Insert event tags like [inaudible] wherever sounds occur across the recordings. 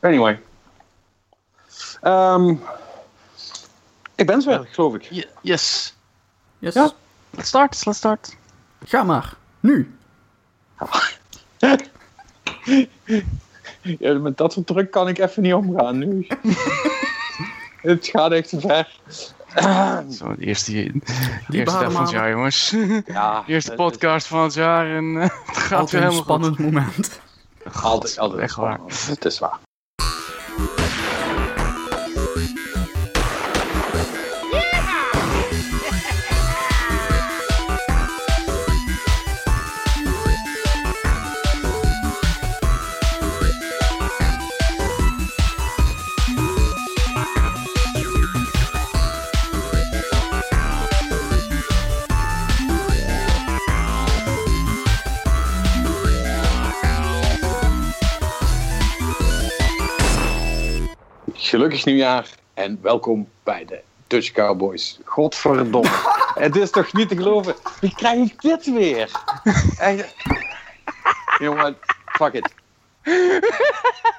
Anyway. Ehm, ik ben zo, geloof ik. Ye- yes. Yes. Ja. Let's start, let's start. Ga maar. Nu. [laughs] Ja, met dat soort druk kan ik even niet omgaan nu. [laughs] het gaat echt te ver. [clears throat] Zo, de eerste, de eerste dag van het jaar, jongens. Ja, [laughs] De eerste podcast van het jaar en eh, het gaat Altijd weer een helemaal spannend moment. is Altijd, altijd echt waar. Het is waar. Gelukkig nieuwjaar en welkom bij de Dutch Cowboys. Godverdomme. [laughs] het is toch niet te geloven. Wie krijg ik dit weer? Echt. Jongen, fuck it.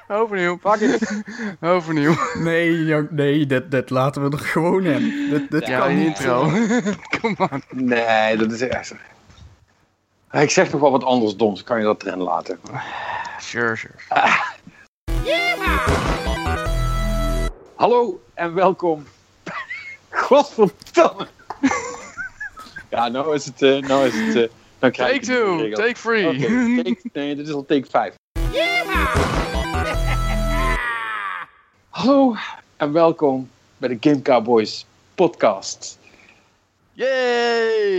Overnieuw. Fuck it. Overnieuw. Nee, jong, nee, dit, dit laten we er gewoon in. Dit, dit Ja, kan niet. intro. [laughs] Kom on. Nee, dat is echt... Ik zeg toch wel wat anders doms. Kan je dat erin laten? Sure, sure. [laughs] Hallo en welkom. Godverdomme. Ja, nou is het... eh nou is het eh dan krijg Take two, take three. Take- nee, dit is al take 5. [laughs] Hallo en welkom bij de Game Cowboys podcast. Yay!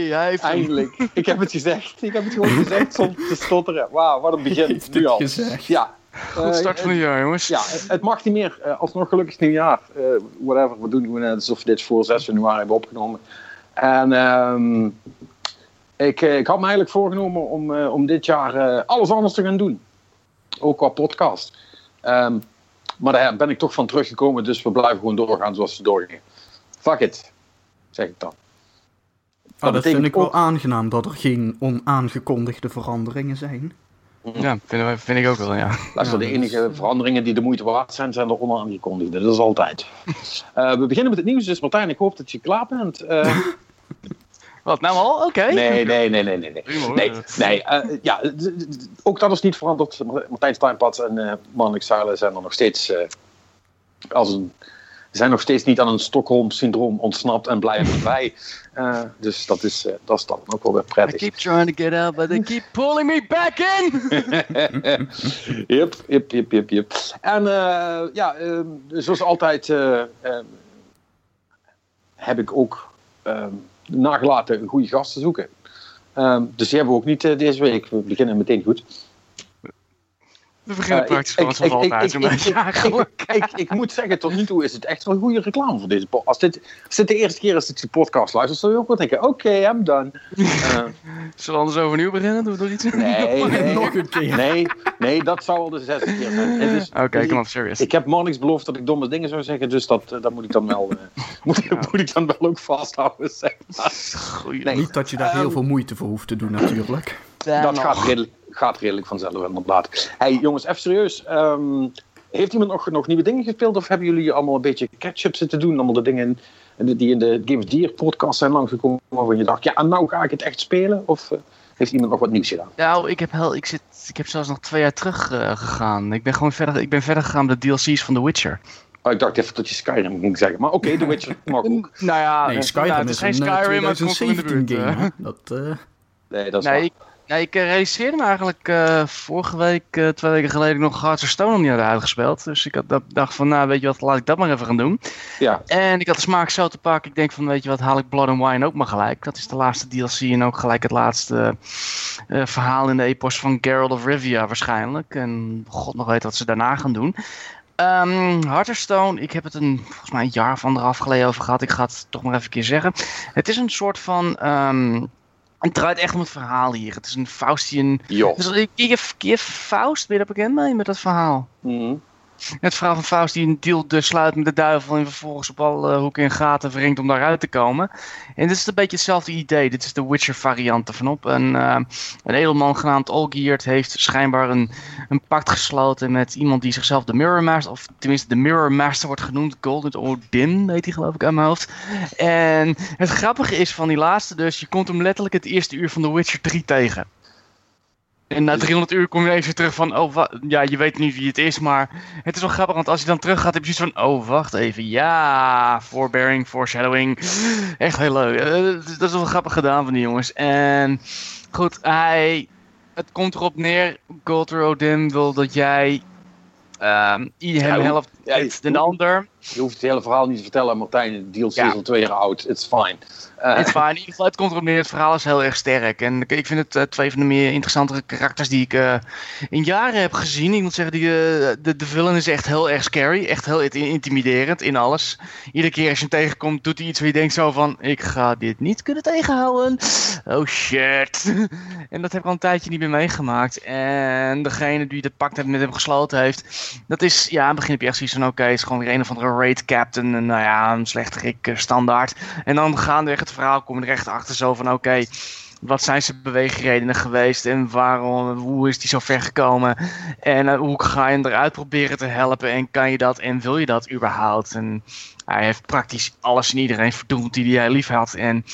Hij heeft hem. Eindelijk. Ik heb het gezegd. Ik heb het gewoon gezegd zonder te stotteren. Wauw, wat een begin. Heeft Nu het al. gezegd. Ja. Goed Eh, start van het jaar, jongens. Ja, het, het mag niet meer. Eh, alsnog gelukkig nieuwjaar. Eh whatever, we doen gewoon net alsof we dit voor 6 januari hebben opgenomen. En ehm, ik, eh, ik had me eigenlijk voorgenomen om, eh, om dit jaar eh, alles anders te gaan doen. Ook qua podcast. Ehm, maar daar ben ik toch van teruggekomen, dus we blijven gewoon doorgaan zoals we doorgingen. Fuck it, zeg ik dan. Ah, dat vind ik wel ook- aangenaam dat er geen onaangekondigde veranderingen zijn. Ja, vind, wij- vind ik ook wel, ja. Luister, Ja, de enige veranderingen die de moeite waard zijn, zijn de onaangekondigde. Dat is altijd. [laughs] Eh, we beginnen met het nieuws, dus Martijn, ik hoop dat je klaar bent. Eh, [laughs] Wat, nou al? Oké. nee, nee, nee, nee, nee. nee. Nee, nee eh, ja, ook dat is niet veranderd. Martijn Steinpad en eh Mannelijk Zuilen zijn er nog steeds eh, als een, zijn nog steeds niet aan een Stockholm-syndroom ontsnapt en blijven bij. [laughs] Eh, dus dat is, eh, dat is dan ook wel weer I prettig. keep trying to get out, but they keep pulling me back in! [laughs] Yep, yep, yep, yep, yep. En eh, ja, eh, zoals altijd eh, eh, heb ik ook eh, nagelaten een goede gast te zoeken. Dus die hebben we ook niet deze week. We beginnen meteen goed. We beginnen Eh, praktisch ik- gewoon zoals ik- ik- altijd. ik- zo'n ik- beetje ik- eigenlijk. ik, ik moet zeggen, tot nu toe is het echt wel goede reclame voor deze podcast. Als dit, als dit de eerste keer is dat ik de podcast luister, zul je ook wel denken, oké, I'm done. [laughs] Eh, Zullen we anders overnieuw beginnen? Doen we nog iets? nee, [laughs] nee, Nog een keer. nee, nee, dat zou al de zesde keer zijn. Het is- Oké, kom op, serious. Ik heb Monix beloofd dat ik domme dingen zou zeggen, dus dat, eh, dat moet ik dan wel, eh, [laughs] moet, moet ik dan wel ook vasthouden. Zeg maar. Goeie. Nee. Niet dat je daar heel veel moeite voor hoeft te doen, natuurlijk. Dat gaat redelijk, gaat redelijk vanzelf, inderdaad. Hey jongens, even serieus. ehm, heeft iemand nog, nog nieuwe dingen gespeeld of hebben jullie allemaal een beetje catch-up zitten doen? Allemaal de dingen die in de Game of the Year podcast zijn langsgekomen waarvan je dacht, ja, en nou ga ik het echt spelen? Of eh, heeft iemand nog wat nieuws gedaan? Nou, ik heb, heel, ik, zit, ik heb zelfs nog twee jaar terug eh, gegaan. Ik ben gewoon verder, ik ben verder gegaan met de DLC's van The Witcher. Oh, ik dacht even dat je Skyrim ging zeggen, maar oké, The Witcher [laughs] mag ook. Nou ja, Nee, eh, Skyrim ja, het is geen een Skyrim, maar het komt wel in de 2017 buurt. game. eh. hè. Dat, eh, Nee, dat is Nee, waar. ik, nee, ik eh, realiseerde me eigenlijk eh, vorige week, eh, twee weken geleden, nog Hearts of Stone nog niet had uitgespeeld. Dus ik had, dat, dacht van, nou weet je wat, laat ik dat maar even gaan doen. Ja, En ik had de smaak zo te pakken. Ik denk van, weet je wat, haal ik Blood and Wine ook maar gelijk. Dat is de laatste DLC en ook gelijk het laatste verhaal in de epos van Geralt of Rivia waarschijnlijk. En god nog weet wat ze daarna gaan doen. Ehm Hearthstone, ik heb het een, volgens mij een jaar of anderhalf geleden over gehad. Ik ga het toch maar even een keer zeggen. Het is een soort van... ehm, het draait echt om het verhaal hier. Het is een Faustian... joh. Dus, Kier, Kier Faust, ben je daar bekend mee met dat verhaal? Mhm. Het verhaal van Faust die een deal sluit met de duivel en vervolgens op alle hoeken en gaten wringt om daaruit te komen. En dit is een beetje hetzelfde idee. Dit is de Witcher variant ervan op. Een, uh, een edelman genaamd Olgierd heeft schijnbaar een, een pact gesloten met iemand die zichzelf de Mirror Master, of tenminste de Mirror Master wordt genoemd. Golden Odin heet hij geloof ik aan mijn hoofd. En het grappige is van die laatste dus, je komt hem letterlijk het eerste uur van The Witcher 3 tegen. En na 300 uur kom je even terug van, oh, ja, je weet niet wie het is, maar het is wel grappig, want als je dan terug gaat, heb je zoiets van, oh, wacht even, ja, forbearing, foreshadowing, echt heel leuk. Uh, dat is wel grappig gedaan van die jongens. En goed, hij, het komt erop neer, Golter Odin wil dat jij um, hem helpt ja, de ander. Je hoeft het hele verhaal niet te vertellen, Martijn, de deal is ja. al twee jaar oud, it's fine. Uh, in ieder geval, het komt erop neer, het verhaal is heel erg sterk. En ik vind het uh, twee van de meer interessantere karakters die ik uh, in jaren heb gezien. Ik moet zeggen, die, de, de villain is echt heel erg scary. Echt heel intimiderend in alles. Iedere keer als je hem tegenkomt, doet hij iets waar je denkt zo van... Ik ga dit niet kunnen tegenhouden. Oh shit. [laughs] en dat heb ik al een tijdje niet meer meegemaakt. En degene die het pact met hem gesloten heeft... Dat is, ja, in het begin heb je echt zoiets Oké, okay, is gewoon weer een of andere raid captain. En nou ja, een slechterik standaard. En dan gaan we het verhaal kom je er achter zo van oké, wat zijn zijn beweegredenen geweest en waarom, hoe is die zo ver gekomen en uh, hoe ga je hem eruit proberen te helpen en kan je dat en wil je dat überhaupt? En hij heeft praktisch alles en iedereen verdoemd die hij lief had en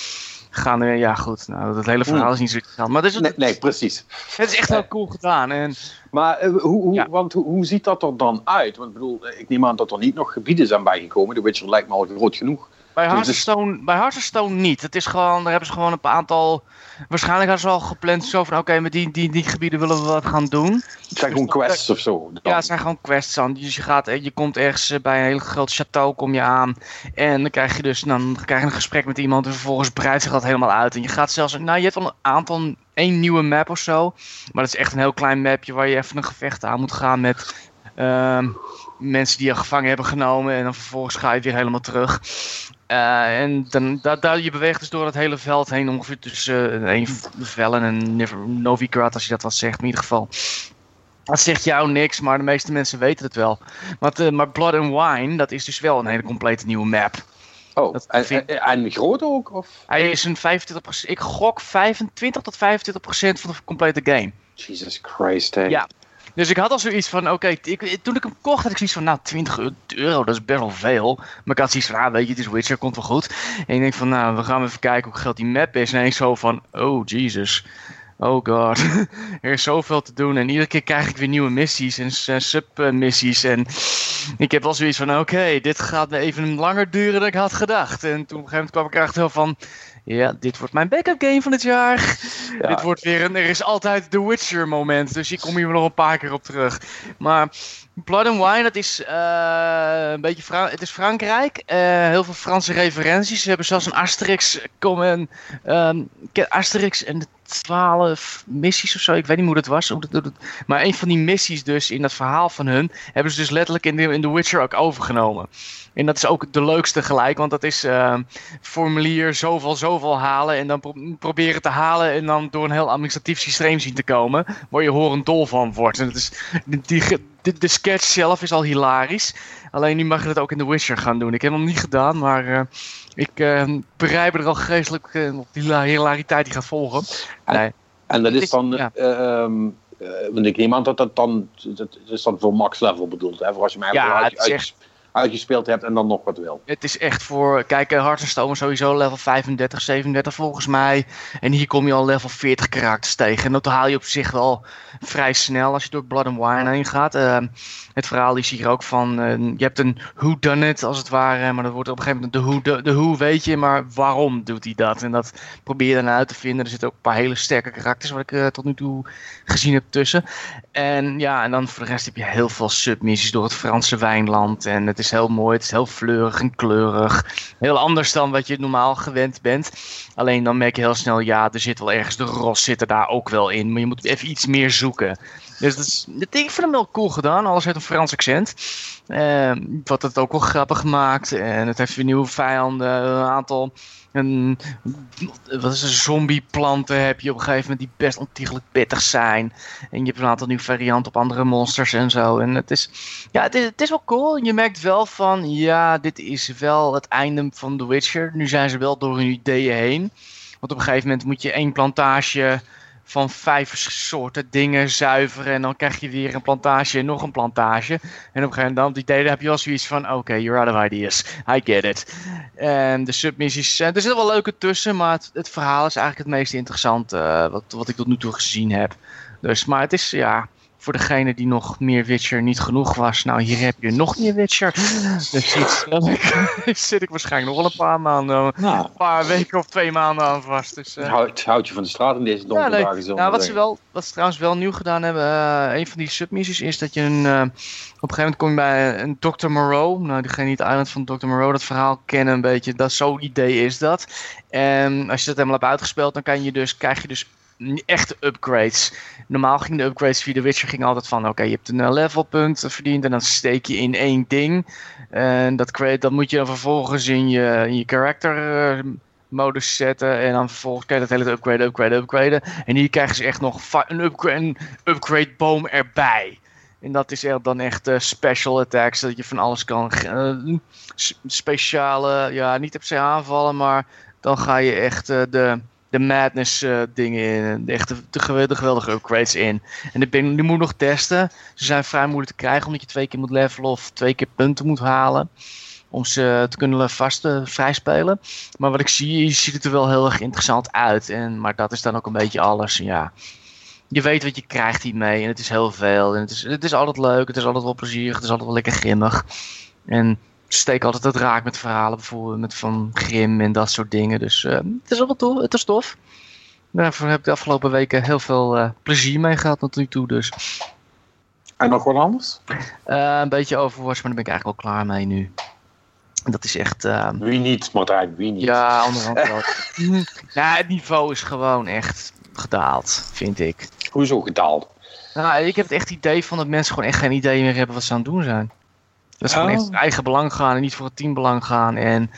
gaan er, ja goed, nou dat hele verhaal is niet zo interessant. Maar is nee, nee, precies. Het is echt wel cool gedaan. En, maar uh, hoe, hoe, ja. want, hoe, hoe ziet dat er dan uit? Want ik bedoel, ik neem aan dat er niet nog gebieden zijn bijgekomen. De Witcher lijkt me al groot genoeg. Bij Hearthstone, bij Hearthstone niet. Het is gewoon, daar hebben ze gewoon een aantal. Waarschijnlijk hadden ze al gepland zo van: oké, met die, die, die gebieden willen we wat gaan doen. Het zijn gewoon quests of zo. Ja, het zijn gewoon quests dan. Dus je, gaat, je komt ergens eh, bij een heel groot château kom je aan. En dan krijg je dus dan krijg je een gesprek met iemand. En vervolgens breidt zich dat helemaal uit. En je gaat zelfs. Nou, je hebt wel een aantal. één nieuwe map of zo. Maar dat is echt een heel klein mapje waar je even een gevecht aan moet gaan met. Uh, mensen die je gevangen hebben genomen. En dan vervolgens ga je weer helemaal terug. Uh, en dan, dat, je beweegt dus door het hele veld heen, ongeveer tussen uh, een vellen en Novigrad, als je dat wat zegt, in ieder geval. Dat zegt jou niks, maar de meeste mensen weten het wel. Maar, uh, maar Blood and Wine, dat is dus wel een hele complete nieuwe map. Oh, en, vind... en, groot ook? Of? Hij is een 25%, ik gok 25 tot 25% van de complete game. Jesus Christ, hè. Ja, dus ik had al zoiets van, oké, toen ik hem kocht had ik zoiets van, nou 20 euro, dat is best wel veel. Maar ik had zoiets van, ah, weet je, het is Witcher, komt wel goed. En ik denk van, nou, we gaan even kijken hoe groot die map is. En ik zo van, oh Jesus, oh god, [laughs] er is zoveel te doen. En iedere keer krijg ik weer nieuwe missies en submissies. En ik heb wel zoiets van, oké, dit gaat even langer duren dan ik had gedacht. En toen op een gegeven moment kwam ik erachter van, ja, dit wordt mijn backup game van het jaar. Dit wordt weer een, er is altijd The Witcher moment, dus ik kom hier nog een paar keer op terug. Maar Blood and Wine, dat is uh, een beetje Fra het is Frankrijk. Uh, heel veel Franse referenties. Ze hebben zelfs een Asterix, komen, um, Asterix en de 12 missies of zo. Ik weet niet hoe dat was. Maar een van die missies dus in dat verhaal van hun hebben ze dus letterlijk in, de, in The Witcher ook overgenomen. En dat is ook de leukste gelijk, want dat is uh, formulier zoveel, zoveel halen en dan proberen te halen en dan door een heel administratief systeem zien te komen, waar je horen dol van wordt. En dat is, die, de, de sketch zelf is al hilarisch. Alleen nu mag je het ook in The Witcher gaan doen. Ik heb hem niet gedaan, maar uh, ik uh, bereid me er al geestelijk uh, op die hilariteit die gaat volgen. Nee. En dat is dan, ja. um, want ik neem aan dat dat dan, dat is dan voor max level bedoeld, hè? Voor als je mij ja, uit, uit, uitgespeeld hebt en dan nog wat wil. Het is echt voor, kijk, Hearthstone is sowieso level 35, 37 volgens mij. En hier kom je al level 40 karakters tegen. En dat haal je op zich wel vrij snel als je door Blood and Wine heen gaat. Uh, het verhaal is hier ook van, uh, je hebt een who done it als het ware, maar dat wordt op een gegeven moment de hoe, de, hoe weet je, maar waarom doet hij dat? En dat probeer je dan uit te vinden. Er zitten ook een paar hele sterke karakters wat ik uh, tot nu toe gezien heb tussen. En ja, en dan voor de rest heb je heel veel submissies door het Franse wijnland en het is heel mooi, het is heel fleurig en kleurig. Heel anders dan wat je normaal gewend bent. Alleen dan merk je heel snel, ja, er zit wel ergens de ros zit daar ook wel in, maar je moet even iets meer zoeken. Dus dat is, ik vind hem wel cool gedaan. Alles heeft een Frans accent. Uh, wat het ook wel grappig gemaakt. En het heeft weer nieuwe vijanden. Een aantal wat is een zombieplanten heb je op een gegeven moment die best ontiegelijk pittig zijn. En je hebt een aantal nieuwe varianten op andere monsters en zo. En het is, ja, het is, het is wel cool. Je merkt wel van, ja, dit is wel het einde van The Witcher. Nu zijn ze wel door hun ideeën heen. Want op een gegeven moment moet je één plantage van vijf soorten dingen zuiveren. En dan krijg je weer een plantage en nog een plantage. En op een gegeven moment, die delen heb je wel zoiets van: oké, you're out of ideas. I get it. En de submissies, er zitten wel leuke tussen, maar het, het verhaal is eigenlijk het meest interessante uh, wat, wat ik tot nu toe gezien heb. Dus, maar het is, ja, voor degene die nog meer Witcher niet genoeg was. Nou, hier heb je nog meer Witcher. Dus zit, [laughs] zit ik waarschijnlijk nog wel een paar maanden, nou. een paar weken of twee maanden aan vast. Dus, uh... houd, houd, je van de straat in deze donkere ja, dagen zo. Nou, wat ze, wel, wat ze trouwens wel nieuw gedaan hebben, uh, een van die submissies is dat je een, uh, op een gegeven moment kom je bij een Dr. Moreau. Nou, diegene die het Island van Dr. Moreau, dat verhaal kennen een beetje. Dat zo'n idee is dat. En als je dat helemaal hebt uitgespeeld, dan kan je dus, krijg je dus echte upgrades. Normaal ging de upgrades via The Witcher ging altijd van... oké, je hebt een levelpunt verdiend en dan steek je in één ding. En dat, dat moet je dan vervolgens in je, in je character modus zetten. En dan vervolgens kan je dat hele upgrade, upgrade, upgraden. En hier krijgen ze echt nog een upgrade, upgrade boom erbij. En dat is dan echt uh, special attacks, dat je van alles kan... Speciale, ja, niet op se aanvallen, maar dan ga je echt de de madness uh, dingen in. De echte de, geweldige upgrades in. En die, die moet nog testen. Ze zijn vrij moeilijk te krijgen omdat je twee keer moet levelen of twee keer punten moet halen. Om ze te kunnen vast uh, vrijspelen. Maar wat ik zie, ziet het er wel heel erg interessant uit. En, maar dat is dan ook een beetje alles. Ja. Je weet wat je krijgt hiermee. En het is heel veel. En het is, het is altijd leuk. Het is altijd wel plezierig. Het is altijd wel lekker grimmig. En steek altijd het raak met verhalen, bijvoorbeeld met van Grim en dat soort dingen. Dus uh, het is wel tof. Het is tof. Daarvoor heb ik de afgelopen weken heel veel uh, plezier mee gehad tot nu toe. Dus. En nog wat anders? Uh, een beetje Overwatch, maar daar ben ik eigenlijk wel klaar mee nu. Dat is echt... Wie niet, Martijn, wie niet? Ja, onderhand wel. [laughs] ja, het niveau is gewoon echt gedaald, vind ik. Hoezo gedaald? Nou, ik heb het echt idee van dat mensen gewoon echt geen idee meer hebben wat ze aan het doen zijn. Dat ze gewoon echt oh. eigen belang gaan en niet voor het teambelang gaan. En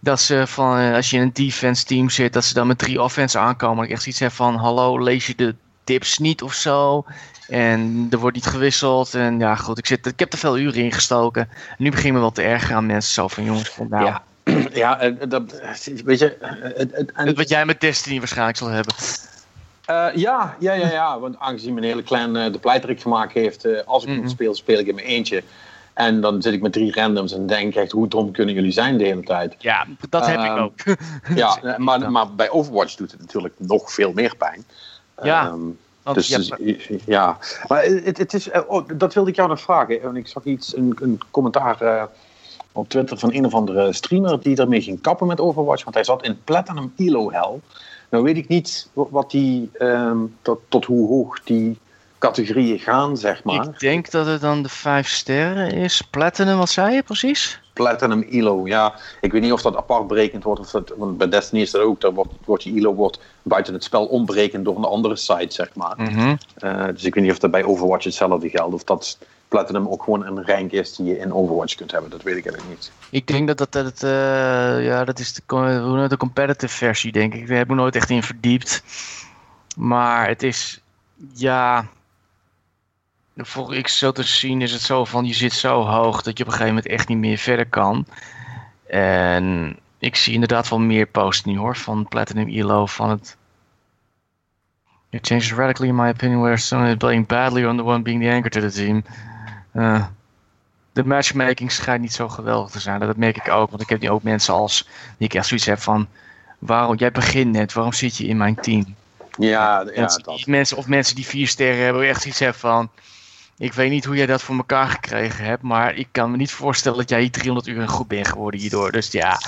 dat ze van, eh, als je in een defense team zit, dat ze dan met drie offense aankomen. Dat ik echt iets heb van, hallo, lees je de tips niet of zo? En er wordt niet gewisseld. En ja, goed, ik, zit, ik heb er veel uren in gestoken. Nu begin ik me wel te ergeren aan mensen zo van, jongens, nou... Ja. [clears throat] Ja, dat, weet je... Het, het, wat jij met Destiny waarschijnlijk zal hebben. Uh, ja, ja, ja, ja, want aangezien mijn hele klein uh, de pleiterik gemaakt heeft, uh, als ik mm -hmm. speel, speel ik in mijn eentje. En dan zit ik met drie randoms en denk echt, hoe dom kunnen jullie zijn de hele tijd? Ja, dat heb ik ehm, ook. [laughs] ja, [laughs] maar, maar bij Overwatch doet het natuurlijk nog veel meer pijn. Ja. Um, dus, ja, dus, ja, maar het, het is, oh, dat wilde ik jou nog vragen. En ik zag iets, een, een commentaar uh, op Twitter van een of andere streamer die ermee ging kappen met Overwatch. Want hij zat in Platinum Elo Hell. Nou weet ik niet wat die, um, tot, tot hoe hoog die categorieën gaan, zeg maar. Ik denk dat het dan de vijf sterren is. Platinum, wat zei je precies? Platinum ILO, ja. Ik weet niet of dat apart berekend wordt. Of dat, want bij Destiny is dat ook. Dat wordt, wordt je ILO wordt buiten het spel omberekend door een andere site, zeg maar. Mhm. uh, dus ik weet niet of dat bij Overwatch hetzelfde geldt. Of dat Platinum ook gewoon een rank is die je in Overwatch kunt hebben. Dat weet ik eigenlijk niet. Ik denk dat dat, dat, uh, ja, dat is de, de competitive versie, denk ik. We hebben nooit echt in verdiept. Maar het is, ja, voor ik zo te zien is het zo van je zit zo hoog dat je op een gegeven moment echt niet meer verder kan. En ik zie inderdaad wel meer posts nu hoor van Platinum ELO van het. It changes radically in my opinion where someone is playing badly on the one being the anchor to the team. Uh, de matchmaking schijnt niet zo geweldig te zijn. Dat merk ik ook, want ik heb nu ook mensen als die ik echt zoiets heb van waarom jij begint net, waarom zit je in mijn team? Ja, ja, mensen, dat. mensen of mensen die vier sterren hebben, echt iets hebben van ik weet niet hoe jij dat voor elkaar gekregen hebt, maar ik kan me niet voorstellen dat jij hier 300 uur goed bent geworden hierdoor. Dus ja.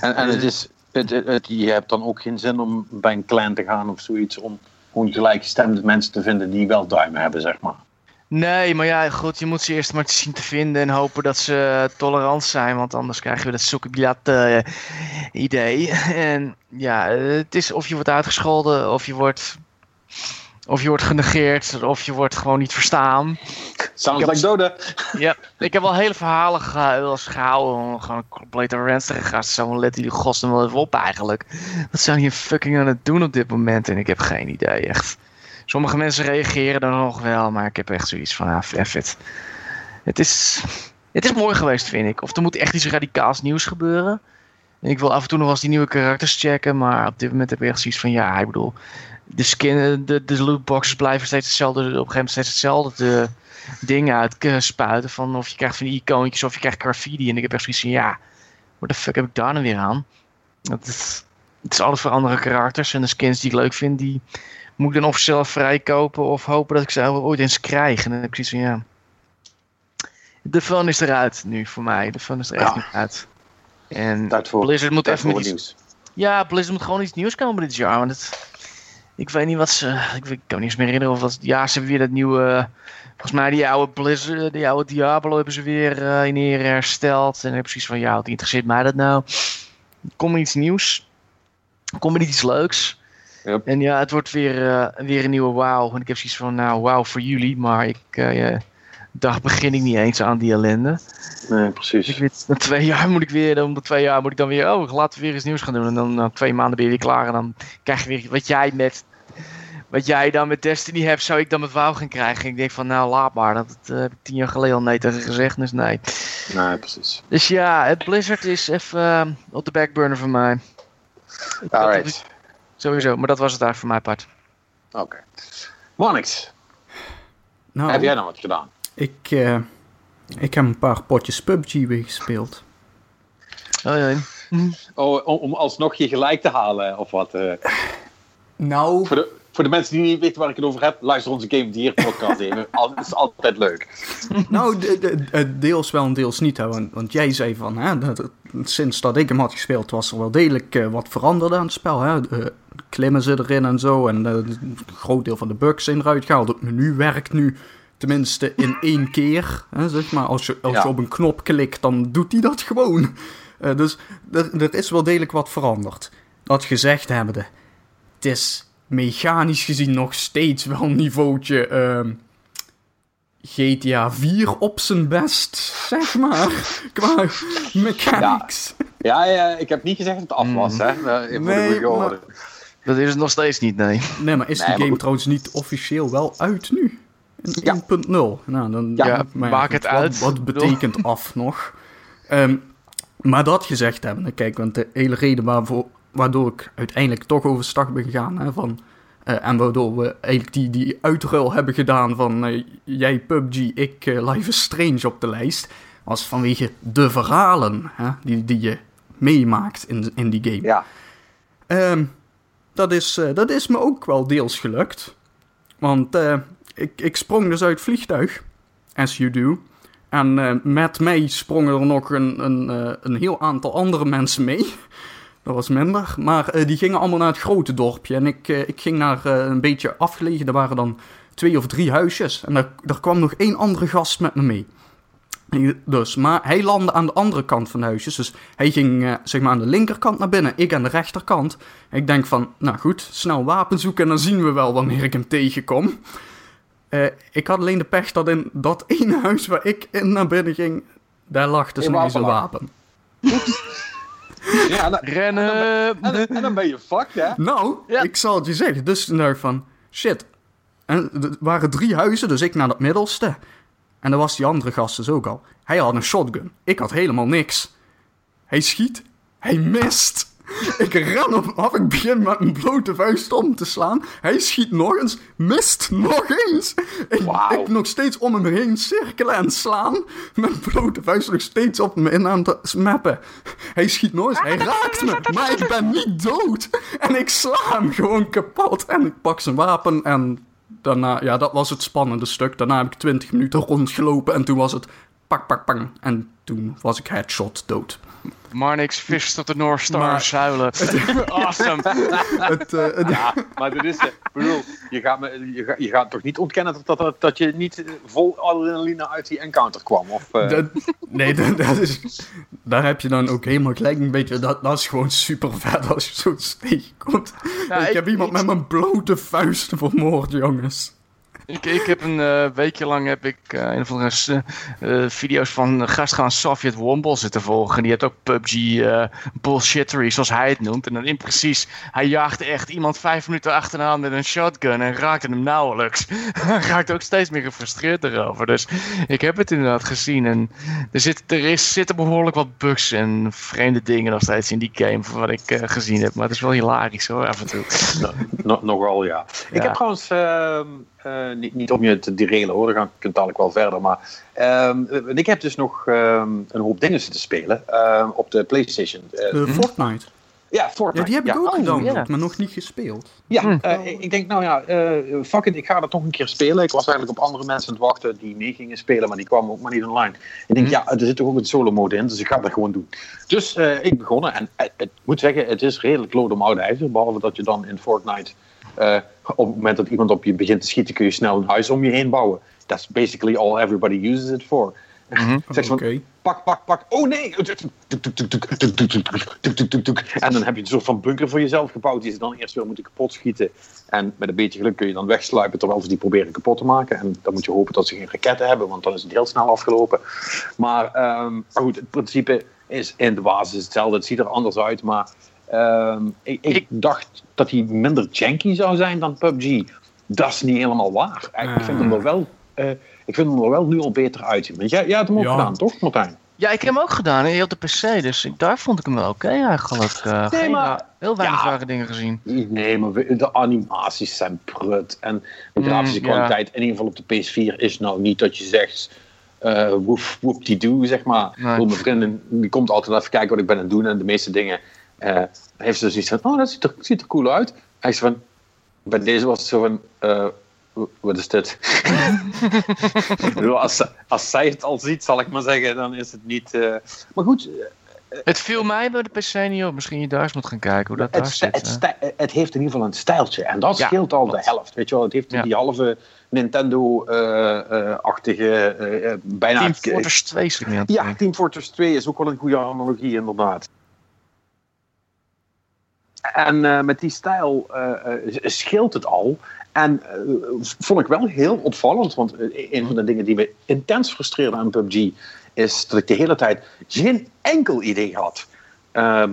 En, en het is, het, het, je hebt dan ook geen zin om bij een clan te gaan of zoiets, om gewoon gelijkgestemde mensen te vinden die wel duimen hebben, zeg maar. Nee, maar ja, goed, je moet ze eerst maar zien te vinden en hopen dat ze tolerant zijn, want anders krijg je dat sokkebilat uh, idee. [laughs] En ja, het is of je wordt uitgescholden of je wordt Of je wordt genegeerd, of je wordt gewoon niet verstaan. Sounds like Doda. Ja, ik heb wel hele verhalen eens gehouden. Gewoon complete ranzige gasten. Zo van, let die gosten wel even op eigenlijk. Wat zijn die fucking aan het doen op dit moment? En ik heb geen idee, echt. Sommige mensen reageren dan nog wel, maar ik heb echt zoiets van, ah, F it. Het is, het is mooi geweest, vind ik. Of er moet echt iets radicaals nieuws gebeuren. En ik wil af en toe nog wel eens die nieuwe karakters checken, maar op dit moment heb ik echt zoiets van, ja, ik bedoel... De, skin, de, de lootboxes blijven steeds hetzelfde, op een gegeven moment steeds hetzelfde. De, dingen uitspuiten. Van of je krijgt van die icoontjes of je krijgt graffiti. En ik heb echt zoiets van ja, what the fuck heb ik daar nou weer aan? Het is, het is alles voor andere karakters. En de skins die ik leuk vind, die moet ik dan of zelf vrijkopen of hopen dat ik ze ooit eens krijg. En dan heb ik zoiets van ja. De fun is eruit nu voor mij. De fun is er echt Ja. niet uit. En Blizzard moet even met wat iets nieuws. ja, Blizzard moet gewoon iets nieuws komen dit jaar. Want het, ik weet niet wat ze. Ik, weet- ik kan me niks meer herinneren. Of wat, ja, ze hebben weer dat nieuwe. Volgens mij die oude Blizzard, die oude Diablo hebben ze weer eh in ere hersteld. En dan heb ik precies van ja, wat interesseert mij dat nou? Kom er iets nieuws? Kom er iets leuks? Yep. En ja, het wordt weer, eh, weer een nieuwe WoW. En ik heb zoiets van, nou, WoW voor jullie. Maar ik eh, dag begin ik niet eens aan die ellende. Nee, precies. ik weet, na twee jaar moet ik weer, om de twee jaar moet ik dan weer, oh, laten we weer iets nieuws gaan doen. En dan na twee maanden ben je weer klaar en dan krijg je weer wat jij met, wat jij dan met Destiny hebt, zou ik dan met WoW gaan krijgen. En ik denk van, nou, laat maar. Dat eh, heb ik tien jaar geleden al nee tegen gezegd, dus nee. Nee, precies. Dus ja, het Blizzard is even eh, op de backburner van mij. Alright. Sowieso, maar dat was het eigenlijk voor mijn part. Oké. Monix, Nou, heb jij nou wat gedaan? Ik, eh, ik heb een paar potjes PUBG weer gespeeld. Oh, ja. Oh, om, om alsnog je gelijk te halen of wat? eh? Nou, voor, de, voor de mensen die niet weten waar ik het over heb, luister onze Game Deer podcast even. [laughs] Al- Het is altijd leuk. nou de, de, de- deels wel en deels niet. Hè, want, want jij zei van, hè, dat, sinds dat ik hem had gespeeld, was er wel degelijk eh, wat veranderd aan het spel. Hè. Eh, klimmen ze erin en zo. En een groot deel van de bugs zijn eruit gehaald. Het menu werkt nu tenminste in één keer. Hè, zeg maar. Als, je, als Ja. je op een knop klikt, dan doet hij dat gewoon. Eh, dus er, er is wel degelijk wat veranderd. Dat gezegd hebbende, het is mechanisch gezien nog steeds wel een niveautje ehm, GTA 4 op zijn best, zeg maar. [laughs] Qua mechanics. Ja, ja, ik heb niet gezegd dat het af was, hè? eh, Voor Nee, de maar-. Dat is het nog steeds niet, nee. Nee, maar is Nee, die maar game trouwens niet officieel wel uit nu? Ja. 1.0. Nou, dan, Ja, maar maak het wat- uit. Wat betekent [laughs] af nog? Ehm, maar dat gezegd hebben, kijk, want de hele reden waarvoor, waardoor ik uiteindelijk toch overstag ben gegaan, hè, van, eh, en waardoor we eigenlijk die, die uitruil hebben gedaan van eh, jij PUBG, ik eh, Life is Strange op de lijst, was vanwege de verhalen hè, die, die je meemaakt in, in die game. Ja, Ehm, dat, is, dat is me ook wel deels gelukt. Want eh, ik, ik sprong dus uit het vliegtuig, as you do. En eh, met mij sprongen er nog een, een, eh, een heel aantal andere mensen mee. [laughs] Dat was minder. Maar eh, die gingen allemaal naar het grote dorpje. En ik, ik ging naar een beetje afgelegen. Er waren dan twee of drie huisjes. En daar, daar kwam nog één andere gast met me mee. Dus, maar hij landde aan de andere kant van de huisjes. Dus hij ging zeg maar aan de linkerkant naar binnen, ik aan de rechterkant. Ik denk van, nou goed, snel wapen zoeken en dan zien we wel wanneer ik hem tegenkom. Eh, ik had alleen de pech dat in dat [laughs] ene huis waar ik in naar binnen ging, daar lag dus Een nog eens een wapen ja dan- Rennen! en, dan- en dan ben je fucked, hè? Nou, Ja. ik zal het je zeggen. Dus ik van, shit. En er waren drie huizen, dus ik naar dat middelste. En dan was die andere gast dus ook al. Hij had een shotgun. Ik had helemaal niks. Hij schiet. Hij mist. [laughs] Ik ren op hem af. Ik begin met een blote vuist om te slaan. Hij schiet nog eens. Mist nog eens. Ik, ik nog steeds om hem heen cirkelen en slaan. Met blote vuist nog steeds op hem in aan te smappen. Hij schiet nog eens. Hij raakt me. Maar ik ben niet dood. En ik sla hem gewoon kapot. En ik pak zijn wapen en... Daarna, ja, dat was het spannende stuk. Daarna heb ik 20 minuten rondgelopen en toen was het pak, pak, pak. En toen was ik headshot dood. Marnix vist op de North Star Maar- zuilen. [laughs] [laughs] awesome. Het, eh, het- Ja, maar dit is, ik bedoel, je gaat, me, je, gaat, je gaat toch niet ontkennen dat, dat, dat je niet vol adrenaline uit die encounter kwam? Of, eh, dat- nee, dat, dat is, daar heb je dan ook helemaal gelijk een beetje. Dat, dat is gewoon super vet als je zoiets tegenkomt. Ja, ik, ik- heb iemand ik- met mijn blote vuist vermoord, jongens. Ik, ik heb een eh, weekje lang heb ik eh, een of andere eh, video's van gastgaan Sovjet Womble zitten volgen. Die heeft ook PUBG bullshittery, zoals hij het noemt. En dan in precies, hij jaagde echt iemand vijf minuten achteraan met een shotgun en raakte hem nauwelijks. [laughs] hij raakte ook steeds meer gefrustreerd erover. Dus ik heb het inderdaad gezien. En er, zit, er is, zitten behoorlijk wat bugs en vreemde dingen nog steeds in die game, van wat ik gezien heb. Maar het is wel hilarisch hoor, af en toe. [laughs] no- nogal, ja. Ik Ja. heb trouwens, eh, niet, niet om je te derailen hoor, dan ga ik dadelijk wel verder. Maar ehm, ik heb dus nog ehm, een hoop dingen zitten spelen ehm, op de PlayStation. Eh, De Fortnite. ja, Ja, Fortnite. die heb ik ja. ook oh, gedownload, ja. maar nog niet gespeeld. Ja, Hm. eh, ik denk, nou ja, eh, fuck it, ik ga dat toch een keer spelen. Ik was eigenlijk op andere mensen aan het wachten die mee gingen spelen, maar die kwamen ook maar niet online. Ik denk, Hm. ja, er zit toch ook een solo mode in, dus ik ga dat gewoon doen. Dus eh, ik begonnen en eh, ik moet zeggen, het is redelijk lood om oude ijzer, behalve dat je dan in Fortnite, eh, op het moment dat iemand op je begint te schieten, kun je snel een huis om je heen bouwen. That's basically all everybody uses it for. [laughs] Zeg Oké. van, pak, pak, pak. Oh nee! En dan heb je een soort van bunker voor jezelf gebouwd die ze dan eerst weer moeten kapot schieten. En met een beetje geluk kun je dan wegsluipen terwijl ze die proberen kapot te maken. En dan moet je hopen dat ze geen raketten hebben, want dan is het heel snel afgelopen. Maar, ehm, maar goed, het principe is in de basis hetzelfde. Het ziet er anders uit, maar ehm, ik, ik, Ik- dacht dat hij minder janky zou zijn dan PUBG. Dat is niet helemaal waar. Ik vind hem er wel, eh, ik vind hem er wel nu al beter uitzien. Want jij, jij hebt hem ook Ja. gedaan, toch, Martijn? Ja, ik heb hem ook gedaan op de PC, dus ik, daar vond ik hem wel oké eigenlijk. Eh, geen maar- heel weinig ja. rare dingen gezien. Nee, maar de animaties zijn prut. En de grafische Mm, ja. kwaliteit, in ieder geval op de PS4, is nou niet dat je zegt. eh woef, woep-die-doo, zeg maar. Nee. Mijn vriendin die komt altijd even kijken wat ik ben aan het doen. En de meeste dingen eh, heeft ze zoiets van: Oh, dat ziet er, ziet er cool uit. Hij zegt van: Bij deze was het zo van: w- Wat is dit? [laughs] Als, als zij het al ziet, zal ik maar zeggen, dan is het niet. eh, Maar goed, Het viel mij bij de PC niet op. Misschien je daar eens moet gaan kijken hoe dat daar het, sta- zit. het, het heeft in ieder geval een stijltje. En dat Ja, scheelt al de helft. Weet je wel? Het heeft Ja. die halve Nintendo-achtige, bijna... Team Fortress 2 zit ik niet aan te Ja. Team Fortress 2 is ook wel een goede analogie, inderdaad. En eh, met die stijl eh, eh, scheelt het al. En vond ik wel heel opvallend, want een van de dingen die me intens frustreerde aan PUBG is dat ik de hele tijd geen enkel idee had ehm,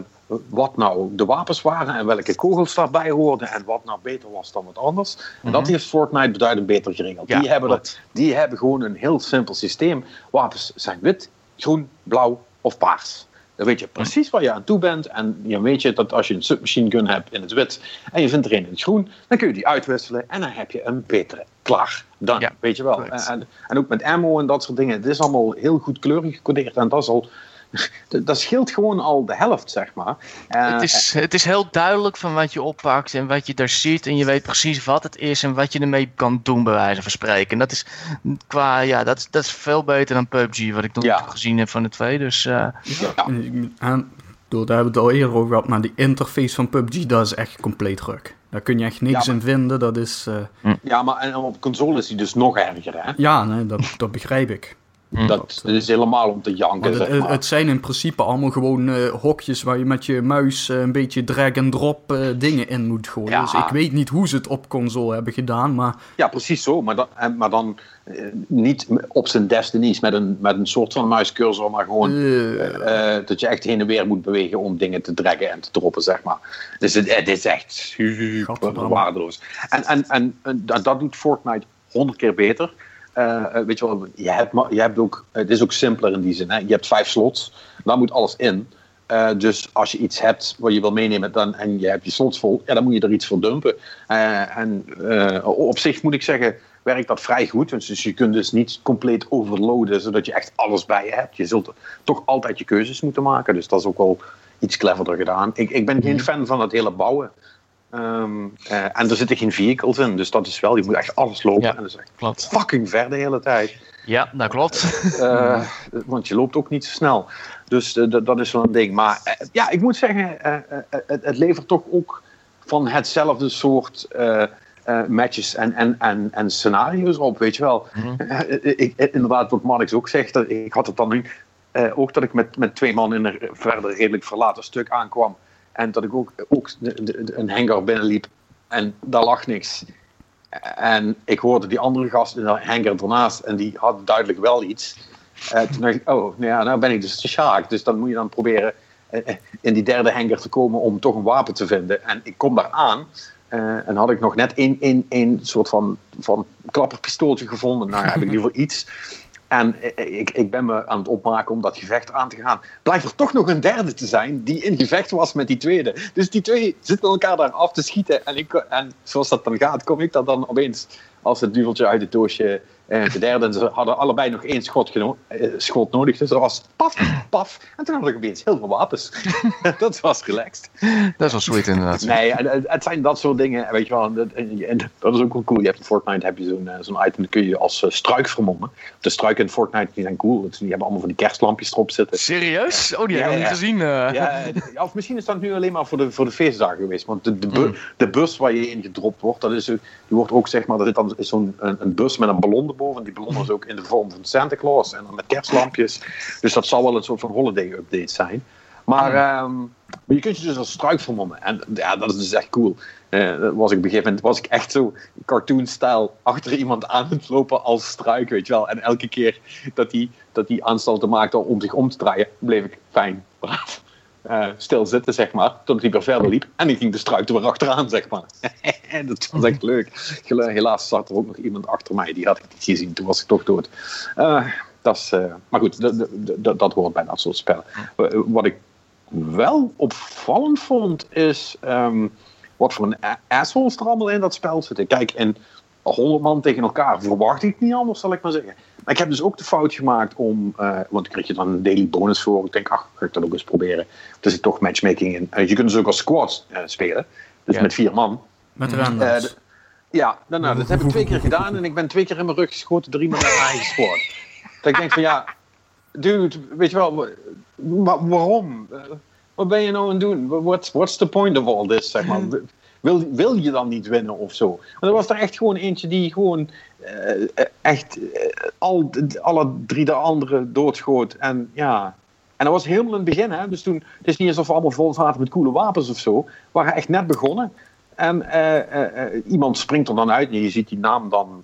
wat nou de wapens waren en welke kogels daarbij hoorden en wat nou beter was dan wat anders. En dat heeft Fortnite beduidend beter geregeld. Ja, die, hebben dat, die hebben gewoon een heel simpel systeem. Wapens zijn wit, groen, blauw of paars. Dan weet je precies waar je aan toe bent. En dan weet je dat als je een submachine gun hebt in het wit en je vindt er een in het groen, dan kun je die uitwisselen en dan heb je een betere klaar. Dan, Ja, weet je wel. En, en ook met ammo en dat soort dingen. Het is allemaal heel goed kleurig gecodeerd en dat is al. [laughs] Dat scheelt gewoon al de helft, zeg maar. Eh, Het is, het is heel duidelijk van wat je oppakt en wat je daar ziet. En je weet precies wat het is en wat je ermee kan doen, bij wijze van spreken. En dat is qua, ja, dat is, dat is veel beter dan PUBG, wat ik nog Ja. gezien heb van de twee. Dus eh, ja. En, bedoel, daar hebben we het al eerder over gehad, maar die interface van PUBG, dat is echt compleet ruk. Daar kun je echt niks Ja, in vinden, dat is... eh, ja, maar en op console is die dus nog erger, hè? ja, nee, dat, dat begrijp ik. Hm. Dat, dat is helemaal om te janken, het, zeg het, maar. het zijn in principe allemaal gewoon eh, hokjes waar je met je muis eh, een beetje drag-and-drop eh, dingen in moet gooien. Ja. Dus ik weet niet hoe ze het op console hebben gedaan, maar Ja, precies zo. Maar dan, maar dan eh, niet op zijn Destinies met een, met een soort van muiscursor, maar gewoon eh, eh, dat je echt heen en weer moet bewegen om dingen te draggen en te droppen, zeg maar. Dus het, het is echt super waardeloos. En, en, en, en dat, dat doet Fortnite honderd keer beter. Eh, eh, weet je wel, je hebt, je hebt ook, het is ook simpeler in die zin. Hè? Je hebt vijf slots, daar moet alles in. Eh, dus als je iets hebt wat je wil meenemen dan, en je hebt je slots vol, ja, dan moet je er iets voor dumpen. Eh, en eh, op zich moet ik zeggen, werkt dat vrij goed. Dus dus je kunt dus niet compleet overloaden, zodat je echt alles bij je hebt. Je zult toch altijd je keuzes moeten maken. Dus dat is ook wel iets cleverder gedaan. Ik, ik ben geen fan van het hele bouwen. Ehm, eh, en er zitten geen vehicles in, dus dat is wel, je moet echt alles lopen. Ja. En dat is echt klopt. fucking ver de hele tijd. Ja, dat klopt. Uh, want je loopt ook niet zo snel. Dus dat is wel een ding. Maar ja, ik moet zeggen, het, het, levert toch ook van hetzelfde soort matches en, en, en, en scenario's op, weet je wel. Mhm. ik, inderdaad, wat Marnix ook zegt, ik had het dan nu ook dat ik met, met twee man in een verder redelijk verlaten stuk aankwam. En dat ik ook, ook een hangar binnenliep en daar lag niks. En ik hoorde die andere gast in de hangar ernaast en die had duidelijk wel iets. Uh, toen dacht ik, oh, nou ja, nou ben ik dus de Sjaak. Dus dan moet je dan proberen uh, in die derde hangar te komen om toch een wapen te vinden. En ik kom daar aan uh, en had ik nog net één, één, soort van, van klapperpistooltje gevonden. Nou, heb ik liever [laughs] iets. En ik, ik ben me aan het opmaken om dat gevecht aan te gaan. Blijkt er toch nog een derde te zijn die in gevecht was met die tweede. Dus die twee zitten elkaar daar af te schieten. En, ik, en zoals dat dan gaat, kom ik dat dan opeens als het duveltje uit het doosje en de derde. En ze hadden allebei nog één schot, eh, schot nodig. Dus er was paf, paf. En toen hadden ik opeens heel veel wapens. [laughs] dat was relaxed. Dat is wel sweet inderdaad. Nee, het zijn dat soort dingen. Weet je wel, en dat is ook wel cool. Je hebt in Fortnite heb je zo'n eh, zo'n item, dat kun je als struik vermommen. De struiken in Fortnite die zijn cool. Die hebben allemaal van die kerstlampjes erop zitten. Serieus? Oh, die heb ik nog niet gezien. Ja, of misschien is dat nu alleen maar voor de, voor de feestdagen geweest. Want de, de, bu de bus waar je in gedropt wordt, dat is, die wordt ook zeg maar, er zit dan zo'n een, een, bus met een ballon erboven. Die is ook in de vorm van Santa Claus en dan met kerstlampjes. Dus dat zal wel een soort van holiday update zijn. Maar, um, maar je kunt je dus als struik vermommen. En ja, dat is dus echt cool. Uh, was ik op een gegeven moment was ik echt zo cartoon-stijl achter iemand aan het lopen als struik, weet je wel. En elke keer dat hij dat die aanstalten maakte om zich om te draaien, bleef ik fijn, braaf uh, stil zitten, zeg maar. Tot hij weer verder liep. En ik ging de struik er weer achteraan, zeg maar. [laughs] dat was echt leuk. Helaas zat er ook nog iemand achter mij. Die had ik niet gezien. Toen was ik toch dood. Uh, dat is, uh, maar goed, dat hoort bij dat soort spellen. Wat ik wel opvallend vond, is... Um, wat voor een assholes er in dat spel zitten. Kijk, in 100 man tegen elkaar verwacht ik niet anders, zal ik maar zeggen. Maar ik heb dus ook de fout gemaakt om, uh, want ik kreeg je dan een daily bonus voor. Ik denk, ach, ga ik dat ook eens proberen. Er zit toch matchmaking in. Uh, je kunt dus ook als squad uh, spelen, dus met vier man. Met randoms. ja, nou, nou, dat heb ik twee keer gedaan en ik ben twee keer in mijn rug geschoten, drie man naar eigen squad. dat ik denk van ja, dude, weet je wel, waarom? wat ben je nou aan het doen? What's, what's the point of all this, zeg maar? [laughs] Wil, wil je dan niet winnen of zo? Maar er was er echt gewoon eentje die gewoon uh, echt uh, al, alle drie de anderen doodschoot. En ja. En dat was helemaal in het begin, hè? Dus toen, het is niet alsof we allemaal vol zaten met coole wapens of zo. We waren echt net begonnen. En iemand springt er dan uit en je ziet die naam dan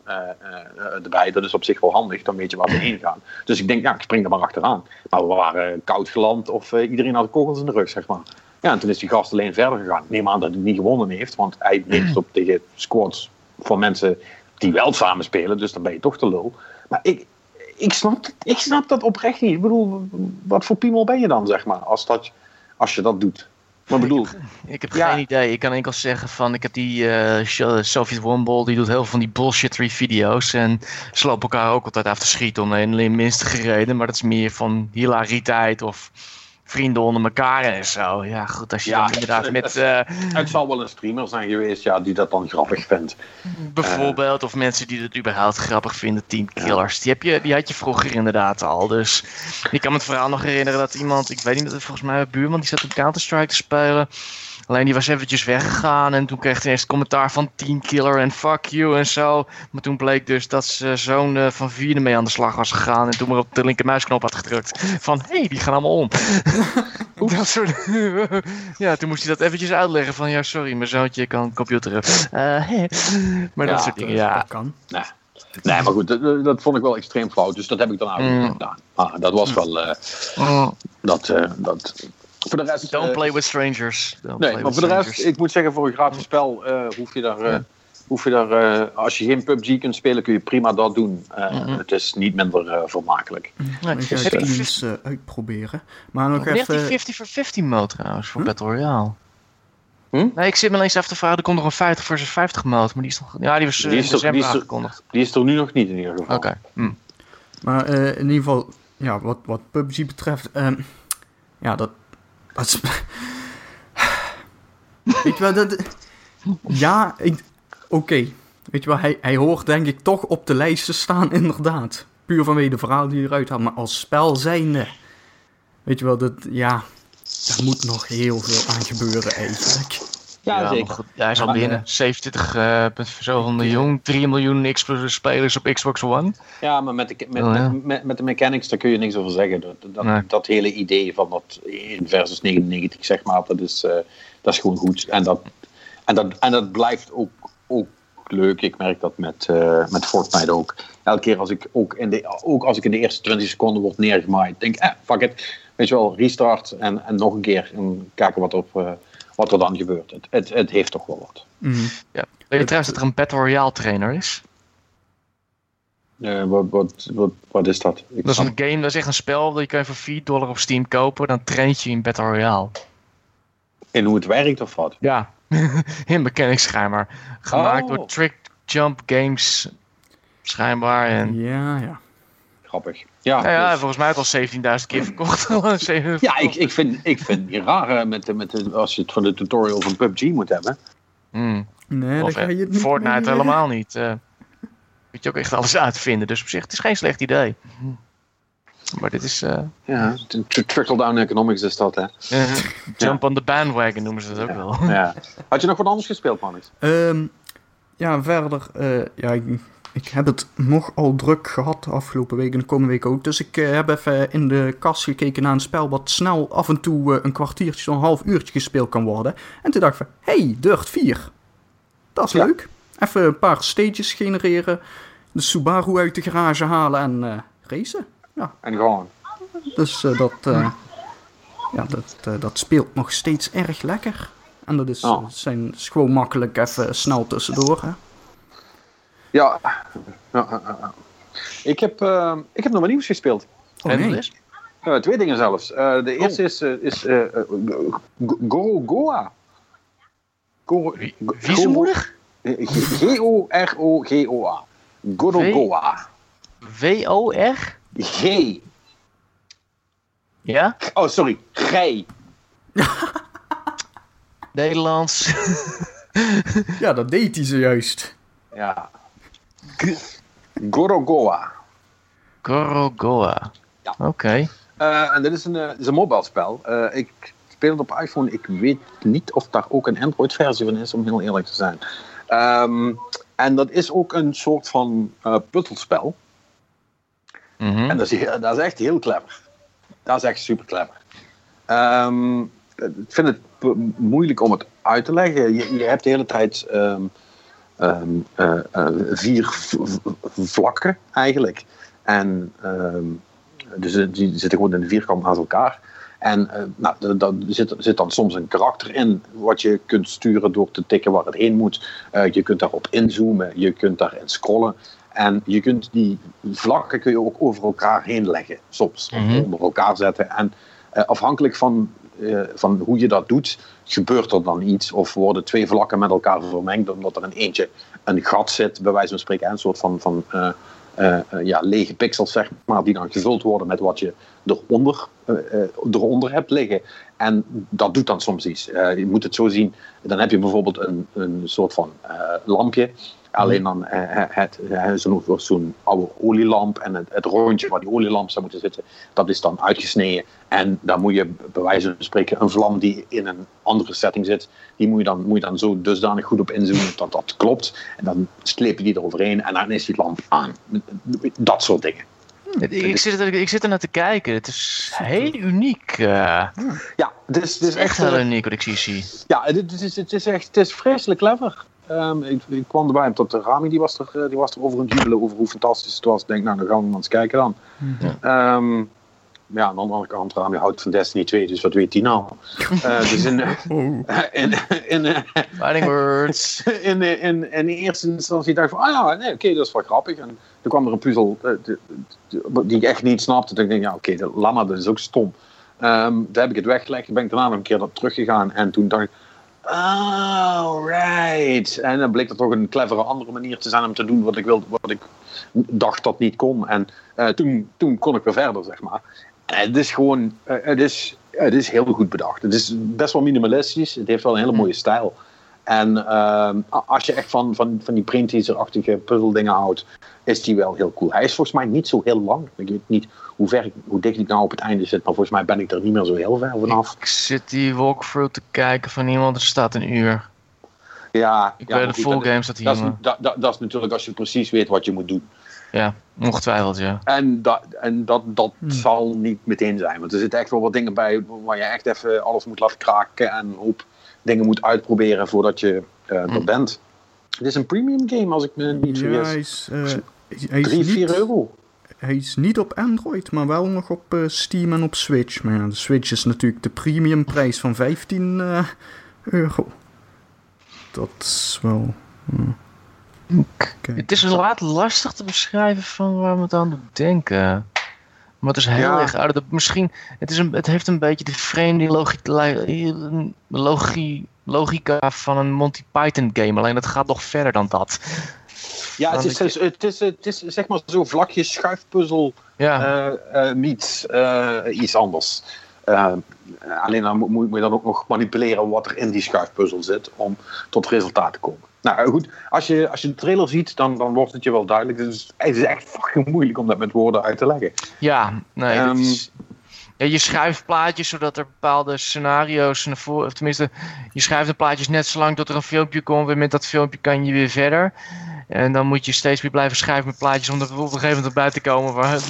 erbij. Dat is op zich wel handig, dan weet je waar we heen gaan. Dus ik denk, ja, ik spring er maar achteraan. Maar we waren koud geland of iedereen had kogels in de rug, zeg maar. Ja, en toen is die gast alleen verder gegaan. Ik neem aan dat hij niet gewonnen heeft, want hij neemt op tegen squads van mensen die wel samen spelen, dus dan ben je toch te lul. Maar ik, ik, snap, ik snap dat oprecht niet. Ik bedoel, wat voor piemel ben je dan, zeg maar, als, dat, als je dat doet? Maar bedoel, ik, heb geen idee. Ik kan enkel zeggen van, ik heb die uh, Soviet Womball, die doet heel veel van die bullshittery video's. En ze lopen elkaar ook altijd af te schieten om de minste gereden. Maar dat is meer van hilariteit of vrienden onder elkaar en zo. Ja, goed, als je ja, dan inderdaad met... Uh, [laughs] het zal wel een streamer zijn geweest ja, die dat dan grappig vindt. Bijvoorbeeld, of mensen die het überhaupt grappig vinden, Team Killers. Die, heb je, die had je vroeger inderdaad al. Dus ik kan me het verhaal nog herinneren dat iemand, ik weet niet, volgens mij een buurman, die zat op Counter-Strike te spelen. Alleen die was eventjes weggegaan en toen kreeg hij eerst commentaar van Team Killer en fuck you en zo. Maar toen bleek dus dat zijn zoon uh, van vierde mee aan de slag was gegaan en toen maar op de linkermuisknop had gedrukt. Van hé, hey, die gaan allemaal om. [laughs] dat soort... [laughs] ja, toen moest hij dat eventjes uitleggen van ja, sorry, mijn zoontje kan computeren. Uh, maar dat soort dingen, ja. Dat kan. Nee. Nee, maar goed, dat, dat, vond ik wel extreem fout. Dus dat heb ik dan eigenlijk mm. gedaan. Ah, dat was wel. Uh, mm. dat, uh, dat, voor de rest, Don't play with strangers. Don't nee, maar voor de rest, ik moet zeggen, voor een gratis spel uh, hoef je daar. Uh, hoef je daar, uh, als je geen PUBG kunt spelen, kun je prima dat doen. Uh, mm -hmm. Het is niet minder uh, vermakelijk. Nee, ik ga het eens uitproberen. Maar nog even... die 50 voor 50 mode trouwens, voor hm? Battle Royale. Hm? Nee, ik zit me eens even te vragen, er komt nog een 50 versus 50 mode, maar die is nog... Ja, die was die is er, die is aangekondigd. Die is er nu nog niet in ieder geval. Oké. Okay. Hm. Maar in ieder geval, ja, wat, wat PUBG betreft, ehm, ja, dat Weet je wel, dat... Ja, oké. Weet je wel, hij, hij hoort denk ik toch op de lijst te staan, inderdaad. puur vanwege de verhaal die eruit had. Maar als spel zijnde, weet je wel, dat, ja, er moet nog heel veel aan gebeuren eigenlijk. Ja, zeker. goed, hij is al Maar, binnen. eh, 27 eh, punt zoveel miljoen. 3 miljoen spelers op Xbox One. Ja, maar met de, met, Oh, ja. met, met, de mechanics, daar kun je niks over zeggen. Dat, dat, Nee. dat hele idee van dat 1 versus 99, zeg maar, dat is, eh, dat is gewoon goed. En dat, en dat, en dat blijft ook, ook leuk. Ik merk dat met, eh, met Fortnite ook. Elke keer als ik ook in, de, ook als ik in de eerste 20 seconden word neergemaaid, denk ik, eh, fuck it. Weet je wel, restart en, en nog een keer en kijken wat, op, eh, wat er dan gebeurt. Het, het, het heeft toch wel wat. Mhm. Ja. Weet je trouwens dat er een Battle Royale trainer is? Eh, wat, wat, wat, wat is dat? Ik Dat is een game, dat is echt een spel dat je kan je voor 4 dollar op Steam kopen. Dan traint je in Battle Royale. in hoe het werkt of wat? Ja, [laughs] in mechanics schijnbaar. Gemaakt Oh. door Trick Jump Games schijnbaar. En Ja, ja. Grappig. Ja, ja, dus- volgens mij had al 17.000 keer verkocht. [laughs] Ja, ik, ik, vind, ik vind het raar eh, met, de- met de, als je het van de tutorial van PUBG moet hebben. Hmm. Nee, Of dan ga je het eh, niet Fortnite helemaal niet. eh moet je ook echt alles uitvinden. Dus op zich, het is geen slecht idee. Maar dit is eh, Ja, trickle-down economics is dat, hè? [laughs] jump on the bandwagon noemen ze dat ook wel. Ja. Had je nog wat anders gespeeld, Manix? Ehm, ja, verder. eh, ja, ik, ik heb het nogal druk gehad de afgelopen week en de komende week ook. Dus ik eh, heb even in de kast gekeken naar een spel wat snel af en toe eh, een kwartiertje, zo'n half uurtje gespeeld kan worden. En toen dacht ik van, hey, Dirt 4. Dat is Ja. leuk. Even een paar stages genereren, de Subaru uit de garage halen en eh racen. En gewoon. Dus dat, ja, dat, dat speelt nog steeds erg lekker. En dat is, Oh. zijn, is gewoon makkelijk even snel tussendoor. Hè? Ja. Ik, heb, eh, ik heb nog wat nieuws gespeeld. Oh, en nee. is? Eh, twee dingen zelfs. Eh, de eerste is, eh, is eh, eh, Go- Wie, Go- wie is de moeder? G- G-O-R-O-G-O-A. Gorogoa. W-O-R? G. Ja? Oh, sorry. Gij. Nederlands. [laughs] Ja, dat deed hij zojuist. Ja. Gorogoa. Gorogoa. Ja. Oké. Eh, en dit is een, eh, is een mobile spel. Eh, ik speel het op iPhone. Ik weet niet of daar ook een Android-versie van is, om heel eerlijk te zijn. Ehm, en dat is ook een soort van puzzelspel. Mhm. En dat is, dat is echt heel clever. Dat is echt super clever. Ehm, ik vind het moeilijk om het uit te leggen. Je, je hebt de hele tijd ehm, ehm, eh, eh, vier vlakken eigenlijk. En ehm, dus eh, die zitten gewoon in een vierkant naast elkaar. En nou, da- da- er zit, zit dan soms een karakter in wat je kunt sturen door te tikken waar het heen moet. Je kunt daarop inzoomen, je kunt daarin scrollen. En je kunt die vlakken kun je ook over elkaar heen leggen, soms. Mhm. onder elkaar zetten. En afhankelijk van, eh, van hoe je dat doet, gebeurt er dan iets. Of worden twee vlakken met elkaar vermengd, omdat er in eentje een gat zit, bij wijze van spreken. Een soort van, van eh, eh, ja, lege pixels, zeg maar, die dan gevuld worden met wat je eronder, eronder hebt liggen. En dat doet dan soms iets. Je moet het zo zien, dan heb je bijvoorbeeld een, een soort van lampje. Alleen dan eh, het, eh, zo'n zo'n oude olielamp en het, het rondje waar die olielamp zou moeten zitten, dat is dan uitgesneden. En dan moet je bij wijze van spreken een vlam die in een andere setting zit, die moet je dan, moet je dan zo dusdanig goed op inzoomen dat dat klopt. En dan sleep je die eroverheen en dan is die lamp aan. Dat soort dingen. Ik, ik, zit er, ik zit er naar te kijken. Het is heel uniek. eh. Ja, het is, het is echt heel eh, uniek wat ik zie. zie. Ja, het is, het is echt het is vreselijk clever. Ehm, ik, ik kwam erbij omdat de Rami die was, er, eh, die was er over het jubelen over hoe fantastisch het was. Ik denk, nou, dan gaan we maar eens kijken dan. Ehm, maar ja, aan de andere kant, Rami houdt van Destiny 2, dus wat weet hij nou? [laughs] Eh, dus in, eh, Oh. in, in, eh, Fighting words. [laughs] in, in, in, in eerste instantie dacht ik van, ah ja, nee, oké, dat is wel grappig. En toen kwam er een puzzel eh, die, ik echt niet snapte. Toen dacht ik, ja, oké, de lama, dat is ook stom. Ehm toen heb ik het weggelegd, ben ik daarna nog een keer dat teruggegaan. En toen dacht ik, oh, right. En dan bleek er toch een clevere andere manier te zijn om te doen wat ik, wilde, wat ik dacht dat niet kon. En eh, toen, toen kon ik weer verder, zeg maar. En het is gewoon, eh, het, is, het is heel goed bedacht. Het is best wel minimalistisch. Het heeft wel een hele mooie stijl. En ehm, als je echt van, van, van die brain teaser-achtige puzzeldingen houdt, is die wel heel cool. Hij is volgens mij niet zo heel lang. Ik weet niet hoe, ver ik, hoe dicht ik nou op het einde zit, maar volgens mij ben ik er niet meer zo heel ver vanaf. Ik zit die walkthrough te kijken van iemand, er staat een uur. Ja, Ik ja, de full game staat hier. Dat is, dat, dat, dat is natuurlijk als je precies weet wat je moet doen. Ja, ongetwijfeld ja. En dat, en dat, dat Hmm. zal niet meteen zijn. Want er zitten echt wel wat dingen bij waar je echt even alles moet laten kraken. En een hoop dingen moet uitproberen voordat je eh, er Hmm. bent. Het is een premium game als ik me niet Ja, vergis. hij is, eh, is 3, 4 niet- euro. Hij is niet op Android, maar wel nog op eh, Steam en op Switch. Maar ja, de Switch is natuurlijk de premiumprijs van 15 eh, euro. Dat is wel... Kijk. Het is inderdaad lastig te beschrijven van waar we het aan doen denken. Maar het is heel Ja. erg uit. Misschien, het, is een, het heeft een beetje de vreemde logi- logi- logica van een Monty Python game. Alleen het gaat nog verder dan dat. Ja, het is, het, is, het, is, het is zeg maar zo vlakjes schuifpuzzel Ja, eh eh meets eh, iets anders. Alleen dan moet, moet je dan ook nog manipuleren wat er in die schuifpuzzel zit om tot resultaat te komen. Nou goed, als je, als je de trailer ziet, dan, dan wordt het je wel duidelijk. Dus het is echt fucking moeilijk om dat met woorden uit te leggen. ja nee. Ehm, is- ja, je schuift plaatjes zodat er bepaalde scenario's naar voren. Tenminste, je schuift de plaatjes net zolang tot er een filmpje komt. En met dat filmpje kan je weer verder. En dan moet je steeds weer blijven schuiven met plaatjes om er op een gegeven moment erbij te komen. Waar het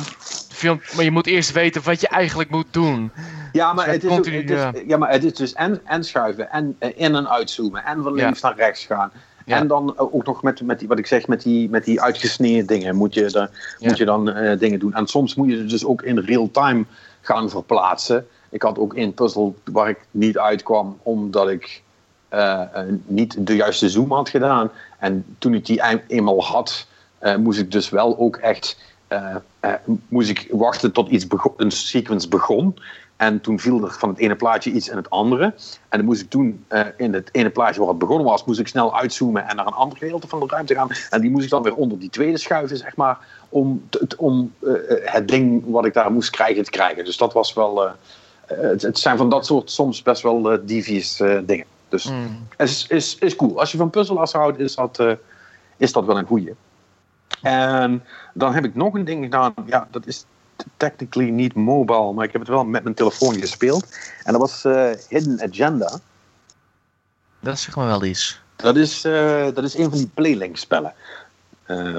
film, maar je moet eerst weten wat je eigenlijk moet doen. Ja, maar Dus het is, dan ook, continu, het is, ja. maar het is dus en, en schuiven en eh, in- en uitzoomen en van links naar rechts gaan. Ja. En dan ook nog met, met die, wat ik zeg, met die, met die uitgesneden dingen moet je, daar, Ja. moet je dan eh, dingen doen. En soms moet je ze dus ook in real time gaan verplaatsen. Ik had ook één puzzel waar ik niet uitkwam omdat ik eh, eh, niet de juiste zoom had gedaan. En toen ik die een- eenmaal had, eh, moest ik dus wel ook echt moest ik wachten tot iets een sequence begon. En toen viel er van het ene plaatje iets in het andere. En dan moest ik toen in het ene plaatje waar het begonnen was, moest ik snel uitzoomen en naar een ander gedeelte van de ruimte gaan. En die moest ik dan weer onder die tweede schuiven, zeg maar, om, te- om het ding wat ik daar moest krijgen te krijgen. Dus dat was wel. het, het zijn van dat soort soms best wel devious dingen. Dus Hmm. is, is, is cool. Als je van puzzelaars houdt, is dat, eh, is dat wel een goeie. En dan heb ik nog een ding gedaan. Ja, dat is technically niet mobile, maar ik heb het wel met mijn telefoon gespeeld. En dat was eh, Hidden Agenda. Dat zegt me wel iets. Dat is, eh, dat is een van die Playlink spellen.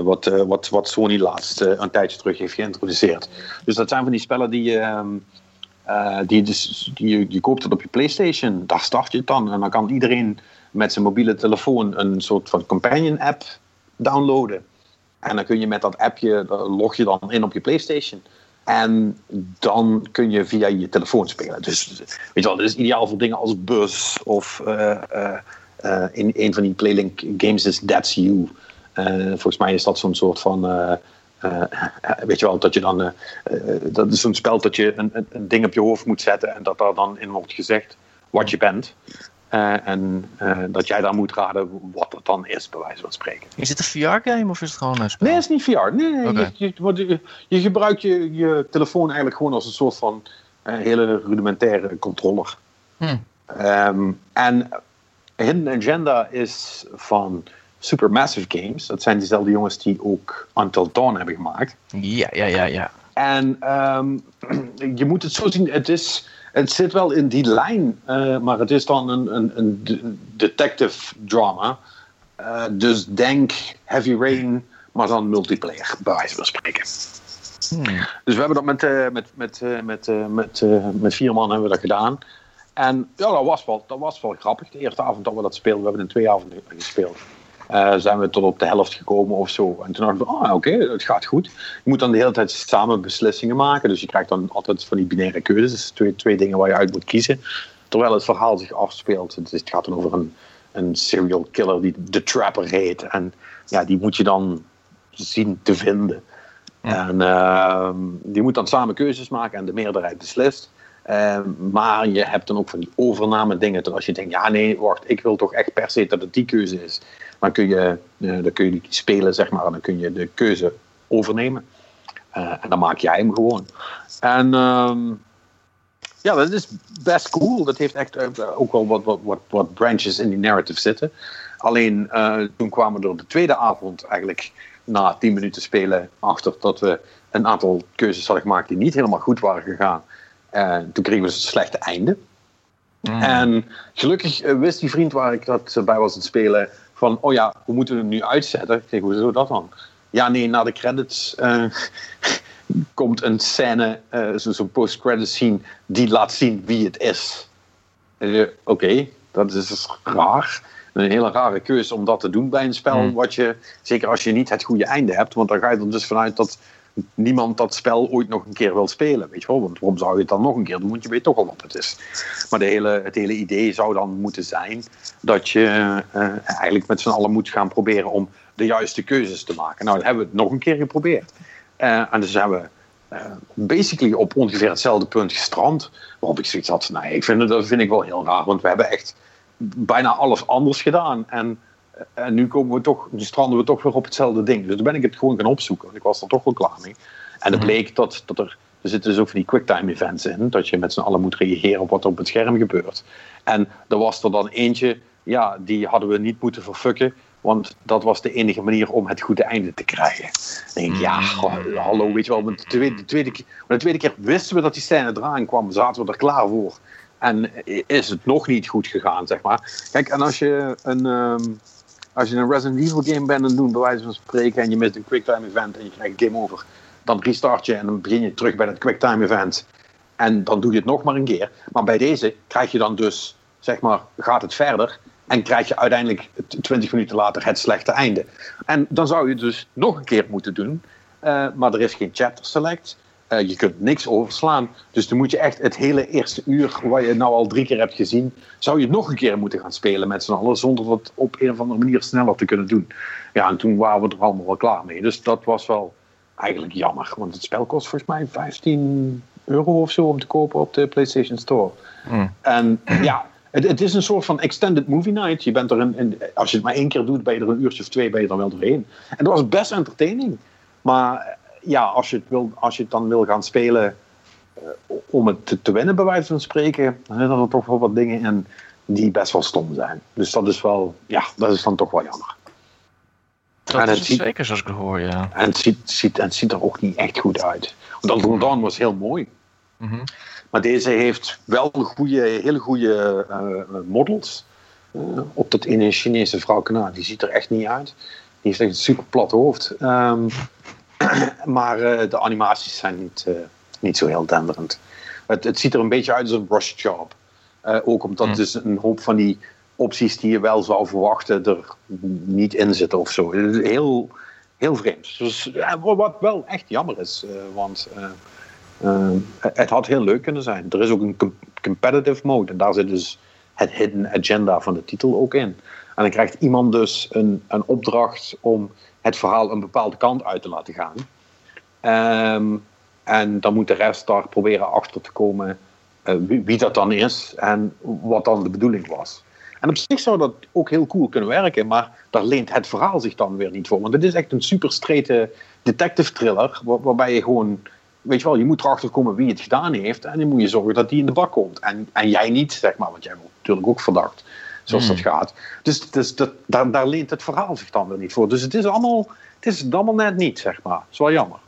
Wat, wat, wat Sony laatst een tijdje terug heeft geïntroduceerd. Dus dat zijn van die spellen die, eh, die, dus, je, koopt het op je PlayStation. Daar start je het dan. En dan kan iedereen met zijn mobiele telefoon een soort van companion app downloaden. En dan kun je met dat appje, log je dan in op je PlayStation. En dan kun je via je telefoon spelen. Dus weet je wel, dit is ideaal voor dingen als Bus of eh, eh, in een van die Playlink games is That's You. Volgens mij is dat zo'n soort van. Eh, eh, weet je wel, dat je dan. eh, dat is zo'n spel dat je een, een, ding op je hoofd moet zetten en dat daar dan in wordt gezegd wat je bent. En dat jij dan moet raden wat dat dan is, bij wijze van spreken. Is dit een VR-game of is het gewoon een spel? Nee, het is niet VR. Nee, je, je, gebruikt je, je telefoon eigenlijk gewoon als een soort van hele rudimentaire controller. Hm. Ehm, en Hidden Agenda is van Supermassive Games. Dat zijn diezelfde jongens die ook Until Dawn hebben gemaakt. Ja, ja, ja, ja. En ehm, [clears throat] je moet het zo zien, het, is, het zit wel in die lijn, eh, maar het is dan een, een, een de- detective drama. Eh, dus denk Heavy Rain, maar dan multiplayer, bij wijze van spreken. Hm. Dus we hebben dat met, eh, met, met, met, met, met vier man hebben we dat gedaan. En ja, dat was, wel, dat was wel grappig. De eerste avond dat we dat speelden, we hebben in twee avonden gespeeld. Eh, zijn we tot op de helft gekomen of zo. En toen dachten we, ah oké, het gaat goed. Je moet dan de hele tijd samen beslissingen maken. Dus je krijgt dan altijd van die binaire keuzes. Dus twee, twee dingen waar je uit moet kiezen. Terwijl het verhaal zich afspeelt. Het, gaat dan over een, een serial killer die The Trapper heet. En ja, die moet je dan zien te vinden. En ehm, die moet dan samen keuzes maken en de meerderheid beslist. Ehm, maar je hebt dan ook van die overname dingen. Dat als je denkt, ja nee, wacht, ik wil toch echt per se dat het die keuze is. Dan kun je, eh, dan kun je die spelen, zeg maar. En dan kun je de keuze overnemen. Eh, en dan maak jij hem gewoon. En ehm, Ja, dat is best cool. Dat heeft echt uh, ook wel wat, wat, wat, wat, branches in die narrative zitten. Alleen uh, toen kwamen we er de tweede avond eigenlijk na tien minuten spelen achter dat we een aantal keuzes hadden gemaakt die niet helemaal goed waren gegaan. En toen kregen we dus een slechte einde. Mm. En gelukkig wist die vriend waar ik dat bij was aan het spelen van, oh ja, we moeten hem nu uitzetten. Ik zeg, hoezo dat dan? Ja, nee, na de credits uh, [laughs] komt een scène, uh, zo'n post-credits scene, die laat zien wie het is. Oké, okay, dat is dus raar. Een hele rare keuze om dat te doen bij een spel, mm. wat je, zeker als je niet het goede einde hebt, want dan ga je er dus vanuit dat niemand dat spel ooit nog een keer wil spelen. Weet je wel? Want waarom zou je het dan nog een keer doen? Want je weet toch al wat het is. Maar de hele, het hele idee zou dan moeten zijn dat je uh, eigenlijk met z'n allen moet gaan proberen om de juiste keuzes te maken. Nou, dan hebben we het nog een keer geprobeerd. Uh, en dus hebben we uh, basically op ongeveer hetzelfde punt gestrand. Waarop ik zoiets had van, nou, ik vind, dat vind ik wel heel raar. Want we hebben echt bijna alles anders gedaan. En en nu komen we toch, nu stranden we toch weer op hetzelfde ding. Dus toen ben ik het gewoon gaan opzoeken. Ik was er toch wel klaar mee. En het mhm. bleek dat, dat er, er zitten dus ook van die quicktime events in. Dat je met z'n allen moet reageren op wat er op het scherm gebeurt. En er was er dan eentje, ja, die hadden we niet moeten verfukken. Want dat was de enige manier om het goede einde te krijgen. Dan denk ik, ja, mhm. hallo, weet je wel. De tweede, de, tweede keer, maar de tweede keer wisten we dat die scène eraan kwam. Zaten we er klaar voor. En is het nog niet goed gegaan, zeg maar. Kijk, en als je een... Ehm, als je een Resident Evil game bent aan doen, bij wijze van spreken, en je mist een quicktime event en je krijgt game over, dan restart je en dan begin je terug bij dat quicktime event. En dan doe je het nog maar een keer. Maar bij deze krijg je dan dus, zeg maar, gaat het verder. En krijg je uiteindelijk 20 minuten later het slechte einde. En dan zou je het dus nog een keer moeten doen. Uh, maar er is geen chapter select. Uh, je kunt niks overslaan. Dus dan moet je echt het hele eerste uur, wat je nou al drie keer hebt gezien, zou je nog een keer moeten gaan spelen met z'n allen, zonder dat op een of andere manier sneller te kunnen doen. Ja, en toen waren we er allemaal wel klaar mee. Dus dat was wel eigenlijk jammer, want het spel kost volgens mij 15 euro of zo om te kopen op de PlayStation Store. Hmm. En ja, het, het, is een soort van extended movie night. Je bent er een, als je het maar één keer doet, ben je er een uurtje of twee ben je er wel doorheen. En dat was best entertaining. Maar ja, als je, het wil, als je het dan wil gaan spelen uh, om het te, te, winnen, bij wijze van spreken, dan zijn er toch wel wat dingen in die best wel stom zijn. Dus dat is wel, ja, dat is dan toch wel jammer. Dat en het is ziet, zeker zoals ik hoor, ja. En het ziet, ziet, en het ziet er ook niet echt goed uit. Want Until Dawn was heel mooi. Mm -hmm. Maar deze heeft wel goede, hele goede uh, models. Uh, op dat ene Chinese vrouw, nou, die ziet er echt niet uit. Die heeft echt een super plat hoofd. Um, [clears throat] maar uh, de animaties zijn niet, uh, niet zo heel denderend. Het, het, ziet er een beetje uit als een brush job. Uh, ook omdat mm. dus een hoop van die opties die je wel zou verwachten er niet in zitten of zo. Heel, heel vreemd. Dus, wat wel echt jammer is, want het had heel leuk kunnen zijn. Er is ook een competitive mode en daar zit dus het hidden agenda van de titel ook in. En dan krijgt iemand dus een, een opdracht om het verhaal een bepaalde kant uit te laten gaan. Um, en dan moet de rest daar proberen achter te komen uh, wie, dat dan is en wat dan de bedoeling was. En op zich zou dat ook heel cool kunnen werken, maar daar leent het verhaal zich dan weer niet voor. Want het is echt een super straight detective thriller, waar, waarbij je gewoon, weet je wel, je moet erachter komen wie het gedaan heeft en dan moet je zorgen dat die in de bak komt. En, en jij niet, zeg maar, want jij wordt natuurlijk ook verdacht zoals dat hmm. gaat. Dus, dus dat, daar, daar leent het verhaal zich dan weer niet voor. Dus het is allemaal, het is allemaal net niet, zeg maar. Dat is wel jammer.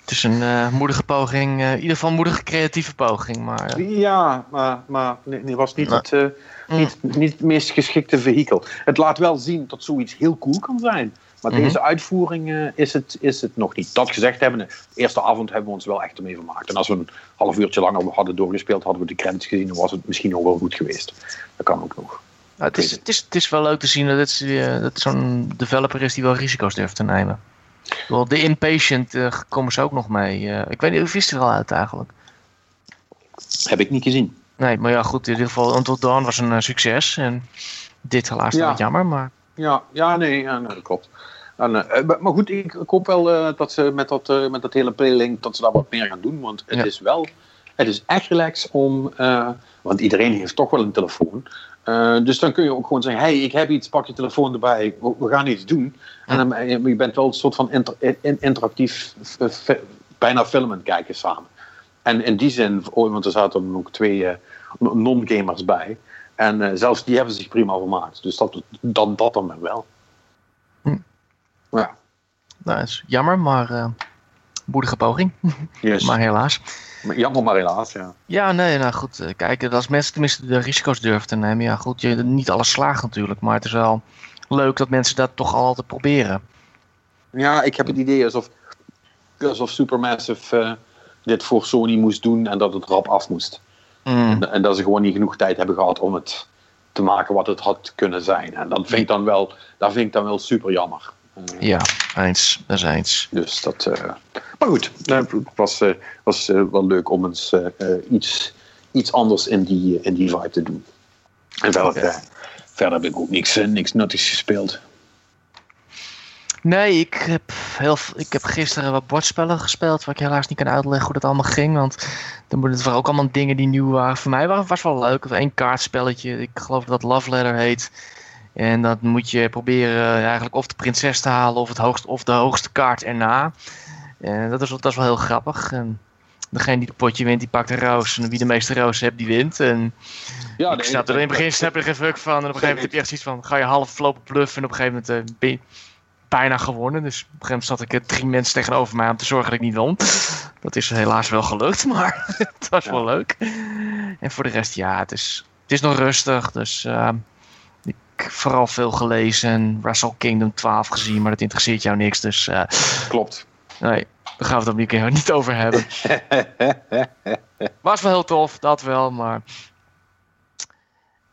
Het is een uh, moedige poging, uh, in ieder geval een moedige creatieve poging. Maar, uh... Ja, maar, maar nee, was niet, het, mm. niet, niet het meest geschikte vehikel. Het laat wel zien dat zoiets heel cool kan zijn. Maar mm -hmm. deze uitvoering is, het, is het nog niet. Dat gezegd hebben, de eerste avond hebben we ons wel echt ermee vermaakt. En als we een half uurtje langer hadden doorgespeeld, hadden we de credits gezien, dan was het misschien nog wel goed geweest. Dat kan ook nog. Nou, het, is, het, is, het is wel leuk te zien dat het, uh, dat zo'n developer is die wel risico's durft te nemen. Wel, de Impatient uh, komen ze ook nog mee. Uh, ik weet niet, hoe is er al uit eigenlijk? Heb ik niet gezien. Nee, maar ja, goed. In ieder geval, Until Dawn was een succes. En dit helaas ja. wat jammer, maar... Ja, ja nee, ja, nee dat klopt. En, maar goed, ik, ik hoop wel dat ze met dat, met dat hele playlink dat ze daar wat meer gaan doen. Want het is wel, het is echt relaxed om, want iedereen heeft toch wel een telefoon. Uh, dus dan kun je ook gewoon zeggen: hey, ik heb iets, pak je telefoon erbij, we, gaan iets doen. En dan, je bent wel een soort van inter, in, interactief, bijna film aan het kijken samen. En in die zin, oh, want er zaten ook twee eh, non-gamers bij. En eh, zelfs die hebben zich prima vermaakt. Dus dat, dat, dat dan wel. Hm. Ja. Nou, is jammer, maar moedige poging. Yes. [laughs] maar helaas. Jammer, maar helaas, ja. Ja, nee, nou goed. Kijk, als mensen tenminste de risico's durven te nemen. Ja, goed, je, niet alles slaagt natuurlijk. Maar het is wel leuk dat mensen dat toch altijd proberen. Ja, ik heb het idee alsof, alsof Supermassive uh, dit voor Sony moest doen en dat het rap af moest. Mm. En, en, dat ze gewoon niet genoeg tijd hebben gehad om het te maken wat het had kunnen zijn. En dat vind ik dan wel, dat vind ik dan wel super jammer. Ja, eens. Dat is eens. Dus dat. Uh, maar goed, het was, was wel leuk om eens iets, iets anders in die, in die vibe te doen. En verder, verder heb ik ook niks, niks nuttigs gespeeld. Nee, ik heb, heel, ik heb gisteren wat bordspellen gespeeld, waar ik helaas niet kan uitleggen hoe dat allemaal ging. Want dan het waren ook allemaal dingen die nieuw waren. Voor mij was het wel leuk. Eén kaartspelletje, ik geloof dat Love Letter heet. En dan moet je proberen eigenlijk of de prinses te halen of, het hoogst, of de hoogste kaart erna. En dat is, dat is wel heel grappig. En degene die het potje wint, die pakt een roos. En wie de meeste roos hebt, die wint. En ja, ik snap er in het begin snap er geen fuck van. En op een gegeven moment heb je echt zoiets van, ga je half lopen bluffen. En op een gegeven moment uh, ben bijna gewonnen. Dus op een gegeven moment zat ik er drie mensen tegenover mij om te zorgen dat ik niet won. Dat is helaas wel gelukt, [laughs] maar het was ja. wel leuk. En voor de rest, ja, het is, het is nog rustig. Dus uh, ik heb vooral veel gelezen en Wrestle Kingdom 12 gezien, maar dat interesseert jou niks. Dus, uh, Klopt. Nee, daar gaan we het op die keer [laughs] niet over hebben. Was wel heel tof, dat wel, maar...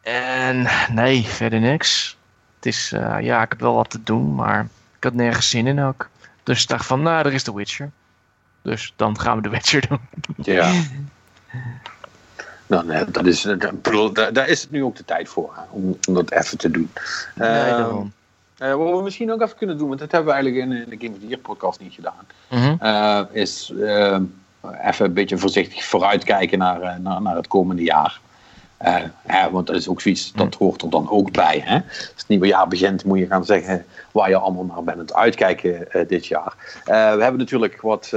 En nee, verder niks. Het is, uh, ja, ik heb wel wat te doen, maar ik had nergens zin in ook. Dus ik dacht van, nou, er is The Witcher. Dus dan gaan we The Witcher doen. Ja. [laughs] Nou, nee, dat is, daar, daar is het nu ook de tijd voor, om, om dat even te doen. Nee, uh, uh, wat we misschien ook even kunnen doen, want dat hebben we eigenlijk in, in de Game of the Year podcast niet gedaan, mm -hmm. uh, is uh, even een beetje voorzichtig vooruitkijken naar, naar, naar het komende jaar. Hè, want dat is ook zoiets, dat hoort er dan ook bij. Hè? Als het nieuwe jaar begint, moet je gaan zeggen waar je allemaal naar bent aan het uitkijken dit jaar. we hebben natuurlijk wat,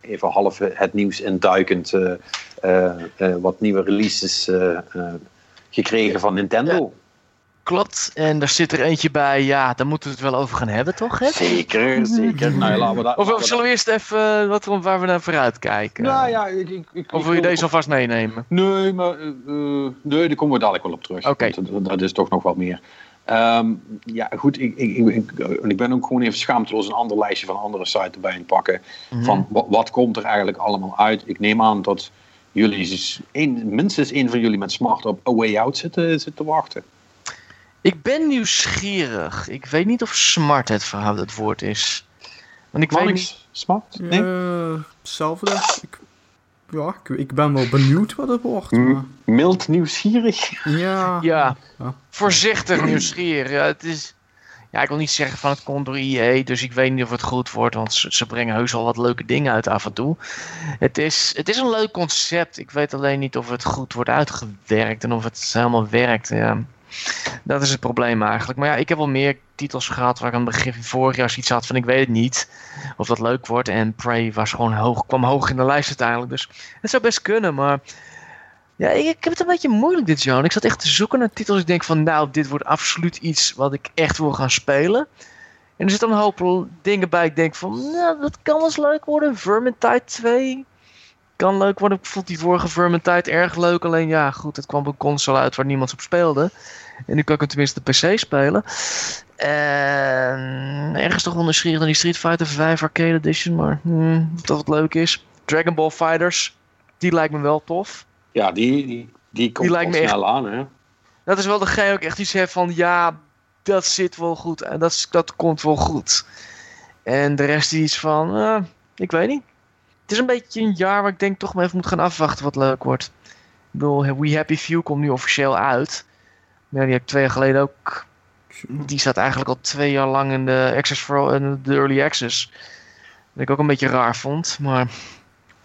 even half het nieuws induikend, wat nieuwe releases gekregen van Nintendo. Klopt, en daar zit er eentje bij, ja, daar moeten we het wel over gaan hebben, toch? Hè? Zeker, [laughs] zeker. Nou, laten we dat, of, of zullen we eerst even wat, waar we naar vooruit kijken? Nou ja, ik, ik, ik, of wil je deze alvast meenemen? Nee, maar uh, nee, daar komen we dadelijk wel op terug. Oké. Dat, dat, is toch nog wat meer. Um, ja, goed, ik, ik, ik, ik, ben ook gewoon even schaamteloos een ander lijstje van andere sites erbij aan het pakken. Mm -hmm. Van wat, wat komt er eigenlijk allemaal uit? Ik neem aan dat jullie, een, minstens één van jullie met Smart op A Way Out zitten, zitten te wachten. Ik ben nieuwsgierig. Ik weet niet of smart het verhaal het woord is. Want ik weet niet... Smart? Nee? Uh, hetzelfde. Ik, ja, ik, ik, ben wel benieuwd wat het wordt. Maar... Mild nieuwsgierig? Ja. Ja, ja. voorzichtig nieuwsgierig. Ja, het is... Ja, ik wil niet zeggen van het komt door EA, dus ik weet niet of het goed wordt, want ze, ze brengen heus al wat leuke dingen uit af en toe. Het is, het is een leuk concept. Ik weet alleen niet of het goed wordt uitgewerkt en of het helemaal werkt. Ja. Dat is het probleem eigenlijk. Maar ja, ik heb wel meer titels gehad waar ik aan het begin van vorig jaar iets had van ik weet het niet of dat leuk wordt. En Prey was gewoon hoog, kwam hoog in de lijst uiteindelijk. Dus het zou best kunnen, maar ja, ik, ik heb het een beetje moeilijk dit jaar. Ik zat echt te zoeken naar titels. Ik denk van nou, dit wordt absoluut iets wat ik echt wil gaan spelen. En er zitten een hoop dingen bij. Ik denk van, nou, dat kan wel eens leuk worden. Vermintide 2 kan leuk worden. Ik vond die vorige Vermintide erg leuk. Alleen ja, goed, het kwam op een console uit waar niemand op speelde. En nu kan ik hem tenminste op PC spelen. En ergens toch wel nieuwsgierig naar die Street Fighter 5 Arcade Edition. Maar hmm, dat wat leuk is. Dragon Ball Fighters, die lijkt me wel tof. Ja, die, die, die komt Die lijkt me echt- snel aan, hè? Dat is wel degene ook echt iets heeft van ja, dat zit wel goed en dat, is- dat komt wel goed. En de rest iets van, eh, ik weet niet. Het is een beetje een jaar waar ik denk toch maar even moet gaan afwachten wat leuk wordt. Ik bedoel, We Happy Few komt nu officieel uit. Maar ja, die heb ik twee jaar geleden ook. Die staat eigenlijk al twee jaar lang in de, access for, in de early access. Wat ik ook een beetje raar vond. Maar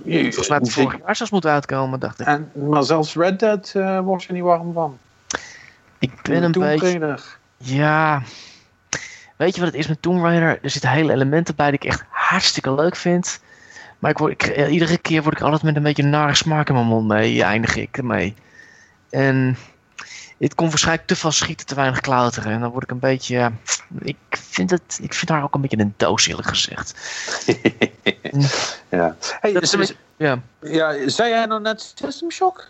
volgens mij het vorig jaar zelfs moeten uitkomen, dacht ik. En, maar zelfs Red Dead eh word je niet warm van. Ik ben een Tomb beetje... Raider. Ja. Weet je wat het is met Tomb Raider? Er zitten hele elementen bij die ik echt hartstikke leuk vind. Maar ik word, ik, eh, iedere keer word ik altijd met een beetje een nare smaak in mijn mond mee, eindig ik ermee. En het komt waarschijnlijk te veel schieten, te weinig klauteren. En dan word ik een beetje. Ik vind, het, ik vind haar ook een beetje een doos, eerlijk gezegd. [laughs] [laughs] ja. Hey, Dat is een dus- beetje- ja. ja, zei jij nou net System Shock?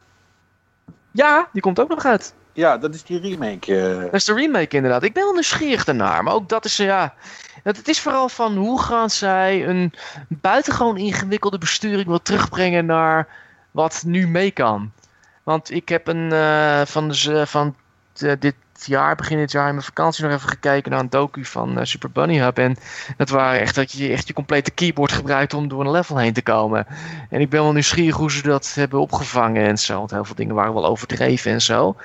ja, die komt ook nog uit. Ja, dat is die remake. eh. Dat is de remake inderdaad. Ik ben wel nieuwsgierig daarnaar. Maar ook dat is, ja... Het het is vooral van hoe gaan zij een buitengewoon ingewikkelde besturing wil terugbrengen naar wat nu mee kan. Want ik heb een eh, van, de, van de- dit jaar, begin dit jaar in mijn vakantie nog even gekeken naar een docu van eh, Super Bunny Hub. En dat waren echt dat je echt je complete keyboard gebruikt om door een level heen te komen. En ik ben wel nieuwsgierig hoe ze dat hebben opgevangen en zo. Want heel veel dingen waren wel overdreven en zo.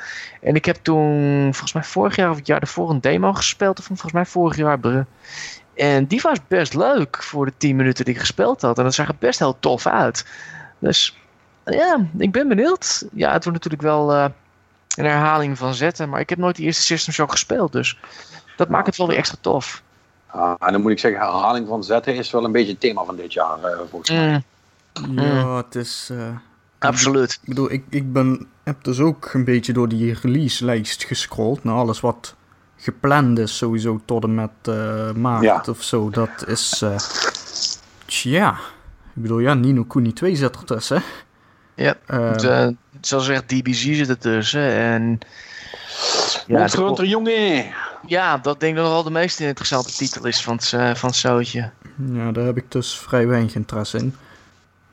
En ik heb toen, volgens mij vorig jaar of het jaar daarvoor, een demo gespeeld. Of volgens mij vorig jaar. En die was best leuk voor de 10 minuten die ik gespeeld had. En dat zag er best heel tof uit. Dus ja, ik ben benieuwd. Ja, het wordt natuurlijk wel eh, een herhaling van zetten. Maar ik heb nooit die eerste System Shock gespeeld. Dus dat maakt het wel weer extra tof. Ah, en dan moet ik zeggen, herhaling van zetten is wel een beetje het thema van dit jaar, eh, volgens mij. Mm, Ja, het is... eh, absoluut. Ik bedoel, ik, ik ben, heb dus ook een beetje door die release-lijst gescrolld. Naar alles wat gepland is, sowieso tot en met eh, maart Ja. of zo. Dat is. eh tja. Ik bedoel, ja, Nino Kuni 2 zit ertussen. Ja, Eh, het, eh, zoals gezegd, DBZ zit ertussen. En ja, de- Hunter, jongen! ja, dat denk ik nog wel de meest interessante titel is van het, eh, van het zootje. ja, daar heb ik dus vrij weinig interesse in.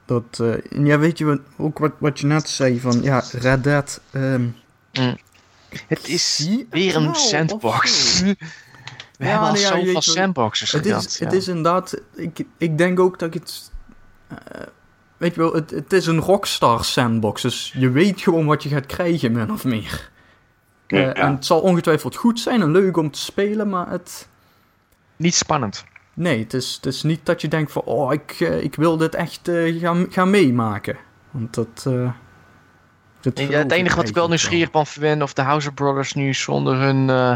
Dat, eh, en ja, weet je wat, ook wat, wat je net zei van, ja, Red Dead. ehm, Het is weer een of sandbox. [laughs] We Ja, hebben al nee, ja, zoveel wel- sandboxes Het gehad. is, ja. het is inderdaad, ik, ik denk ook dat ik het. eh, weet je wel, het, het is een Rockstar sandbox, dus je weet gewoon wat je gaat krijgen, min of meer. Eh, Ja. En het zal ongetwijfeld goed zijn en leuk om te spelen, maar het. Niet spannend. Nee, het is, het is niet dat je denkt van, oh, ik, eh, ik wil dit echt eh, gaan, gaan meemaken. Want dat. eh, dat ja, het enige wat ik wel nieuwsgierig van verwen of de Houser Brothers nu zonder hun eh,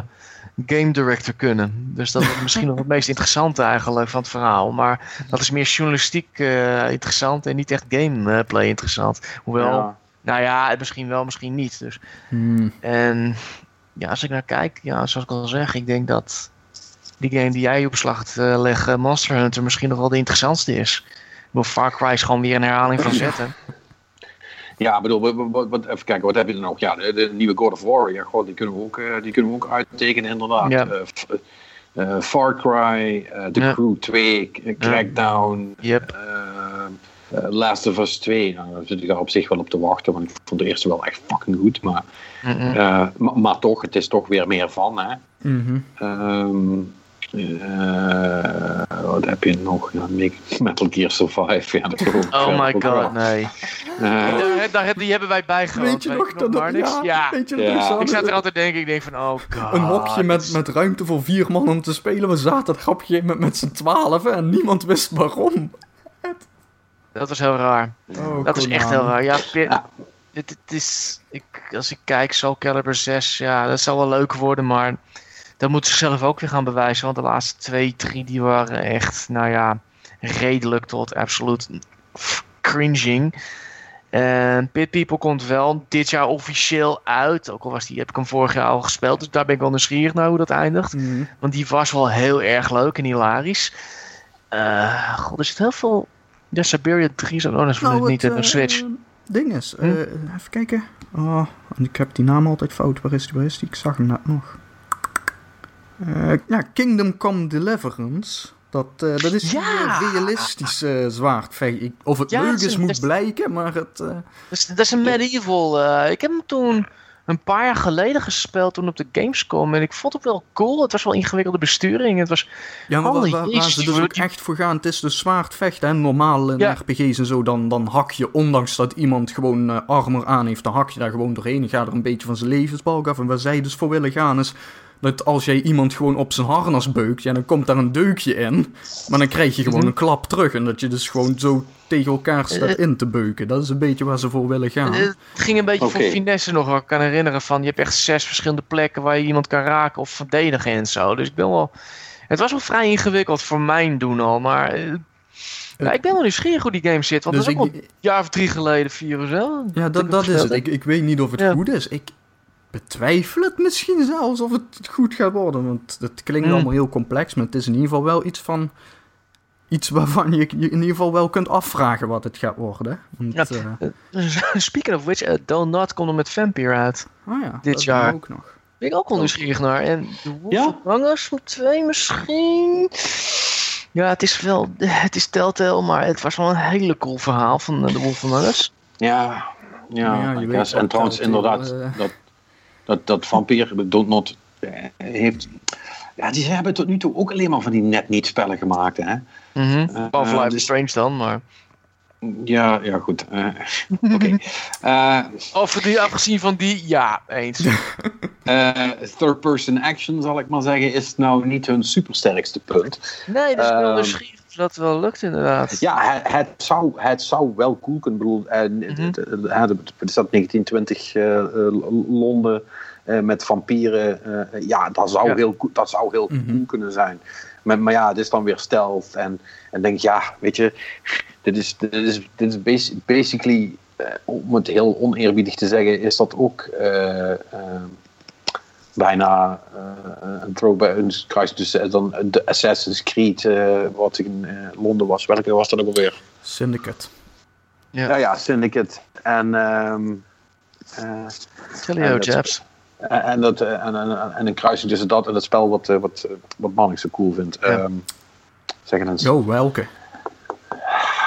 game director kunnen. Dus dat is misschien nog het meest interessante eigenlijk van het verhaal. Maar dat is meer journalistiek eh, interessant en niet echt gameplay interessant. Hoewel, Ja. nou ja, misschien wel, misschien niet. Dus Hmm. En ja, als ik naar kijk, ja, zoals ik al zeg, ik denk dat die game die jij op beslag gaat eh, leggen, Monster Hunter, misschien nog wel de interessantste is. Ik bedoel, Far Cry is gewoon weer een herhaling van zetten. Ja, ik bedoel, wat, wat- even kijken, wat heb je er nog? Ja, de, de nieuwe God of War, ja, god, die, kunnen we ook, eh, die kunnen we ook uittekenen, inderdaad. Ja. Eh, eh, Far Cry, eh, The Ja. Crew 2, K- Crackdown, Yep. Last of Us 2. Nou, daar zit ik daar op zich wel op te wachten, want ik vond de eerste wel echt fucking goed. Maar, eh, maar, maar toch, het is toch weer meer van, hè. Ehm, eh, wat heb je nog? Ja, Metal Gear Survive. Ja, dat Oh my god, nee. Eh, Daar, daar, die hebben wij bijgewoond. Weet je nog dat Marnix? ja, Ja. Weet je Ja. nog, ze Ik zat er altijd te denken, ik denk van, oh god. Een hokje dit met, met ruimte voor vier man om te spelen. We zaten het grapje met, met z'n twaalf en niemand wist waarom. Dat was heel raar. Oh, Dat is echt heel raar. Ja, het, het is, ik, als ik kijk, Soul Calibur 6, ja, dat zal wel leuk worden, maar dat moet zichzelf ook weer gaan bewijzen. Want de laatste twee, drie, die waren echt, nou ja, redelijk tot absoluut cringing. En Pit People komt wel dit jaar officieel uit. Ook al was die, heb ik hem vorig jaar al gespeeld. Dus daar ben ik wel nieuwsgierig naar hoe dat eindigt. Mhm. Want die was wel heel erg leuk en hilarisch. Eh god, er zit heel veel... Ja, Siberia 3 is ook nog eens van de het, Nintendo eh, Switch. ding is, Hm? eh, even kijken. Oh, ik heb die naam altijd fout. Waar is die? Waar is die? Ik zag hem net nog. Eh, ja, Kingdom Come Deliverance. Dat, eh, dat is Ja! eh, realistische zwaardvecht. Ik- Of het Ja, leuk is een- moet is- blijken, maar het... Dat is, een medieval. ik heb hem toen een paar jaar geleden gespeeld toen op de Gamescom. En ik vond het wel cool. Het was wel ingewikkelde besturing. Het was... Ja, maar waar, waar- waar jezus, ze dus ook echt voor gaan, het is dus zwaard vechten. En normaal in Ja. RPG's en zo, dan, dan hak je, ondanks dat iemand gewoon armor aan heeft, dan hak je daar gewoon doorheen en gaat er een beetje van zijn levensbalk af. En waar zij dus voor willen gaan is, dat als jij iemand gewoon op zijn harnas beukt, ja, dan komt daar een deukje in. Maar dan krijg je gewoon Mhm. een klap terug. En dat je dus gewoon zo tegen elkaar staat Eh, in te beuken. Dat is een beetje waar ze voor willen gaan. Eh, Het ging een beetje voor finesse nog. Wat ik kan herinneren van... Je hebt echt zes verschillende plekken waar je iemand kan raken of verdedigen en zo. Dus ik ben wel... Het was wel vrij ingewikkeld voor mijn doen al. Maar eh, Ja, ik ben wel nieuwsgierig hoe die game zit. Want Dus dat is ook ik- al een jaar of drie geleden, vier of zo. Ja, dat, dat is het. Ik, ik weet niet of het Ja. goed is. Ik betwijfel het misschien zelfs of het goed gaat worden. Want het klinkt Mm. allemaal heel complex, maar het is in ieder geval wel iets van... Iets waarvan je je in ieder geval wel kunt afvragen wat het gaat worden. Want, Ja. eh, [laughs] Speaking of which, uh, Donut komt er met Vampire uit. oh ja, Dit dat jaar. ook nog. Ben ik ook wel nieuwsgierig naar. En The Wolf Ja? 2 misschien? Ja, het is wel... Het is Telltale, maar het was wel een hele cool verhaal van uh, The Wolf Among Us. Ja, ja, Ja, je weet En trouwens, inderdaad, eh, dat, dat, dat vampier, Don't Not, eh, heeft... Ja, die hebben tot nu toe ook alleen maar van die net niet spellen gemaakt, hè. Life dus- is Strange dan, maar... Ja, ja, goed. eh, [laughs] Oké. Eh, Of die, afgezien van die, ja, eens. [laughs] eh, Third-person action, zal ik maar zeggen, is nou niet hun supersterkste punt. Nee, dat is wel Ehm, nieuwsgierig dat wel lukt inderdaad. Ja, het, het, zou, het zou wel cool kunnen. Ik bedoel, eh, Mhm. het- het- het- het is dat 1920 eh, eh, Londen eh, met vampieren. eh, ja, dat zou Ja. heel, cool- dat zou heel Mhm. cool kunnen zijn. Maar, maar ja, het is dan weer stealth. En, en denk ja, weet je, dit is, dit is, dit is basi- basically, eh, om het heel oneerbiedig te zeggen, is dat ook eh, eh, bijna eh, een throwback, een kruis tussen dan de Assassin's Creed, eh, wat in eh, Londen was. Welke was dat ook alweer? Syndicate. Ja. Ja, ja, Syndicate. En, ehm eh, Tellio, en dat- Jabs. en, dat, eh, en, en, en een kruising tussen dat en het spel wat, eh, wat, eh, wat Manning zo cool vindt. Ja. Ehm, zeggen eens. Jo, welke?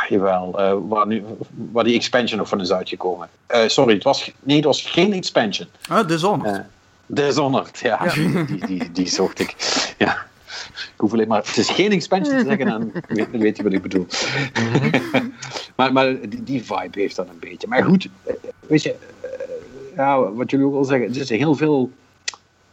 Jawel, eh, waar, nu, waar die expansion nog van is uitgekomen. Eh, sorry, het was, nee, het was geen expansion. Ah, Dishonored. Dishonored, ja. Ja. Die, die, die zocht ik. Ja. Ik hoef alleen maar... Het is geen expansion te zeggen en weet, dan weet je wat ik bedoel. maar maar die, die vibe heeft dat een beetje. Maar goed, eh, weet je... eh, ja, wat jullie ook al zeggen. Het is heel veel...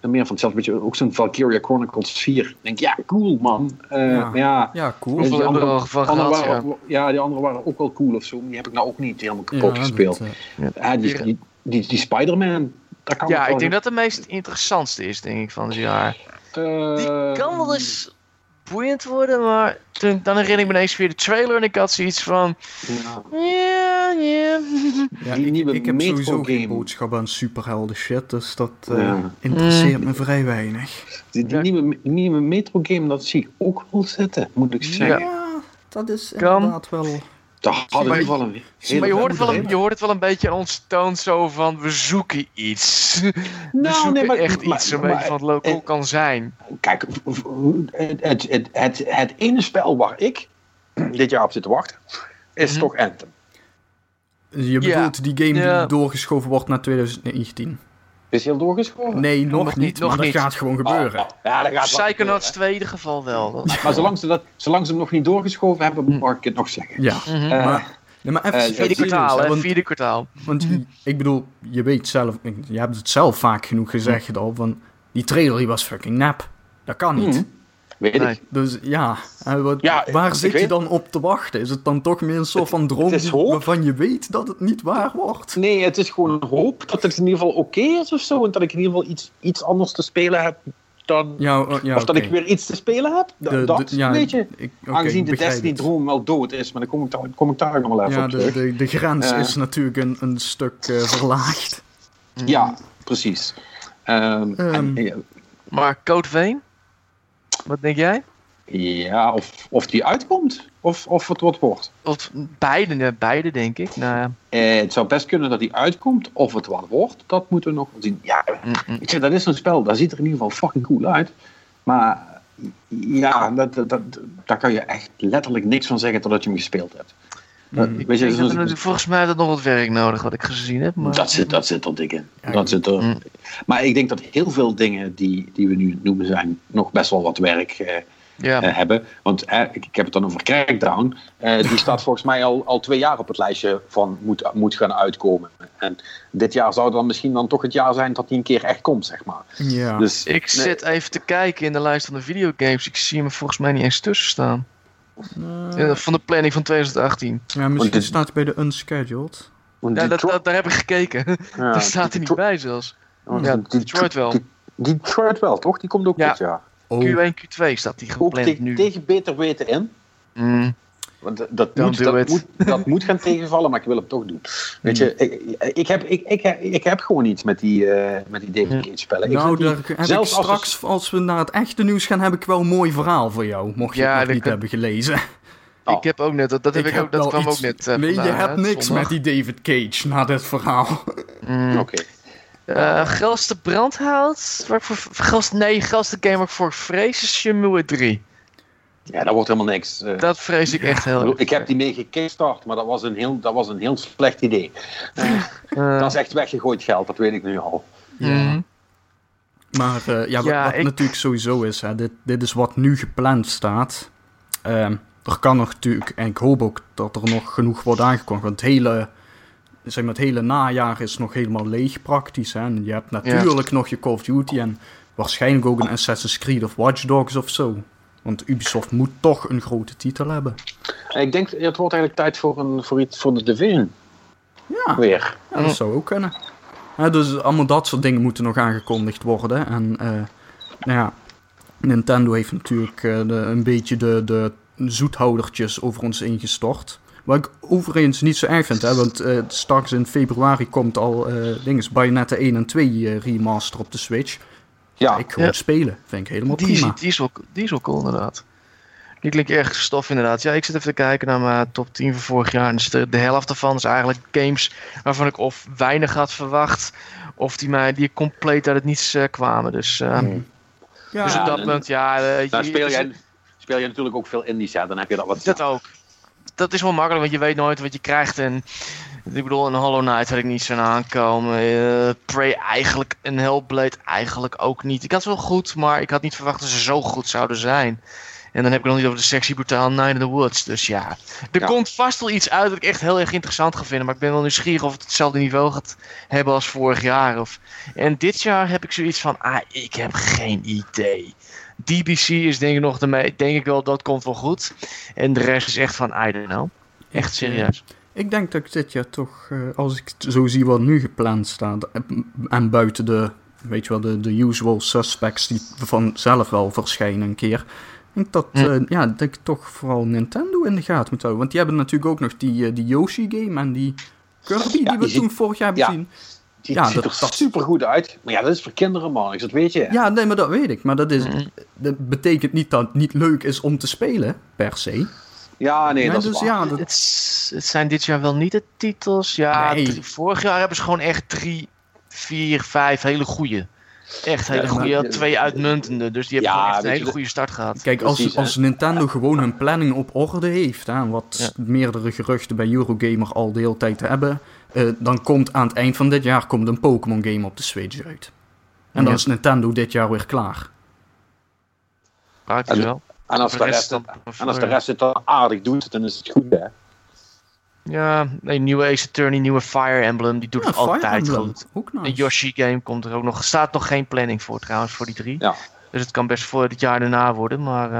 Meer van hetzelfde. Ook zo'n Valkyria Chronicles 4. Ik denk, ja, cool man. Eh, Ja. ja, Ja, cool. Die er andere- andere gehad? waren, ja, die andere waren ook wel cool of zo. maar Die heb ik nou ook niet helemaal kapot Ja, gespeeld. dat, Ja, die, die, die, die Spider-Man, daar kan Ja, ik denk dat de meest interessantste is, denk ik, van het jaar. Die kan wel eens boeiend worden, maar toen, dan herinner ik me ineens weer de trailer en ik had zoiets van... Ja. Ja, ja. ja, Die ik, nieuwe ik heb Metro sowieso geen game. boodschap aan superhelden shit, dus dat eh, Ja. interesseert me vrij weinig. Die, die Ja. nieuwe, nieuwe Metro game, dat zie ik ook wel zitten, moet ik zeggen. Ja, dat is Kan. inderdaad wel... Daar hadden Maar- we wel een hele Maar je hoort, het wel een, je hoort het wel een beetje aan ons toon zo van, we zoeken iets. [laughs] we Nou, zoeken nee, maar- echt maar- iets, een maar- beetje van het local eh, kan zijn. Kijk, het, het, het, het, het ene spel waar ik [clears throat] dit jaar op zit te wachten, is Mhm. toch Anthem. Je bedoelt die game Ja. die doorgeschoven wordt naar 2019? Is hij al doorgeschoven? Nee, nog, nog niet, nog maar niet. dat gaat gewoon gebeuren. Oh, oh, ja, dat gaat Psychonauts gebeuren. 2 in ieder geval wel. Dat- Maar zolang ze, dat, zolang ze hem nog niet doorgeschoven hebben, mag ik het nog zeggen. Ja, Mhm. Eh, maar, nee, maar even eh, Vierde kwartaal, hè, Vierde kwartaal. want ik bedoel, je weet zelf, je hebt het zelf vaak genoeg gezegd al, van die trailer die was fucking nep. Dat kan niet. Mhm. Weet Nee. ik. Dus ja, wat, Ja, waar zit je weet- dan op te wachten? Is het dan toch meer een soort van droom waarvan je weet dat het niet waar wordt? Nee, het is gewoon hoop dat het in ieder geval oké is of zo. En dat ik in ieder geval iets, iets anders te spelen heb dan... Ja, oh, ja, of dat ik weer iets te spelen heb. Da- De- dat, de- ja, weet je. ik- Aangezien de Destiny-droom wel dood is. Maar dan kom ik daar, kom ik daar nog wel even Ja, op de, terug. de, de grens Eh. is natuurlijk een, een stuk eh, verlaagd. Ja, precies. Ehm, en, Ehm. Maar Code Vein? Wat denk jij? ja, of, of die uitkomt. Of, of het wat wordt. Of beide, nee, beide denk ik. Nou, ja. Eh, het zou best kunnen dat die uitkomt. Of het wat wordt. Dat moeten we nog zien. Ja, weet je, dat is een spel. Dat ziet er in ieder geval fucking cool uit. Maar ja, dat, dat, dat, daar kan je echt letterlijk niks van zeggen totdat je hem gespeeld hebt. Mm. weet je, dat, volgens mij het nog wat werk nodig wat ik gezien heb. Maar... dat, zit, dat zit er dik in. Ja, dat zit er. Mm. Maar ik denk dat heel veel dingen die, die we nu noemen zijn nog best wel wat werk eh, ja. eh, hebben. Want eh, ik, ik heb het dan over Crackdown. Eh, die [laughs] staat volgens mij al, al twee jaar op het lijstje van moet, moet gaan uitkomen. En dit jaar zou dan misschien dan toch het jaar zijn dat die een keer echt komt, zeg maar. Ja. Dus Ik zit even te kijken in de lijst van de videogames. Ik zie hem volgens mij niet eens tussen staan. Eh, Eh, Van de planning van 2018. ja, misschien want dit- staat hij bij de unscheduled. want Ja, dat, Detroit- dat- daar heb ik gekeken. ja, [laughs] daar staat hij niet bij zelfs. want Ja, die- Detroit wel. die- Detroit wel, toch? Die komt ook Ja. dit jaar. Oh, Q1, Q2 staat Ook gepland tegen, nu. tegen beter weten in. Mm. Want dat, moet, dat, moet, [laughs] dat moet gaan tegenvallen, maar ik wil het toch doen. Weet je, ik, ik, heb, ik, ik, heb, ik heb gewoon iets met die, eh, met die David Cage spellen. Ik nou, die- heb zelfs als straks, als we naar het echte nieuws gaan, heb ik wel een mooi verhaal voor jou. Mocht je Ja, het nog niet kan- hebben gelezen. Oh. Ik heb ook net, dat, dat, heb ik ook, dat kwam iets- ook net. eh, nee, je hebt hè, niks zondag. met die David Cage na dit verhaal. Mm. Oké. Eh, grootste brandhout? Waar ik voor, grootste, nee, grootste game waar ik voor vrees is Shenmue 3. Ja, dat wordt helemaal niks. eh. Dat vrees ik echt heel erg. ik heb die mee gekickstart, maar dat was een heel, dat was een heel slecht idee. Eh, Dat is echt weggegooid geld, dat weet ik nu al. Maar eh, ja, wat, Ja, wat ik- natuurlijk sowieso is, hè, dit, dit is wat nu gepland staat. Ehm, er kan nog natuurlijk, en ik hoop ook dat er nog genoeg wordt aangekondigd. Want het hele, zeg maar, het hele najaar is nog helemaal leeg praktisch. Hè. En je hebt natuurlijk nog je Call of Duty en waarschijnlijk ook een Assassin's Creed of Watch Dogs of zo. Want Ubisoft moet toch een grote titel hebben. Ik denk, het wordt eigenlijk tijd voor, een, voor iets voor de Division. Ja, Weer. ja dat zou ook kunnen. Dus allemaal dat soort dingen moeten nog aangekondigd worden. En eh, nou ja, Nintendo heeft natuurlijk eh, de, een beetje de, de zoethoudertjes over ons ingestort. Wat ik overigens niet zo erg vind, hè, want eh, straks in februari komt al dinges Bayonetta 1 en 2 eh, remaster op de Switch. Ja, ik gewoon Ja. spelen, vind ik helemaal Die, is, prima. die, is wel, die is wel cool inderdaad. Die klinkt erg stof inderdaad. Ja, ik zit even te kijken naar mijn top 10 van vorig jaar. En dus de, de helft daarvan is eigenlijk games waarvan ik of weinig had verwacht. Of die, mij, die compleet uit het niets eh, kwamen. Dus, eh, Hmm. Ja, dus op dat en- punt, ja... eh, nou je- speel je- jij, speel jij natuurlijk ook veel indies, hè? dan heb je dat wat... Dat ook. Dat is wel makkelijk, want je weet nooit wat je krijgt. En ik bedoel, een Hollow Knight had ik niet zo aankomen. Eh Prey eigenlijk, een Hellblade eigenlijk ook niet. Ik had het wel goed, maar ik had niet verwacht dat ze zo goed zouden zijn. En dan heb ik nog niet over de sexy brutaal Night in the Woods. Dus ja, er Ja. komt vast wel iets uit dat ik echt heel erg interessant ga vinden. Maar ik ben wel nieuwsgierig of het hetzelfde niveau gaat hebben als vorig jaar. Of... En dit jaar heb ik zoiets van, ah, ik heb geen idee. DBC is denk ik nog de denk ik wel, dat komt wel goed. En de rest is echt van, I don't know. Echt serieus. Ik denk dat ik dit jaar toch, eh, als ik zo zie wat nu gepland staat, eh, en buiten de, weet je wel, de, de usual suspects die vanzelf wel verschijnen een keer, denk dat, Hm. eh, ja, dat ik toch vooral Nintendo in de gaten moet houden. Want die hebben natuurlijk ook nog die, die Yoshi-game en die Kirby die we die ziet- toen vorig jaar hebben ja. gezien. Die Ja, ziet dat- er dat- super goed uit. Maar ja, dat is voor kinderen, man. Dat weet je. Ja, nee, maar dat weet ik. Maar dat, is, Mhm. dat betekent niet dat het niet leuk is om te spelen, per se. Ja, nee, dat is dus waar. ja, dat, Het, het zijn dit jaar wel niet de titels. Ja, Nee. drie- vorig jaar hebben ze gewoon echt drie, vier, vijf hele goede. Echt hele Ja, goede. maar- Je had twee uitmuntende. Dus die hebben Ja, echt een hele goede start gehad. Kijk, als, Precies, als Nintendo gewoon hun planning op orde heeft, hè, wat Ja. meerdere geruchten bij Eurogamer al de hele tijd hebben, eh, dan komt aan het eind van dit jaar komt een Pokémon game op de Switch uit. En dan Ja. is Nintendo dit jaar weer klaar. Praktisch wel. En als, de rest, dan- en als de rest het dan aardig doet, dan is het goed, hè? Ja, een nieuwe Ace Attorney, nieuwe Fire Emblem. Die doet Ja, het altijd Emblem, goed. Ook Een nice. Yoshi game komt er ook nog. Er staat nog geen planning voor trouwens, voor die drie. Ja. Dus het kan best voor het jaar daarna worden. Maar eh,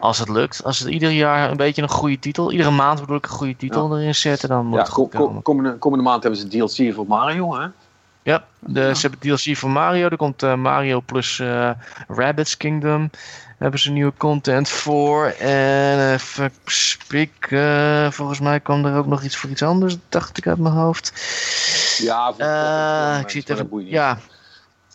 als het lukt, als het ieder jaar een beetje een goede titel, iedere maand bedoel ik een goede titel erin zetten, dan moet Ja, het goed ko- ko- komen. komende, komende maand hebben ze DLC voor Mario, hè? Ja, de, ze hebben DLC voor Mario. Er komt eh, Mario plus eh Rabbids Kingdom. Hebben ze nieuwe content voor. En even spieken. volgens mij kwam er ook nog iets voor iets anders, dacht ik uit mijn hoofd. Ja, voor Eh, ik zie het even. Ja.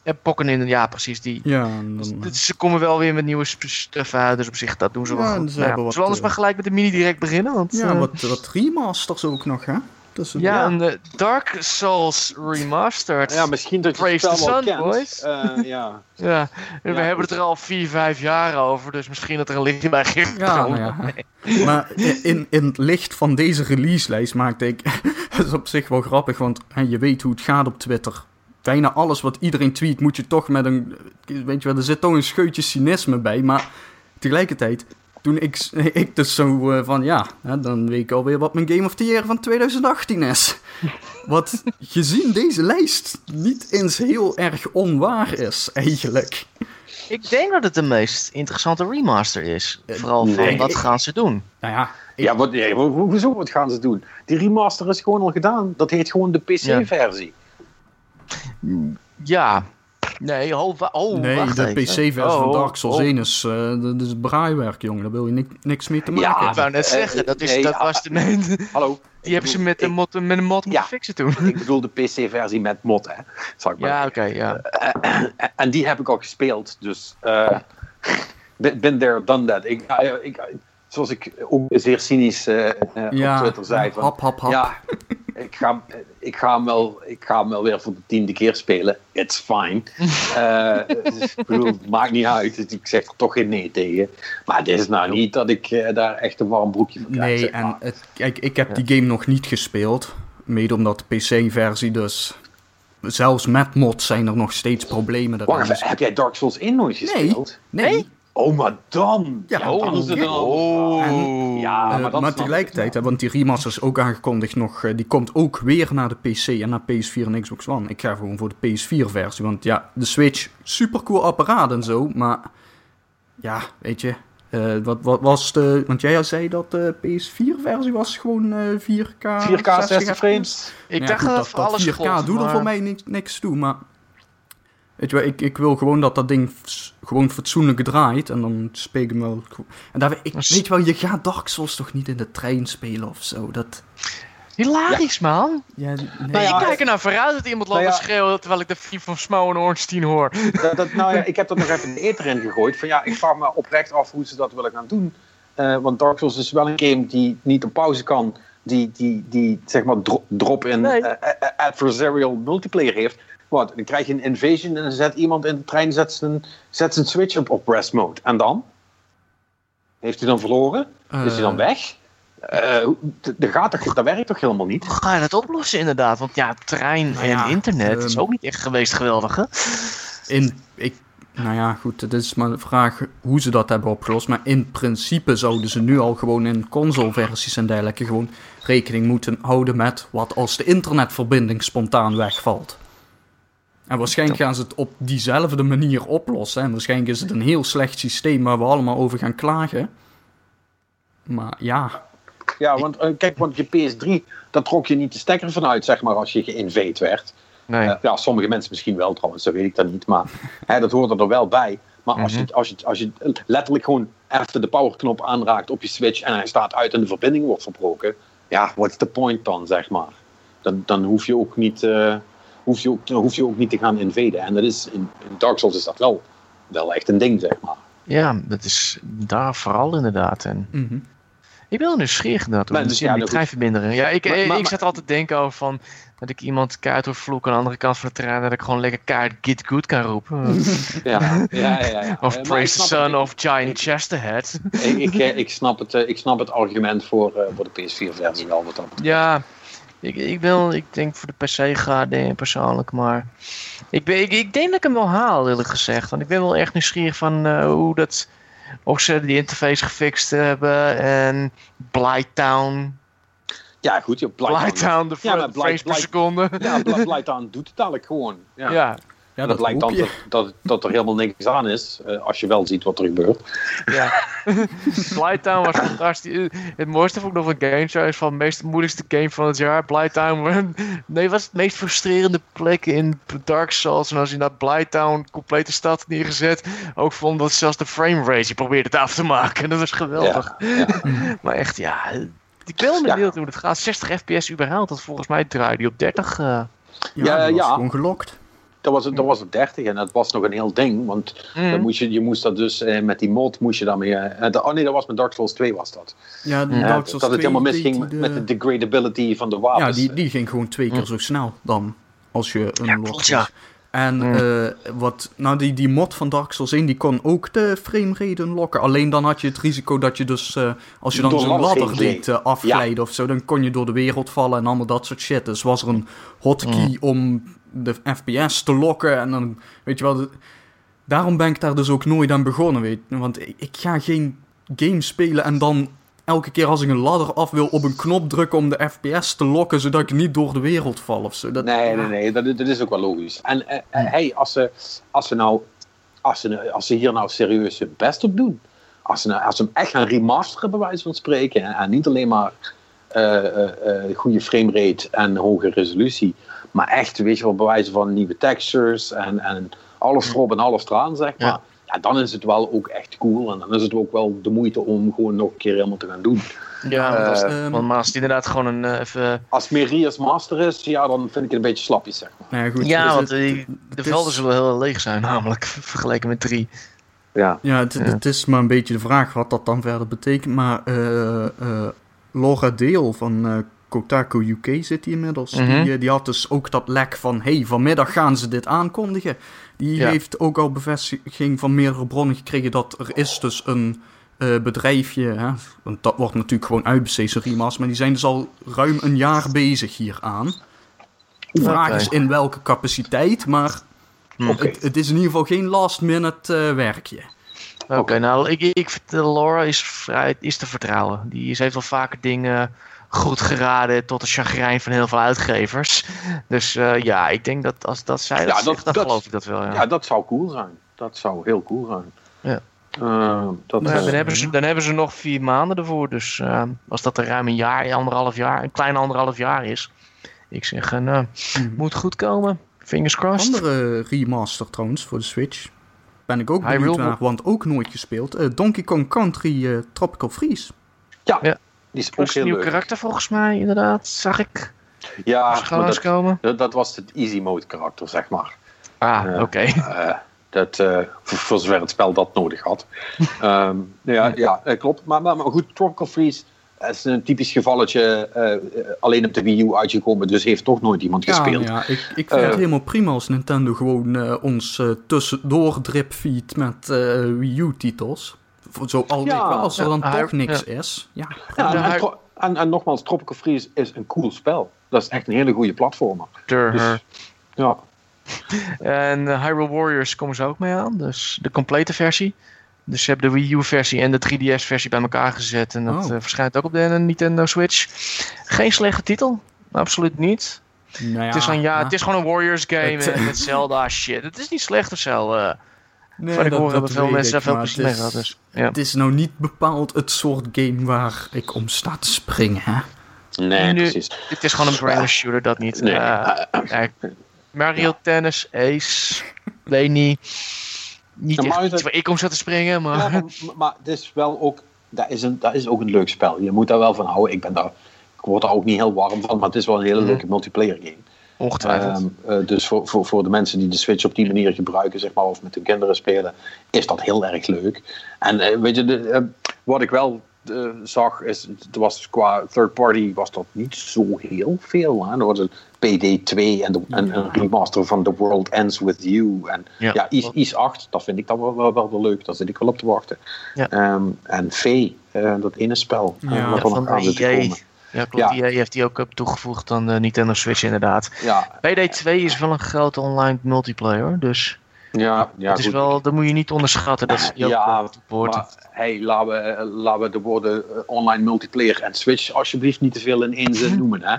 En Pokken in, ja, precies die. Ja, dan, Dus Ze komen wel weer met nieuwe stuff uit, dus op zich dat doen ze Ja, wel goed. ze Nou hebben ja, wat, zullen we anders eh, maar gelijk met de mini direct beginnen? Want, ja, eh, wat, wat remasters ook nog, hè? Eh, ja, een Dark Souls Remastered. Ja, misschien dat je het spel the sun, boys. Eh, ja. [laughs] Ja, we Ja, hebben goed. het er al vier, vijf jaar over, dus misschien dat er een lichtje bij Ja, komen. nou ja. Maar in, in het licht van deze release-lijst maakte ik... [laughs] dat is op zich wel grappig, want hè, je weet hoe het gaat op Twitter. Bijna alles wat iedereen tweet moet je toch met een... Weet je wel, er zit toch een scheutje cynisme bij. Maar tegelijkertijd, toen ik, [laughs] ik dus zo eh, van... Ja, hè, dan weet ik alweer wat mijn Game of the Year van 2018 is. [laughs] Wat gezien deze lijst niet eens heel erg onwaar is, eigenlijk. Ik denk dat het de meest interessante remaster is. Vooral van wat gaan ze doen. Nou ja, Ja, wat, nee, ho- ho- hoezo? Wat gaan ze doen? Die remaster is gewoon al gedaan. Dat heet gewoon de PC-versie. Ja, Nee, oh, oh nee, wacht de. PC-versie Oh, van Dark Souls oh. 1 is, eh, dat is braaiwerk, jongen. Daar wil je ni- niks mee te maken Ja, hebben. Ik wou net Eh, zeggen, dat, is, nee, dat was de... Nee, Hallo? [laughs] die hebben ze met Ik- een mod, met een mod moeten Ja. fixen toen. Ik bedoel de PC-versie met mod, hè? Zal ik maar Ja, oké, ja. En- en die heb ik al gespeeld. Dus eh been there, done that. Ik, ik, zoals ik ook zeer cynisch eh, eh, Ja, op Twitter zei. Van, hap, hap, hap. Ja, ik ga, ik, ga hem wel, ik ga hem wel weer voor de tiende keer spelen. It's fine. [laughs] Eh, dus, ik bedoel, het maakt niet uit. Dus ik zeg er toch geen nee tegen. Maar het is nou niet dat ik eh, daar echt een warm broekje van krijg. Nee, zeg en het, kijk, ik heb die game nog niet gespeeld. Mede omdat de PC-versie dus... Zelfs met mods zijn er nog steeds problemen. Wacht even, heb jij Dark Souls 1 nooit gespeeld? Nee. Oh, maar dan. Ja, dan dan- is het Oh. En- ja, maar dat tegelijkertijd, hè, want die remaster is ook aangekondigd nog, eh, die komt ook weer naar de PC en naar PS4 en Xbox One. Ik ga gewoon voor de PS4-versie, want ja, de Switch, super cool apparaat en zo, maar ja, weet je, eh, wat, wat was de, want jij zei dat de PS4-versie was gewoon eh 4K, 4K 60 FPS. frames. Ik Ja, dacht goed, dat voor alles 4K gold, doet er maar- voor mij niks, niks toe, maar weet je wel, ik, ik wil gewoon dat dat ding gewoon fatsoenlijk draait en dan speel ik hem wel goed. En daar, ik, weet je wel, je gaat Dark Souls toch niet in de trein spelen of zo, dat... Hilarisch, man. Ja, nee. Nou ja, ik kijk er nou vooruit dat iemand nou schreeuwen terwijl ik de Thief van Smough en Ornstein hoor. Dat, dat, [laughs] nou ja, ik heb dat nog even in de ether in gegooid. Van ja, ik vraag me oprecht af hoe ze dat willen gaan doen. Eh, want Dark Souls is wel een game die niet op pauze kan. Die, die, die zeg maar dro- drop-in Nee. eh, eh, adversarial multiplayer heeft. Wat, dan krijg je een invasion en dan zet iemand in de trein zet zijn, zet zijn switch op op rest mode. En dan? Heeft hij dan verloren? Is hij dan Eh. weg? Eh, d- dat, gaat toch, dat werkt toch helemaal niet? Hoe ga je dat oplossen inderdaad? Want ja, trein Nou ja, en internet is ehm, ook niet echt geweest geweldig, hè? In, ik, nou ja, goed, het is maar de vraag hoe ze dat hebben opgelost. Maar in principe zouden ze nu al gewoon in console-versies en dergelijke gewoon rekening moeten houden met wat als de internetverbinding spontaan wegvalt. En waarschijnlijk gaan ze het op diezelfde manier oplossen. En waarschijnlijk is het een heel slecht systeem waar we allemaal over gaan klagen. Maar ja, Ja, want eh, kijk, want je PS3, daar trok je niet de stekker vanuit, zeg maar, als je geïnvade werd. Nee. Eh, ja, sommige mensen misschien wel trouwens, dat weet ik dan niet. Maar [laughs] hè, dat hoort er wel bij. Maar als, Mhm. je, als, je, als je letterlijk gewoon even de powerknop aanraakt op je Switch en hij staat uit en de verbinding wordt verbroken. Ja, what's the point dan, zeg maar? Dan, dan hoef, je ook niet, eh, hoef, je ook, dan hoef je ook niet te gaan invaden. En dat is, in, in Dark Souls is dat wel, wel echt een ding, zeg maar. Ja, dat is daar vooral inderdaad. En mhm. ik ben wel nieuwsgierig hoe dus, die ja, die nou goed. treinverbindingen. Ja, ik, Maar- ik, maar- ik zat altijd te denken over van dat ik iemand kaart hoor vloeken aan de andere kant van de trein. Dat ik gewoon lekker kaart Git Good kan roepen. [laughs] Ja, ja, ja. ja, [laughs] of ik Praise the of Giant Chesterhead. [laughs] Ik, ik, eh, ik, snap het, eh, ik snap het argument voor, eh, voor de PS4-versie wel wat dat. Ja, ik, ik, wil, ik denk voor de PC ga ik persoonlijk, maar ik, ben, ik, ik denk dat ik hem wel haal eerlijk gezegd. Want ik ben wel echt nieuwsgierig van eh, hoe dat, of ze die interface gefixt hebben en Blighttown. Ja, goed. Je Blighttown, de Ja, frames per Blight- seconde. Ja, Bl- Blighttown doet het eigenlijk gewoon. Ja. Ja, ja, dat, blijkt hoop dan dat, dat, dat er helemaal niks aan is, eh, als je wel ziet wat er gebeurt. ja. [laughs] Blighttown was fantastisch. Het mooiste vond ik nog van Game Show is van de meest moeilijkste game van het jaar. Blighttown. Nee, was het meest frustrerende plek in Dark Souls. En als je naar Blighttown complete stad neergezet. Ook vond dat zelfs de frame rate je probeerde het af te maken. [laughs] Dat was geweldig. Ja, ja. [laughs] Maar echt, ja. Ik ben wel benieuwd hoe het gaat. 60 fps überhaupt. Dat volgens mij draaide die op 30. eh. Ja, Ja, ja. gewoon gelokt. Dat was, dat was op 30 en dat was nog een heel ding. Want Mm. dan moest je, je moest dat dus eh, met die mod moest je daarmee. eh, de- oh nee, dat was met Dark Souls 2 was dat. Ja, de Ja, Dark dat Souls het 2 helemaal deed misging die met de- de degradability van de Ja, wapens. die, die ging gewoon twee keer zo snel dan als je een Ja, klopt, ja. En Mm. eh, wat, nou die, die mod van Dark Souls 1, die kon ook de framerate unlocken. Alleen dan had je het risico dat je dus, eh, als je dan zo'n ladder liet eh, afglijden of zo, dan kon je door de wereld vallen en allemaal dat soort shit. Dus was er een hotkey om de FPS te lokken en dan, weet je wel, de- daarom ben ik daar dus ook nooit aan begonnen, weet je. Want ik, ik ga geen game spelen en dan elke keer als ik een ladder af wil op een knop drukken om de FPS te lokken, zodat ik niet door de wereld val of zo. Dat, Nee, ja. nee, nee, dat, dat is ook wel logisch. En eh, eh, hey, als ze, als, ze nou, als, ze, als ze hier nou serieus hun best op doen, als ze, nou- als ze hem echt gaan remasteren, bij wijze van spreken, en, en niet alleen maar eh, eh, eh, goede framerate en hoge resolutie, maar echt, weet je wel, bij wijze van nieuwe textures en, en alles erop en alles eraan, zeg maar. Ja. Ja. dan is het wel ook echt cool. En dan is het ook wel de moeite om gewoon nog een keer helemaal te gaan doen. Ja, want, als, Ehm, want maar als het inderdaad gewoon een eh, even... Als het meer Rias Master is, ja, dan vind ik het een beetje slapjes, zeg maar. Nou ja, goed, Ja, dus want het- die- het de is- velden zullen heel leeg zijn, [laughs] namelijk vergeleken met drie. Ja. Ja, het, het is maar een beetje de vraag wat dat dan verder betekent. Maar eh, eh, Laura Deel van eh, Kotaku UK zit hier inmiddels. Mhm. die, eh, die had dus ook dat lek van... hey, vanmiddag gaan ze dit aankondigen. Die Ja. heeft ook al bevestiging van meerdere bronnen gekregen... dat er is dus een eh, bedrijfje... Hè, want dat wordt natuurlijk gewoon uitbesteed, remaster... maar die zijn dus al ruim een jaar bezig hieraan. De vraag is in welke capaciteit, maar... Oké. Het, het is in ieder geval geen last-minute eh, werkje. Oké, nou, ik, ik vind Laura is, vrij, is te vertrouwen. Die is, heeft wel vaker dingen goed geraden tot de chagrijn van heel veel uitgevers. Dus eh, ja, ik denk dat als dat zij dat, Ja, dat- zegt, dan dat- geloof ik dat wel. Ja. Ja, dat zou cool zijn. Dat zou heel cool zijn. Ja. Eh, dat, Nou ja, eh, dan, hebben ze, dan hebben ze nog vier maanden ervoor. Dus als dat er ruim een jaar, anderhalf jaar, een klein anderhalf jaar is. Ik zeg, eh, nou, moet goed komen. Fingers crossed. Andere remaster trouwens voor de Switch. Ben ik ook Hyrule benieuwd naar, want ook nooit gespeeld. Donkey Kong Country Tropical Freeze. ja, Ja. Die is ook Plus een heel nieuw leuk. karakter volgens mij, inderdaad. Zag ik. Ja, dat, dat, dat was het easy mode karakter, zeg maar. Ah, Ja. oké. Eh, dat, eh, voor, voor zover het spel dat nodig had. [laughs] Ehm, ja, ja eh, klopt. Maar, maar, maar goed, Tropical Freeze is een typisch gevalletje. eh, eh, alleen op de Wii U uitgekomen, dus heeft toch nooit iemand Ja, gespeeld. ja ik, ik vind het Eh. helemaal prima als Nintendo gewoon eh, ons eh, tussendoor dripfeed met eh, Wii U-titels. Zo al Ja, als er dan toch niks ja. is. Ja, Ja, en, Ja, hij- tro- en, en nogmaals, Tropical Freeze is een cool spel. Dat is echt een hele goede platformer. Dus, ja. [laughs] En eh, Hyrule Warriors komen ze ook mee aan. Dus de complete versie. Dus ze hebben de Wii U versie en de 3DS versie bij elkaar gezet. En dat Oh. eh, verschijnt ook op de Nintendo Switch. Geen slechte titel. Absoluut niet. nou ja, het, is een, ja, ja. het is gewoon een Warriors game Het- en met Zelda shit. Het is niet slecht of zo. eh Nee, van ik dat- hoor dat veel mensen daar veel plezier mee. Dus, ja. Het is nou niet bepaald het soort game waar ik om sta te springen, hè? Nee, Nu- precies. Het is gewoon een brainless shooter, dat niet. Nee. Eh, kijk, Mario Tennis, Ace, weet niet. Niet Ja, echt maar iets het- waar ik om zat te springen, maar... Ja, maar, maar het is wel ook, dat is, een, dat is ook een leuk spel. Je moet daar wel van houden. Ik, ben daar, ik word daar ook niet heel warm van, maar het is wel een hele Mhm. leuke multiplayer game. Ongetwijfeld. Ehm, eh, dus voor, voor, voor de mensen die de Switch op die manier gebruiken, zeg maar, of met hun kinderen spelen, is dat heel erg leuk. En eh, weet je, de, eh, wat ik wel zag, is, het was qua third party was dat niet zo heel veel. Hè? Er was een PD2 en, de, en een remaster van The World Ends With You. En Ja. ja, Is, Is 8, dat vind ik dan wel, wel, wel, wel leuk. Daar zit ik wel op te wachten. Ja. Ehm, en V, eh, dat ene spel. Ja, eh, ja, van Ja, klopt. Ja. EA heeft die ook op toegevoegd aan de Nintendo Switch inderdaad. Ja, PD2 is wel een grote online multiplayer, dus ja, ja het is goed. wel, dat moet je niet onderschatten. Dat is die Ja, wordt. Maar hey, laten, we, eh, laten we de woorden eh, online multiplayer en Switch alsjeblieft niet te veel in één zin [laughs] noemen. Hè?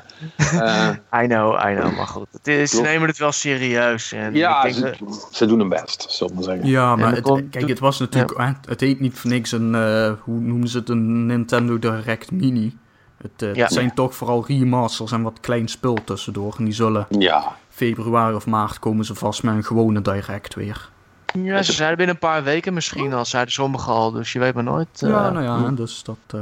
Eh, I know, I know, maar goed. Het is, ze nemen het wel serieus. En ja, ik denk, ze, dat- ze doen hun best, zullen we zeggen. Ja, maar het, kijk, het was natuurlijk... Het heet niet voor niks een... eh, hoe noemen ze het? Een Nintendo Direct Mini. Het, eh, Ja. zijn toch vooral remasters en wat klein spul tussendoor. En die zullen Ja, februari of maart komen ze vast met een gewone Direct weer. ja, ze zeiden binnen een paar weken misschien al, zeiden sommigen al, dus je weet maar nooit. Ja, eh. nou ja, dus dat... eh,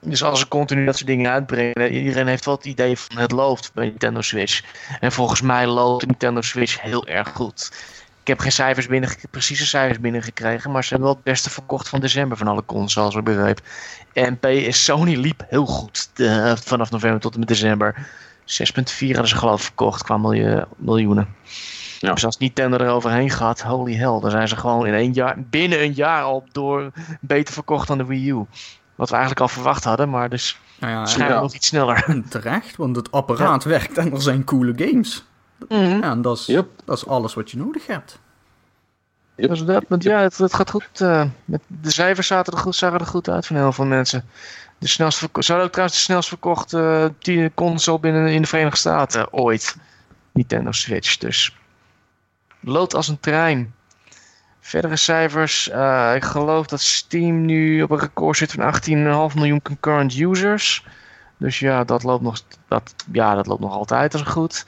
Dus als ze continu dat soort dingen uitbrengen, iedereen heeft wel het idee van het loopt bij Nintendo Switch. En volgens mij loopt de Nintendo Switch heel erg goed. Ik heb geen cijfers binnen, precieze cijfers binnengekregen, maar ze hebben wel het beste verkocht van december van alle consoles, ik begreep. En PS Sony liep heel goed eh, vanaf november tot en met december. 6,4 hadden ze geloof ik verkocht qua miljoen, miljoenen. Ja. Dus als Nintendo er overheen gaat, holy hell, dan zijn ze gewoon in één jaar, binnen een jaar al door beter verkocht dan de Wii U. Wat we eigenlijk al verwacht hadden, maar dus nou ja, Ja. nog iets sneller. en terecht, want het apparaat werkt en er zijn coole games. Mhm. Ja, en dat is, Yep. dat is alles wat je nodig hebt. Dus dat, want ja, het, het gaat goed. eh, met de cijfers zaten er goed, zagen er goed uit van heel veel mensen. De snelst verko- ze hadden ook trouwens de snelst verkochte uh, console binnen in de Verenigde Staten ooit. Nintendo Switch, dus. Loopt als een trein. Verdere cijfers. eh, ik geloof dat Steam nu op een record zit van 18,5 miljoen concurrent users. Dus ja, dat loopt nog, dat, ja, dat loopt nog altijd als goed.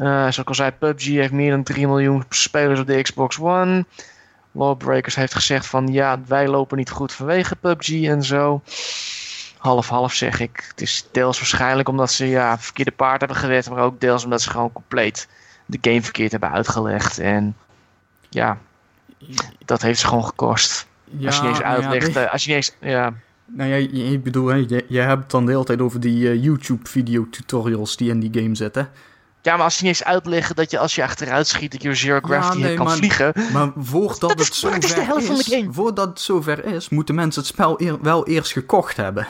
Uh, zoals ik al zei, PUBG heeft meer dan 3 miljoen spelers op de Xbox One. Lawbreakers heeft gezegd van ja, wij lopen niet goed vanwege PUBG en zo. Half-half zeg ik. Het is deels waarschijnlijk omdat ze ja, verkeerde paard hebben gewet, maar ook deels omdat ze gewoon compleet de game verkeerd hebben uitgelegd. En ja, dat heeft ze gewoon gekost. Ja, als je niet eens uitlegt, ja, als je niet eens, ja. Nou ja, ik bedoel, je, je hebt het dan de hele tijd over die uh, YouTube-video-tutorials die in die game zitten. Ja, maar als je niet eens uitleggen dat je als je achteruit schiet, dat je zero gravity ja, nee, kan maar, vliegen. Maar voordat dat het is, van de game. voordat het zover is, moeten mensen het spel eer, wel eerst gekocht hebben.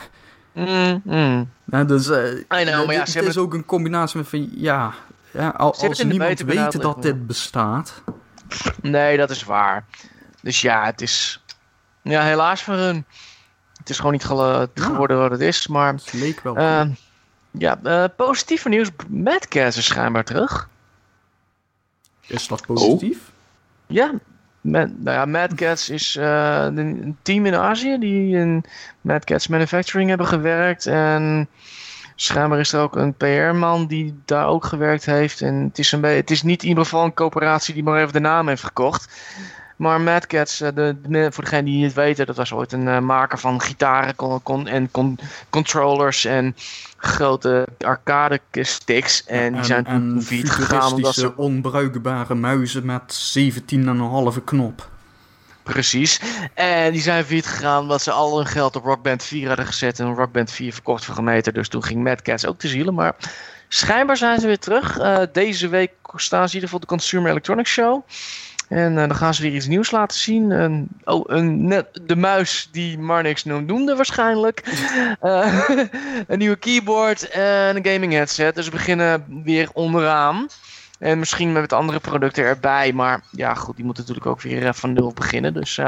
Mm, mm. Ja, dus uh, know, maar ja, het is ook een combinatie met van, ja, ja al, als niemand weet dat dit bestaat. Nee, dat is waar. Dus ja, het is ja, helaas voor hun. Het is gewoon niet geworden wat het is, maar... Het leek wel. Uh, ja, uh, positieve nieuws. Mad Cats is schijnbaar terug. Is dat positief? Oh. Ja, Mad, nou ja, Mad Cats is uh, een team in Azië die in Mad Cats Manufacturing hebben gewerkt. En schijnbaar is er ook een PR-man die daar ook gewerkt heeft. En het is, een het is niet in ieder geval een coöperatie die maar even de naam heeft gekocht. Maar Mad Cats, eh, de, de, voor degenen die het weten, dat was ooit een uh, maker van gitaren en con, controllers en grote arcade sticks. En die zijn en, gegaan omdat ze onbruikbare muizen met 17,5 knop. Precies. En die zijn failliet gegaan omdat ze al hun geld op Rock Band 4 hadden gezet. En Rock Band 4 verkocht voor gemeten. Dus toen ging Mad Cats ook te zielen. Maar schijnbaar zijn ze weer terug. Uh, deze week staan ze in ieder geval de Consumer Electronics Show. En uh, dan gaan ze weer iets nieuws laten zien. Een, oh, een, net, de muis die Marnix noemde waarschijnlijk. Uh, [laughs] [laughs] een nieuwe keyboard en een gaming headset. Dus we beginnen weer onderaan. En misschien met andere producten erbij. Maar ja, goed, die moeten natuurlijk ook weer van nul beginnen. Dus uh,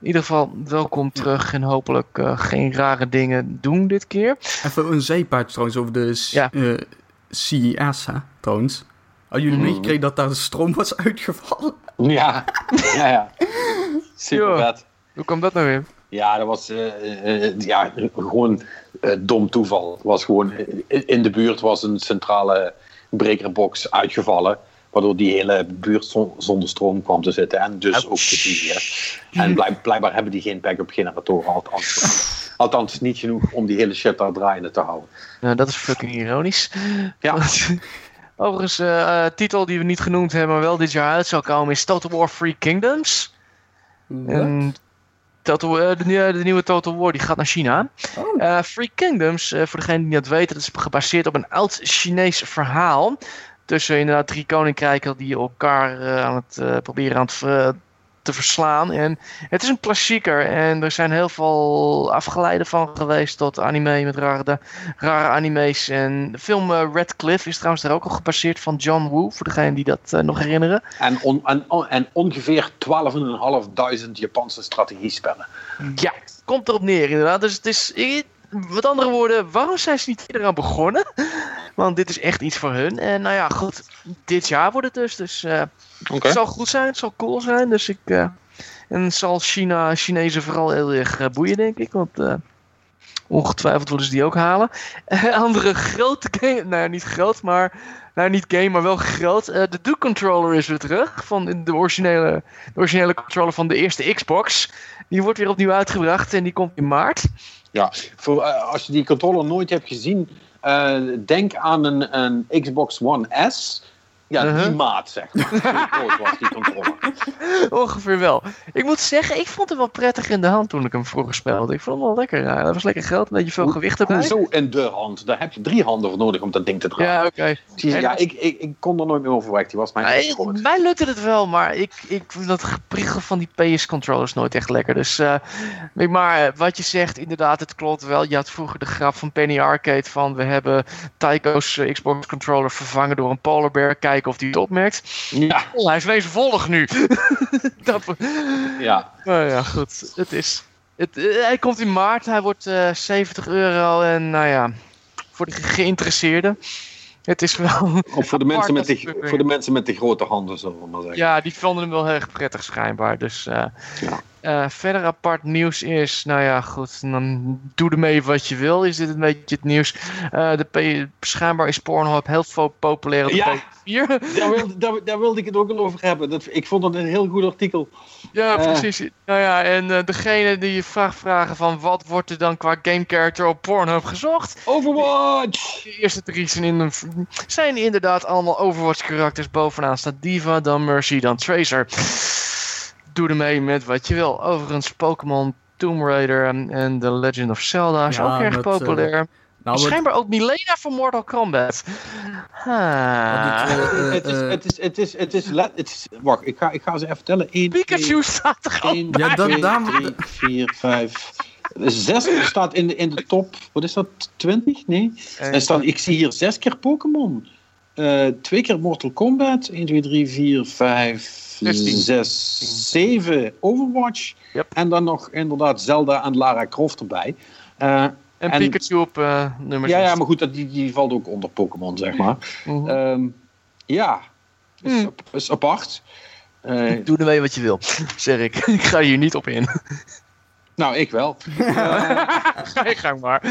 in ieder geval welkom terug. En hopelijk geen rare dingen doen dit keer. Even een zeepaard trouwens over de ja. CES, hè, trouwens. Hadden jullie mm. meegekregen dat daar de stroom was [laughs] uitgevallen? [laughs] Ja, ja, ja. Super vet. Hoe kwam dat nou weer? Ja, dat was uh, uh, ja, gewoon uh, dom toeval. Het was gewoon, in de buurt was een centrale brekerbox uitgevallen. Waardoor die hele buurt zonder stroom kwam te zitten. En dus ook de TV. En blijk, blijkbaar hebben die geen backup generatoren. Althans, althans niet genoeg om die hele shit daar draaiende te houden. Nou, dat is fucking ironisch. Ja. Overigens, uh, titel die we niet genoemd hebben, maar wel dit jaar uit zal komen, is Total War Free Kingdoms. En Total, uh, de, de, nieuwe Total War die gaat naar China. Oh. Uh, Free Kingdoms, voor degenen die dat weten, dat is gebaseerd op een oud Chinees verhaal. Tussen inderdaad drie koninkrijken die elkaar aan het proberen aan het te verslaan. En het is een klassieker en er zijn heel veel afgeleiden van geweest tot anime met rare, rare anime's. En de film uh, Red Cliff is trouwens daar ook al gebaseerd van John Woo, voor degenen die dat uh, nog herinneren. En, on, en, en ongeveer 12.500 Japanse strategiespellen. Ja, komt erop neer inderdaad. Dus het is, met andere woorden, waarom zijn ze niet eraan begonnen? Want dit is echt iets voor hun. En nou ja, goed, dit jaar wordt het dus. Dus uh, het zal goed zijn, het zal cool zijn. Dus ik, uh, en zal China, Chinezen vooral heel erg uh, boeien, denk ik. Want ongetwijfeld willen ze die ook halen. andere grote game, nou niet groot, maar nou niet game, maar wel groot. de Duke Controller is weer terug. Van de originele, de originele controller van de eerste Xbox. Die wordt weer opnieuw uitgebracht en die komt in maart. Ja, voor, als je die controller nooit hebt gezien, uh, denk aan een, een Xbox One S ja, uh -huh. die maat, zeg maar. groot was die. [laughs] Ongeveer wel. Ik moet zeggen, ik vond het wel prettig in de hand toen ik hem vroeger speelde. Ik vond hem wel lekker. Ja, dat was lekker groot, een beetje veel gewicht erbij. Zo in de hand. Daar heb je drie handen voor nodig om dat ding te dragen. Ja, oké. Okay. Ja, ik, ik, ik kon er nooit meer over weg. Die was mijn ja, Mij lukte het wel, maar ik, ik dat gepriegel van die PS-controllers nooit echt lekker. Dus, uh, maar wat je zegt, inderdaad, het klopt wel. Je had vroeger de grap van Penny Arcade van we hebben Tycho's uh, Xbox controller vervangen door een Polar Bear. Kijk of hij het opmerkt. Ja. Oh, hij is wezenvollig nu. [laughs] dat, ja. Nou ja, goed. Het is, het, hij komt in maart. Hij wordt uh, eh, 70 euro. En nou ja, voor de geïnteresseerden. Het is wel. Of voor de, mensen met de, voor de mensen met de grote handen, zullen we maar zeggen. Ja, die vonden hem wel heel erg prettig schijnbaar. Dus uh, ja. Eh, verder apart nieuws is, nou ja, goed, dan doe ermee wat je wil. Is dit een beetje het nieuws? Eh, de is Pornhub heel fo- populair Ja. PS4. [laughs] Daar wilde, daar, daar wilde ik het ook al over hebben. Dat, ik vond dat een heel goed artikel. Ja, Eh. precies. Nou ja, en degene die je vraagt vragen van wat wordt er dan qua game character op Pornhub gezocht? Overwatch! De eerste drie zijn, in zijn inderdaad allemaal Overwatch karakters. Bovenaan staat Diva, dan Mercy, dan Tracer. Doe ermee met wat je wil. Overigens, Pokémon, Tomb Raider en, en The Legend of Zelda is Ja, ook erg met, eh, populair. Nou, Schijnbaar ook Milena van Mortal Kombat. Eh, [laughs] het, is, eh, het, is, het, is, het, is, let- het is... Wacht, ik ga, ik ga ze even tellen. 1, Pikachu staat er ook 1, bij. Ja, dat- 2, daarom- 3, 4, 5... Zes staat in de, in de top, wat is dat, 20? Nee. Eh, Er staat, ik zie hier zes keer Pokémon. Eh, twee keer Mortal Kombat. 1, 2, 3, 4, 5, 16. 6, 7 Overwatch. Yep. En dan nog inderdaad Zelda en Lara Croft erbij. Eh, en, en- Pikachu op eh, nummer ja, ja, 6. maar goed, dat, die, die valt ook onder Pokémon, zeg maar. Ehm, ja, is, Hmm. is apart. Eh, Doe ermee wat je wil, [laughs] zeg ik. Ik ga hier niet op in. Nou, ik wel. [laughs] Ga je gang maar.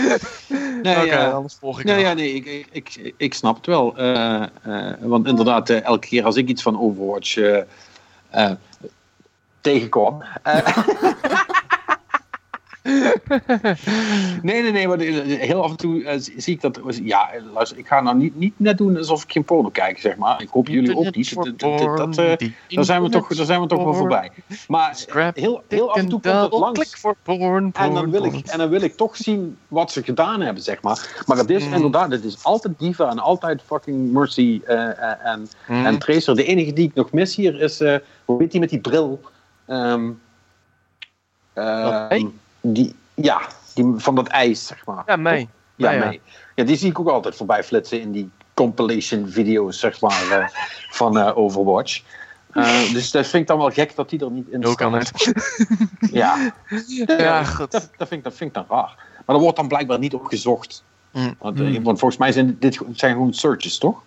Nee, ja. anders volg ik Nee, ja, nee, ik, ik, ik, snap het wel. Eh, eh, want inderdaad, eh, elke keer als ik iets van Overwatch tegenkom. eh, [laughs] [laughs] nee, nee, nee, maar heel af en toe eh, zie ik dat. Ja, luister, ik ga nou niet, niet net doen alsof ik geen porno kijk, zeg maar. Ik hoop jullie ook niet. Dat, dat, dat, dat, daar, zijn we toch, daar zijn we toch wel voorbij. Maar heel, heel af en toe komt het langs. Klik voor porn, En dan, wil ik, en dan wil ik toch zien wat ze gedaan hebben, zeg maar. Maar het is Mm. inderdaad, het is altijd Diva en altijd fucking Mercy eh, en, Mm. en Tracer. De enige die ik nog mis hier is, hoe heet die met die bril? Ehm Dat ei? die, ja, die van dat ijs, zeg maar. Ja, mee. Ja, Ja, ja. mee. Ja, die zie ik ook altijd voorbij flitsen in die compilation video's, zeg maar, eh, [laughs] van eh, Overwatch. Eh, dus dat vind ik dan wel gek dat die er niet in Ook kan staat. het. [laughs] Ja, Ja, goed. dat, dat, vind ik, dat vind ik dan raar. Maar er wordt dan blijkbaar niet op gezocht. Mm. Want, want volgens mij zijn dit zijn gewoon searches, toch?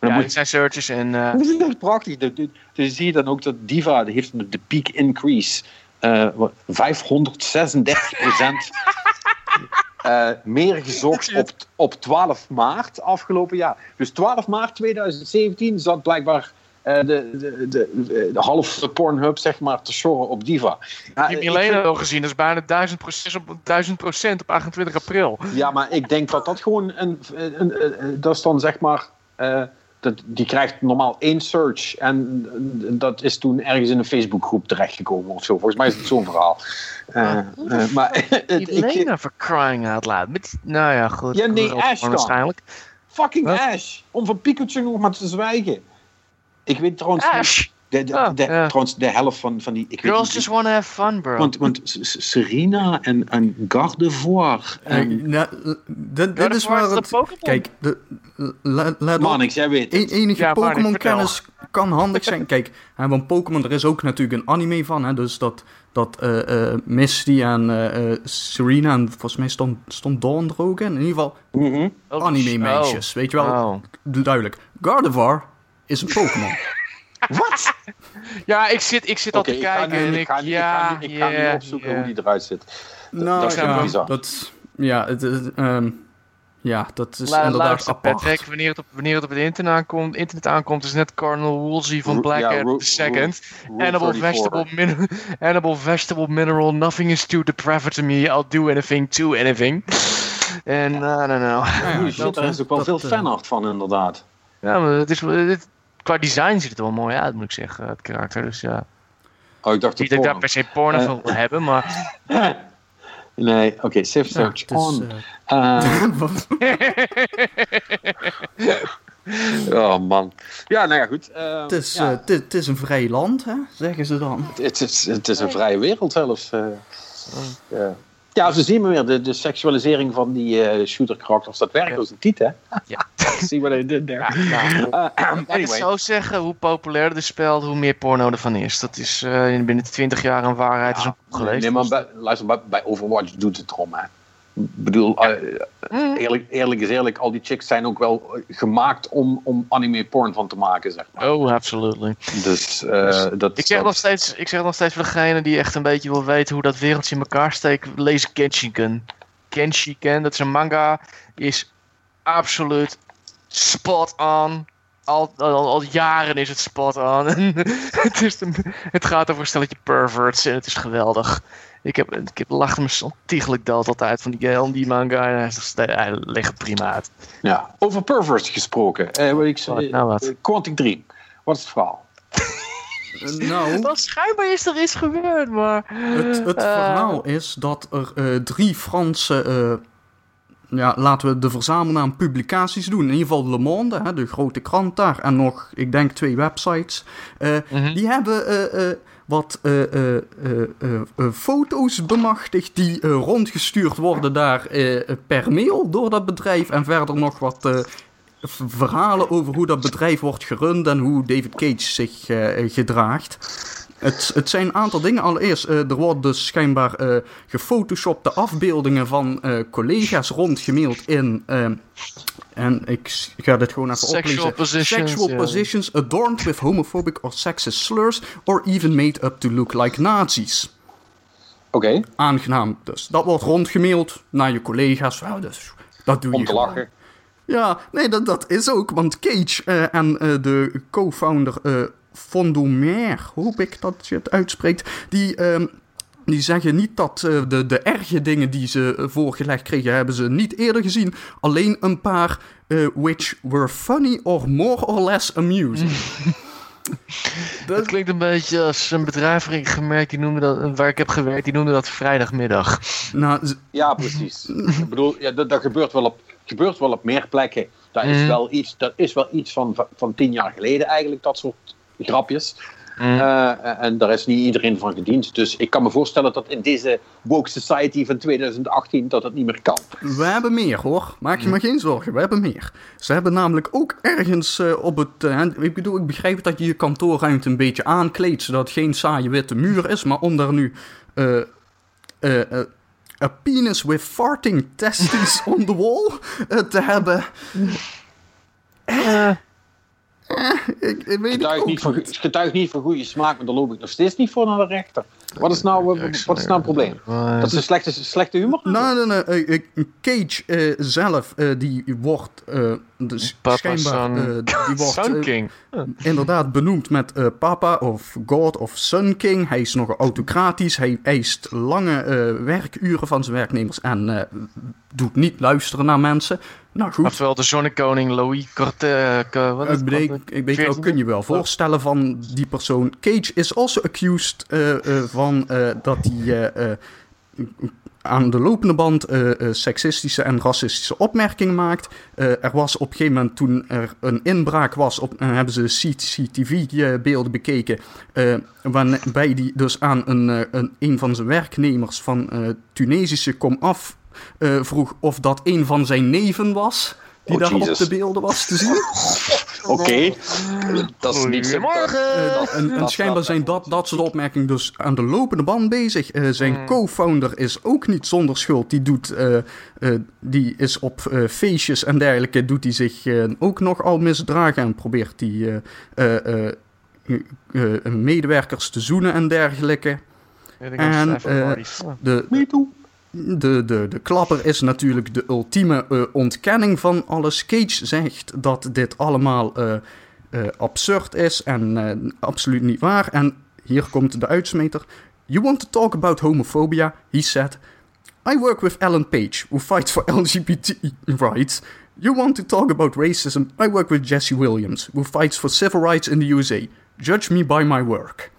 Maar Ja, moet, zijn searches en... eh, [laughs] dat is echt prachtig. Dus zie je dan ook dat Diva die heeft de peak increase. Eh, wat, 536% [laughs] eh, meer gezocht op, op 12 maart afgelopen jaar. Dus 12 maart 2017 zat blijkbaar eh, de, de, de, de, de halve Pornhub zeg maar, te shoren op Diva. Ja, ik heb Milena al gezien, dat is bijna 1000 procent op, 1000 procent op 28 april. Ja, maar ik denk dat dat gewoon een. een, een- een- dat is dan zeg maar. Dat, die krijgt normaal één search. En dat is toen ergens in een Facebookgroep terechtgekomen of zo. Volgens mij is het zo'n verhaal. Eh, eh, maar [laughs] Milena for crying out loud. Met, nou ja, goed. Ja, nee, Ash. Waarschijnlijk. fucking Wat? Ash. Om van Pikachu nog maar te zwijgen. Ik weet trouwens. Ash! De, de, Ah, de- ja. Trouwens, de helft van, van die. Ik weet Girls niet, just wanna have fun, bro. want, want Serena en, en Gardevoir. En, nou, dit, is waar het... Pokémon. Kijk, de, let. Manix, jij weet het. E- enige Ja, Pokémon-kennis kan handig zijn. [laughs] Kijk, hè, want Pokémon, er is ook natuurlijk een anime van. Hè, dus dat, dat eh, eh, Misty en eh, Serena en volgens mij stond, stond Dawn er ook in. In ieder geval Mhm. Oh, anime-meisjes. Weet je wel, Oh. duidelijk. Gardevoir is een Pokémon. [laughs] Wat? Ja, ik zit, ik zit al te ik ga kijken nu- en ik ik, ga nu- ik ja, ga nu- ik ga nu ja, opzoeken ja. hoe die eruit zit. nou, dat is ja, bizar. dat, ja, het, is, ehm, ja, dat is La, inderdaad luister, apart. Patrick, wanneer het, op, wanneer het op het internet aankomt, internet aankomt, is net Cardinal Woolsey van Ro- Blackhead ja, Ro- the Second. 34. vegetable, min [laughs] edible vegetable mineral, nothing is too depraved to me, I'll do anything to anything. En, I don't know. Ja, shit, dat, daar is ook wel dat, veel eh, fanart van, inderdaad. Ja, maar het is, het, qua design ziet het er wel mooi uit, moet ik zeggen, het karakter. Dus ja, Oh, ik dacht niet dat ik daar per se porno Eh. van wil hebben, maar... [laughs] Nee, oké, safe Ja, search het is, on. eh, Eh, [laughs] wat- [laughs] oh man. Ja, nou ja, goed. eh, het, is, ja, het, is- een vrij land, hè, zeggen ze dan. het, is, het is een vrije wereld zelfs. eh. ja. Ja, ze zien maar weer de, de seksualisering van die eh shooter karakters. Dat werkt Ja. als een tiet, hè? Ja. See what I did there. Ja, nou, Eh, Laat ik het anyway. zo zeggen, hoe populairder de spel, hoe meer porno ervan is. Dat is eh, binnen 20 jaar een waarheid is Ja, opgelegd. Nee, maar bij, luister, bij, bij Overwatch doet het erom, hè. Ik bedoel, eh, eerlijk, eerlijk is eerlijk, al die chicks zijn ook wel eh, gemaakt om, om anime porn van te maken, zeg maar. Oh, absolutely. Dus eh, dat... Ik zeg, dat- nog steeds, ik zeg nog steeds voor degene die echt een beetje wil weten hoe dat wereldje in elkaar steekt, lees Genshiken. Genshiken, dat is een manga, is absoluut spot on. Al, al, al jaren is het spot on. [laughs] het, is een- het gaat over een stelletje perverts en het is geweldig. Ik heb, ik heb lachte me ontiegelijk dood altijd van die, om die manga. En hij, hij legt prima uit. Ja, over perverts gesproken. Eh, wat ik, Wat, nou wat? eh, Quantic Dream. Wat is het verhaal? [laughs] Eh, nou, [laughs] Want schijnbaar is er iets gebeurd, maar... het, het Eh, verhaal is dat er eh, drie Franse, eh, ja, laten we de verzamelnaam publicaties doen. In ieder geval Le Monde, hè, de grote krant daar, en nog, ik denk, twee websites. Eh, Mhm. Die hebben eh, eh, wat eh, eh, eh, foto's bemachtigd die rondgestuurd worden daar per mail door dat bedrijf. En verder nog wat verhalen over hoe dat bedrijf wordt gerund en hoe David Cage zich gedraagt. Het, het zijn een aantal dingen. Allereerst, er worden dus schijnbaar eh gefotoshopte afbeeldingen van collega's rondgemaild in. En ik ga dit gewoon even Sexual oplezen. positions, Sexual positions adorned with homophobic or sexist slurs, or even made up to look like Nazis. Oké, Aangenaam dus. Dat wordt rondgemaild naar je collega's. Nou, dus, dat doe je om te gewoon. lachen. Ja, nee, dat, dat is ook. Want Cage eh, en eh, de co-founder eh Fondomer, hoop ik dat je het uitspreekt, die, ehm, die zeggen niet dat eh, de, de erge dingen die ze eh, voorgelegd kregen, hebben ze niet eerder gezien. Alleen een paar eh, which were funny or more or less amusing. [laughs] [laughs] Dat klinkt een beetje als een bedrijf waar ik, gemerkt, die noemde dat, waar ik heb gewerkt, die noemde dat vrijdagmiddag. nou, Ja, precies. [laughs] ik bedoel, ja, dat, dat gebeurt, wel op, gebeurt wel op meer plekken. Dat is, Mhm. wel iets, dat is wel iets van, van, van tien jaar geleden eigenlijk, dat soort grapjes. Mm. Eh, en daar is niet iedereen van gediend. Dus ik kan me voorstellen dat in deze woke society van 2018 dat het niet meer kan. We hebben meer hoor. Maak je maar geen zorgen, we hebben meer. Ze hebben namelijk ook ergens eh, op het. eh, ik bedoel, ik begrijp dat je je kantoorruimte een beetje aankleedt. zodat het geen saaie witte muur is. Maar om daar nu. eh, eh, eh, A penis with farting testes [laughs] on the wall te hebben. [laughs] Ik, ik weet het Getuigt ook niet, van, niet. getuigt niet van goede smaak, maar daar loop ik nog steeds niet voor naar de rechter. Wat is nou, eh, wat is nou het probleem? Dat is een slechte, slechte humor? Nee, nee, nee. Cage eh, zelf, eh, die wordt. eh, dus Papa schijnbaar. Sun- die wordt. Sun King. [laughs] inderdaad benoemd met eh, Papa of God of Sun King. Hij is nogal autocratisch. Hij eist lange eh, werkuren van zijn werknemers en eh, doet niet luisteren naar mensen. Nou goed. Oftewel de zonnekoning Louis Corte... eh, wat is Ik weet kun je wel voorstellen van die persoon. Cage is also accused eh, eh, van eh, dat hij eh, eh, aan de lopende band eh, eh, seksistische en racistische opmerkingen maakt. Eh, er was op een gegeven moment, toen er een inbraak was, op, en hebben ze CCTV-beelden bekeken. eh, waarbij hij dus aan een, eh, een, een van zijn werknemers van eh, Tunesische komaf eh vroeg of dat een van zijn neven was. Die Oh, daar op de beelden was te zien. [laughs] Oké, dat is niet zo. Eh, en, en schijnbaar zijn dat, dat soort opmerkingen dus aan de lopende band bezig. Eh, zijn Hmm. co-founder is ook niet zonder schuld. Die, doet, eh, eh, die is op eh, feestjes en dergelijke doet hij zich eh, ook nogal misdragen. En probeert die eh, eh, eh, eh, eh, medewerkers te zoenen en dergelijke. Ja, en. De, Me too. De, de, de klapper is natuurlijk de ultieme eh, ontkenning van alles. Cage zegt dat dit allemaal eh, eh, absurd is en absoluut niet waar. En hier komt de uitsmeter. You want to talk about homophobia? He said. I work with Ellen Page, who fights for LGBT rights. You want to talk about racism? I work with Jesse Williams, who fights for civil rights in the USA. Judge me by my work.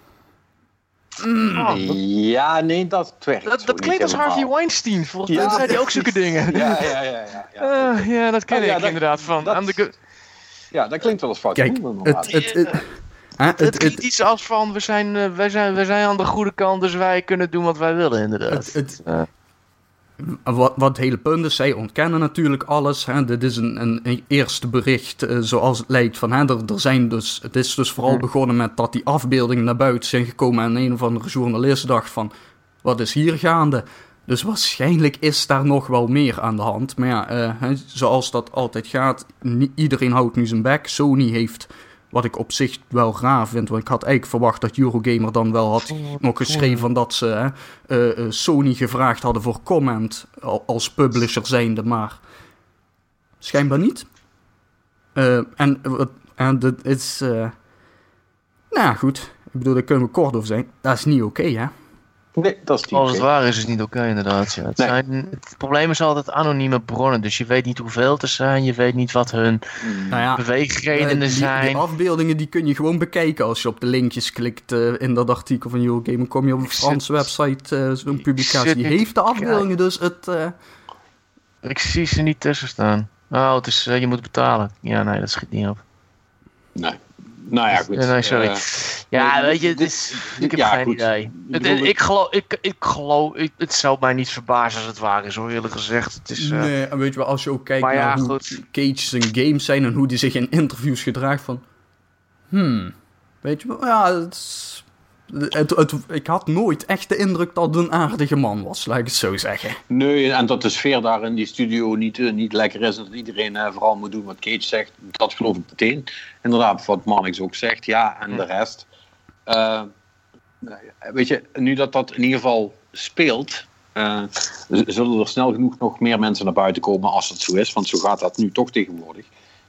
Oh, dat, Ja, nee, dat werkt dat, klinkt als helemaal. Harvey Weinstein. Volgens mij Ja. zei hij ook zulke [laughs] dingen. Ja, ja, ja, ja. Ja, [laughs] Eh, ja, dat ken Oh, ja, ik dat- inderdaad van. dat- good- ja dat klinkt wel eens fout. Kijk, het, het, het, [laughs] hè, Het het, klinkt iets als van, we zijn, eh, wij, zijn, wij zijn aan de goede kant, dus wij kunnen doen wat wij willen, inderdaad. Wat, wat het hele punt is, zij ontkennen natuurlijk alles. Hè. Dit is een, een, een eerste bericht eh, zoals het lijkt. Van, hè, er, er zijn dus, het is dus vooral begonnen met dat die afbeeldingen naar buiten zijn gekomen. En een of andere journalist dacht van, wat is hier gaande? Dus waarschijnlijk is daar nog wel meer aan de hand. Maar ja, eh, zoals dat altijd gaat, iedereen houdt nu zijn bek. Sony heeft, wat ik op zich wel raar vind, want ik had eigenlijk verwacht dat Eurogamer dan wel had nog geschreven van dat ze hè, eh, eh, Sony gevraagd hadden voor comment al- als publisher zijnde, maar schijnbaar niet. Eh, en en dat is, nou goed. Ik bedoel, daar kunnen we kort over zijn. Dat is niet oké, hè? Nee, dat is niet Als het waar is, is het niet oké inderdaad. Ja. Het, Nee. zijn, het probleem is altijd anonieme bronnen. Dus je weet niet hoeveel het er zijn. Je weet niet wat hun Nou ja, beweegredenen Eh, die, zijn. Die afbeeldingen die kun je gewoon bekijken als je op de linkjes klikt eh, in dat artikel van Eurogamer. kom je op een Franse website, eh, zo'n publicatie. Die heeft de afbeeldingen dus het... eh, Ik zie ze niet tussen staan. Oh, het is, je moet betalen. Ja, nee, dat schiet niet op. Nee. Nou ja, goed. Ja, nee, sorry. Eh, Ja, nee, weet je, het dit- is, ik heb ja, geen goed. idee. Ik Het- ik geloof, ik, ik geloof ik, het zou mij niet verbazen als het waar is, hoor, eerlijk gezegd. Het is, eh, nee, en weet je wel, als je ook kijkt maar ja, naar hoe goed. Cage zijn games zijn en hoe die zich in interviews gedraagt van... Hmm, weet je wel, ja, het is... Ik had nooit echt de indruk dat het een aardige man was, laat ik het zo zeggen. Nee, en dat de sfeer daar in die studio niet, eh, niet lekker is. Dat iedereen eh, vooral moet doen wat Cage zegt. Dat geloof ik meteen. Inderdaad, wat Mannix ook zegt. Ja, en de rest. Eh, weet je, nu dat dat in ieder geval speelt. zullen er snel genoeg nog meer mensen naar buiten komen als het zo is. Want zo gaat dat nu toch tegenwoordig.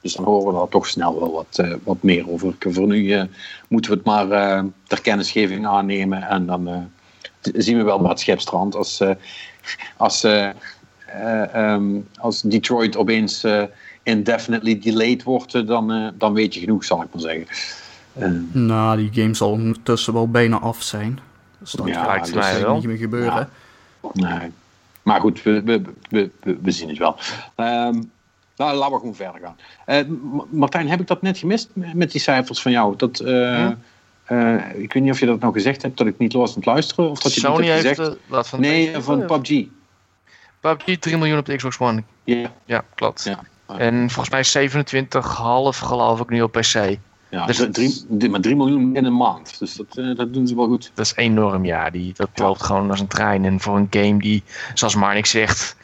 Dus dan horen we daar toch snel wel wat, eh, wat meer over. Voor nu eh, moeten we het maar eh, ter kennisgeving aannemen. En dan eh, zien we wel schip strandt. Als, eh, als, eh, eh, ehm, als Detroit opeens eh, indefinitely delayed wordt, dan, eh, dan weet je genoeg, zal ik maar zeggen. Nou, die game zal ondertussen wel bijna af zijn. Dus dat Ja, gaat waarschijnlijk wel. niet meer gebeuren. nee. Maar goed, we, we, we, we, we zien het wel. Ehm, nou, laten we gewoon verder gaan. Eh, Martijn, heb ik dat net gemist met die cijfers van jou? Dat, eh, eh, ik weet niet of je dat nou gezegd hebt, dat ik niet los aan het luisteren. Of dat je Sony niet hebt heeft gezegd. wat van nee, van PUBG. PUBG 3 miljoen op de Xbox One. Ja, Ja, klopt. ja. En volgens mij 27,5 geloof ik nu op PC. ja Dus drie, maar 3 miljoen in een maand. Dus dat, dat doen ze wel goed. Dat is enorm, ja. Die, dat loopt gewoon als een trein. En voor een game die, zoals Marnik zegt,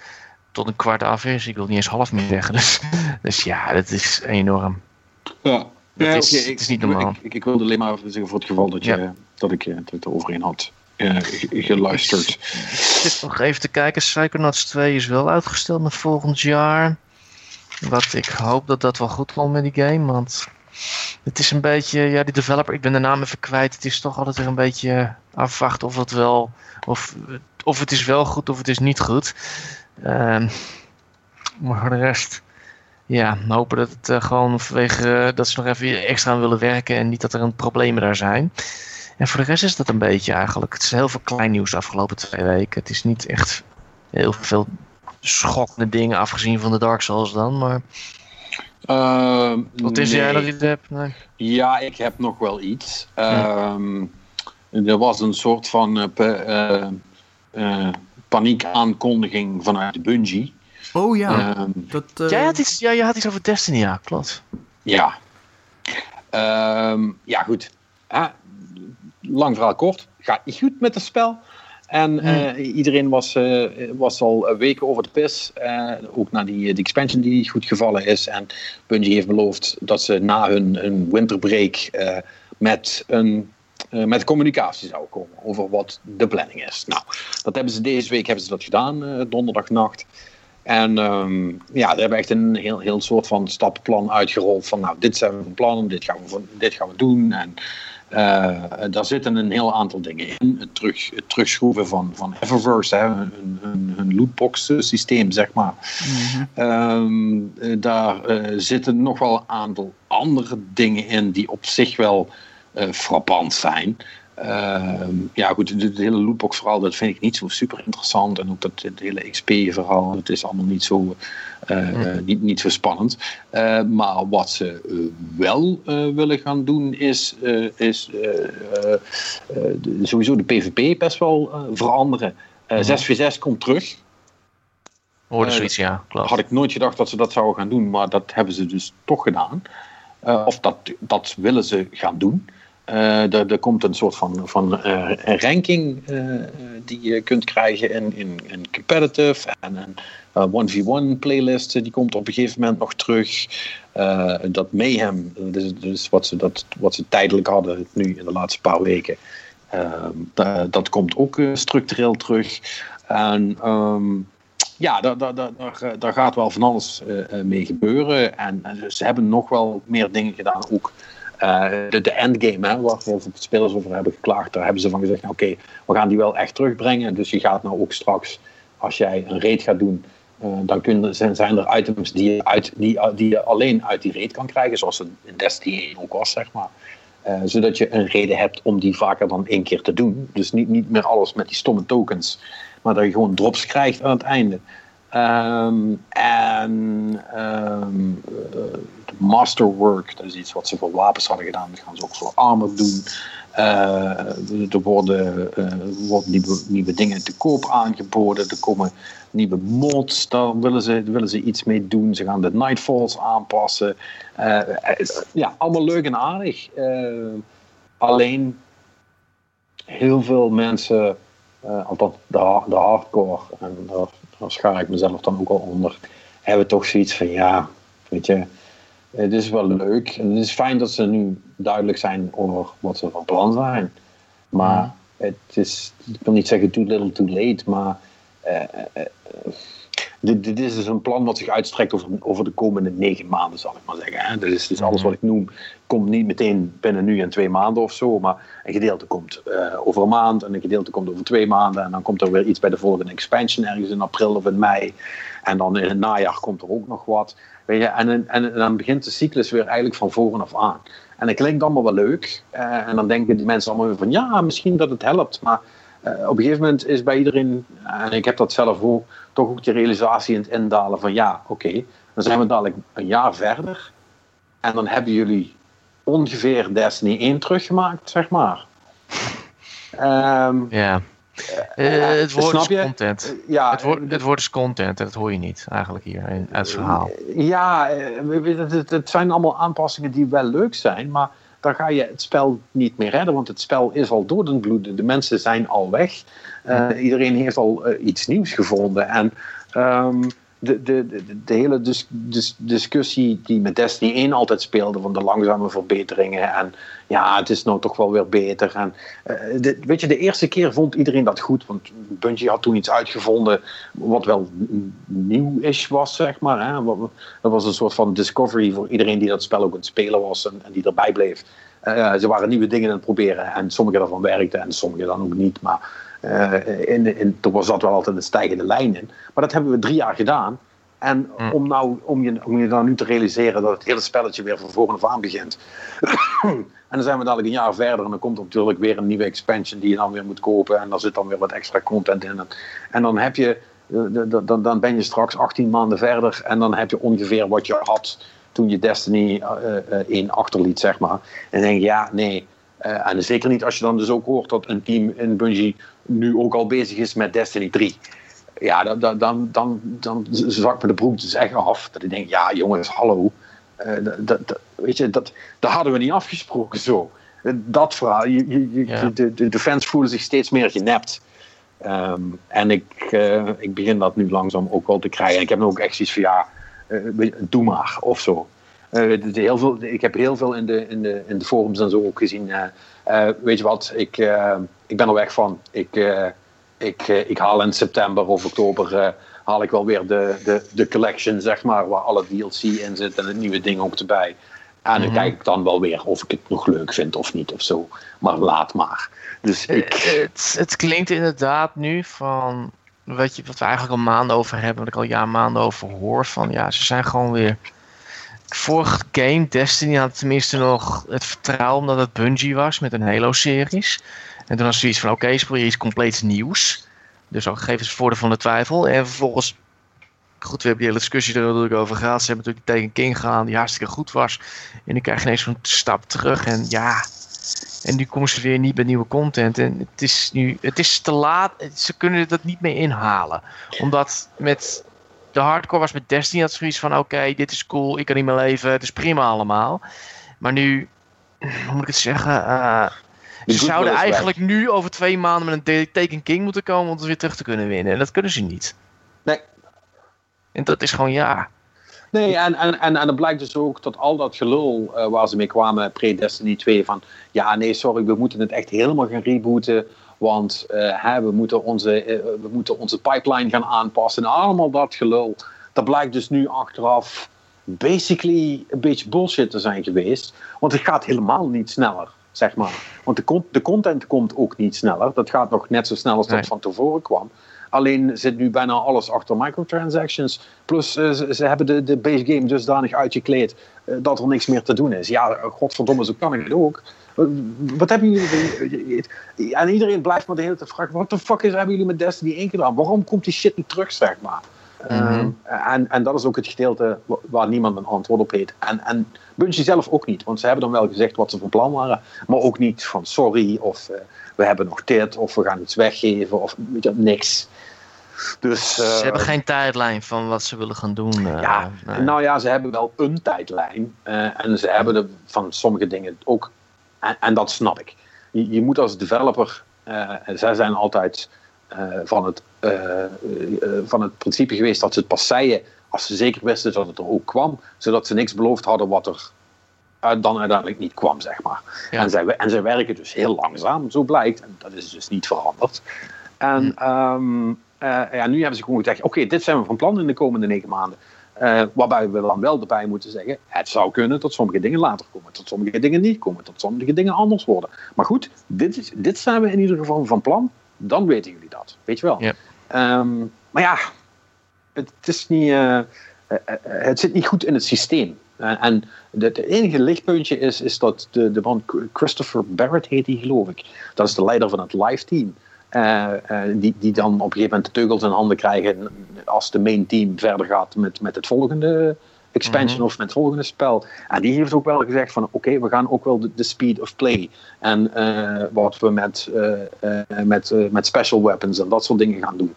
tot een kwart af is. Ik wil niet eens half meer zeggen. Dus, [laughs] dus ja, dat is enorm. Ja. Dat Ja, is- is niet normaal. Ik, ik, ik wilde alleen maar zeggen voor het geval dat, je, Ja. dat ik eh, het overheen had eh, ge- geluisterd. Ik [laughs] zit nog even te kijken. Psychonauts 2 is wel uitgesteld naar volgend jaar. Wat ik hoop dat dat wel goed komt met die game. Want het is een beetje, ja, die developer, ik ben de naam even kwijt. Het is toch altijd weer een beetje afwachten of het wel, of, of het is wel goed of het is niet goed. Ehm, maar voor de rest, ja, hopen dat het eh, gewoon vanwege eh, dat ze nog even extra aan willen werken en niet dat er een problemen daar zijn. En voor de rest is dat een beetje eigenlijk. Het is heel veel klein nieuws de afgelopen twee weken. Het is niet echt heel veel schokkende dingen afgezien van de Dark Souls dan. Maar Ehm, wat is jij nee. nog iets hebt? Nee. Ja, ik heb nog wel iets. Ehm, er was een soort van eh, paniekaankondiging vanuit Bungie. Oh ja, Ehm, dat... eh, Jij had iets, ja, je had iets over Destiny, ja, klopt. Ja. Ehm, ja, goed. Lang verhaal kort. Gaat niet goed met het spel. En eh, iedereen was, eh, was al weken over de pis. eh, ook na die, die expansion die niet goed gevallen is. En Bungie heeft beloofd dat ze na hun, hun winterbreak eh, met een eh, met communicatie zouden komen over wat de planning is. Nou, dat hebben ze deze week hebben ze dat gedaan, eh, donderdagnacht. En ehm, ja, daar hebben we echt een heel, heel soort van stappenplan uitgerold. Van nou, dit zijn we van plan, dit gaan we, van- dit gaan we doen. En eh, daar zitten een heel aantal dingen in. Het, terug, het terugschroeven van, van Eververse, hè, hun, hun, hun lootbox systeem, zeg maar. Ehm, eh, daar zitten nog wel een aantal andere dingen in die op zich wel frappant zijn. Ehm, ja, goed, het hele lootbox verhaal, dat vind ik niet zo super interessant. En ook dat het hele XP-verhaal, het is allemaal niet zo, eh, eh, niet, niet zo spannend. Eh, maar wat ze eh, wel eh, willen gaan doen, is, eh, is eh, eh, eh, sowieso de PvP best wel eh, veranderen. Eh 6v6 komt terug. Hoorde Eh, zoiets, ja, klopt. Had ik nooit gedacht dat ze dat zouden gaan doen, maar dat hebben ze dus toch gedaan. Eh, of dat, dat willen ze gaan doen. Uh, er, er, komt een soort van, van uh, ranking uh, die je kunt krijgen in, in, in competitive. En een 1v1 playlist die komt op een gegeven moment nog terug. dat Mayhem, dus, dus wat, ze, dat, wat ze tijdelijk hadden nu in de laatste paar weken. dat komt ook structureel terug. En um, ja, daar, daar, daar, daar, gaat wel van alles mee gebeuren. En, en ze hebben nog wel meer dingen gedaan ook uh, de, de, endgame, hè, waar heel veel spelers over hebben geklaagd, daar hebben ze van gezegd: oké, we gaan die wel echt terugbrengen. Dus je gaat nou ook straks, als jij een raid gaat doen, uh, dan kun, zijn, er items die je, uit, die, die je alleen uit die raid kan krijgen, zoals het in Destiny 1 ook was, zeg maar. Zodat je een reden hebt om die vaker dan één keer te doen. Dus niet, niet meer alles met die stomme tokens, maar dat je gewoon drops krijgt aan het einde. Um, en um, masterwork, dat is iets wat ze voor wapens hadden gedaan, dat gaan ze ook voor armor doen. Uh, er worden, nieuwe, nieuwe, dingen te koop aangeboden, er komen nieuwe mods, daar willen ze, willen ze iets mee doen. Ze gaan de Nightfalls aanpassen. Ja, allemaal leuk en aardig. alleen heel veel mensen, althans de, de hardcore, en daar, daar schaar ik mezelf dan ook al onder, hebben toch zoiets van ja, weet je het is wel leuk. En het is fijn dat ze nu duidelijk zijn over wat ze van plan zijn. Maar het is, ik wil niet zeggen too little too late, maar uh, uh, dit, dit, is dus een plan wat zich uitstrekt over, over de komende negen maanden, zal ik maar zeggen. Hè. Dus, dus alles wat ik noem, komt niet meteen binnen nu en twee maanden of zo, maar een gedeelte komt uh, over een maand en een gedeelte komt over twee maanden en dan komt er weer iets bij de volgende expansion ergens in april of in mei. En dan in het najaar komt er ook nog wat. Weet je, en, en, dan begint de cyclus weer eigenlijk van voren af aan. En dat klinkt allemaal wel leuk. Uh, en dan denken die mensen allemaal weer van ja, misschien dat het helpt. Maar uh, op een gegeven moment is bij iedereen, en ik heb dat zelf ook, toch ook die realisatie in het indalen van ja, oké, dan zijn we dadelijk een jaar verder. En dan hebben jullie ongeveer Destiny 1 teruggemaakt, zeg maar. Um, [laughs] ja. Uh, het woord is content. Uh, ja, het, woord, het woord is content en dat hoor je niet eigenlijk hier in het verhaal. Ja, het, het, zijn allemaal aanpassingen die wel leuk zijn, maar dan ga je het spel niet meer redden, want het spel is al bloed. De mensen zijn al weg. Uh, iedereen heeft al iets nieuws gevonden. En um, de, de, de, de, hele dis, dis, discussie die met Destiny 1 altijd speelde van de langzame verbeteringen en ja, het is nou toch wel weer beter. En, uh, weet je, de eerste keer vond iedereen dat goed, want Bungie had toen iets uitgevonden wat wel nieuw is was, zeg maar. Hè. Dat was een soort van discovery voor iedereen die dat spel ook aan het spelen was en, die erbij bleef. Uh, ze waren nieuwe dingen aan het proberen en sommige daarvan werkten en sommige dan ook niet, maar in, in, was dat wel altijd een stijgende lijn in. Maar dat hebben we drie jaar gedaan. En hm. om, nou, om, je, om je dan nu te realiseren dat het hele spelletje weer van voren af aan begint. [clears throat] en dan zijn we dadelijk een jaar verder en dan komt er natuurlijk weer een nieuwe expansion die je dan weer moet kopen. En daar zit dan weer wat extra content in. En dan heb je, dan, dan ben je straks 18 maanden verder en dan heb je ongeveer wat je had toen je Destiny uh, uh, 1 achterliet, zeg maar. En dan denk je, ja, nee, en zeker niet als je dan dus ook hoort dat een team in Bungie nu ook al bezig is met Destiny 3. Ja, dan, dan, dan, dan, dan zakt me de broek dus echt af. Dat ik denk, ja jongens, hallo. Uh, dat, dat, weet je, dat, dat hadden we niet afgesproken zo. Dat verhaal, je, je, ja. de, de, de, fans voelen zich steeds meer genept. Um, en ik, uh, ik begin dat nu langzaam ook wel te krijgen. En ik heb nu ook echt zoiets van, ja, uh, doe maar, of zo. Uh, heel veel, ik heb heel veel in de, in, de, in de forums en zo ook gezien. Weet je wat, ik, ik ben er weg van. Ik, ik, ik haal in september of oktober haal ik wel weer de, de, de collection, zeg maar, waar alle DLC in zit en het nieuwe ding ook erbij. En dan mm -hmm. kijk ik dan wel weer of ik het nog leuk vind of niet of zo. Maar laat maar. Dus ik... het, het klinkt inderdaad nu van wat, je, wat we eigenlijk al maanden over hebben, wat ik al ja maanden over hoor, van ja, ze zijn gewoon weer vorige game, Destiny, had tenminste nog het vertrouwen omdat het Bungie was met een Halo-series. En toen was zoiets van, oké, okay, je iets compleet nieuws. Dus ook geef eens voordeel van de twijfel. En vervolgens, goed, we hebben die hele discussie er natuurlijk over gehad. Ze hebben natuurlijk tegen King gegaan, die hartstikke goed was. En dan krijg je ineens zo'n stap terug. En ja, en nu komen ze weer niet met nieuwe content. En het is nu, het is te laat. Ze kunnen dat niet meer inhalen. Omdat met de hardcore was met Destiny had zoiets van: oké, dit is cool, ik kan niet meer leven, het is prima allemaal. Maar nu hoe moet ik het zeggen? Eh, ze zouden eigenlijk nu over twee maanden met een Taken King moeten komen om het weer terug te kunnen winnen. En dat kunnen ze niet. Nee. En dat is gewoon ja. Nee, en, en, en, en het blijkt dus ook dat al dat gelul eh, waar ze mee kwamen pre-Destiny 2 van ja, nee, sorry, we moeten het echt helemaal gaan rebooten. Want eh, hè, we, moeten onze, eh, we moeten onze pipeline gaan aanpassen. En allemaal dat gelul. Dat blijkt dus nu achteraf basically een beetje bullshit te zijn geweest. Want het gaat helemaal niet sneller, zeg maar. Want de, de content komt ook niet sneller. Dat gaat nog net zo snel als dat Nee. van tevoren kwam. Alleen zit nu bijna alles achter microtransactions. Plus eh, ze, ze hebben de, de base game dusdanig uitgekleed eh, dat er niks meer te doen is. Ja, godverdomme, zo kan ik het ook. Wat hebben jullie... En iedereen blijft maar de hele tijd vragen... Wat de fuck is, hebben jullie met Destiny 1 gedaan? Waarom komt die shit niet terug, zeg maar? Mhm. Eh, en, en dat is ook het gedeelte wa- waar niemand een antwoord op heeft. En, en Bungie zelf ook niet. Want ze hebben dan wel gezegd wat ze van plan waren. Maar ook niet van sorry of eh, we hebben nog dit of we gaan iets weggeven of weet je, niks. Dus, eh, ze hebben geen tijdlijn van wat ze willen gaan doen. eh, ja, nee. nou ja, ze hebben wel een tijdlijn. eh, en ze hebben van sommige dingen ook. En, en dat snap ik. Je, je moet als developer. eh, zij zijn altijd eh, van, het, eh, eh, van het principe geweest dat ze het pas zeiden. als ze zeker wisten dat het er ook kwam. Zodat ze niks beloofd hadden wat er dan uiteindelijk niet kwam, zeg maar. Ja. En, zij, en zij werken dus heel langzaam, zo blijkt. En dat is dus niet veranderd. En ehm, eh, ja, nu hebben ze gewoon gezegd: oké, dit zijn we van plan in de komende negen maanden. Eh, waarbij we dan wel erbij moeten zeggen: het zou kunnen dat sommige dingen later komen, dat sommige dingen niet komen, dat sommige dingen anders worden. Maar goed, dit, is, dit zijn we in ieder geval van plan. Dan weten jullie dat, weet je wel. Ja. Ehm, maar ja, het, is niet, eh, eh, eh, het zit niet goed in het systeem. En het enige lichtpuntje is, is dat de, de man Christopher Barrett heet die, geloof ik. Dat is de leider van het live team. Die, die dan op een gegeven moment de teugels in handen krijgen als de main team verder gaat met, met het volgende expansion Mhm. of met het volgende spel. En die heeft ook wel gezegd van oké, we gaan ook wel de, de speed of play. En eh, wat we met, eh, eh, met, met special weapons en dat soort dingen gaan doen.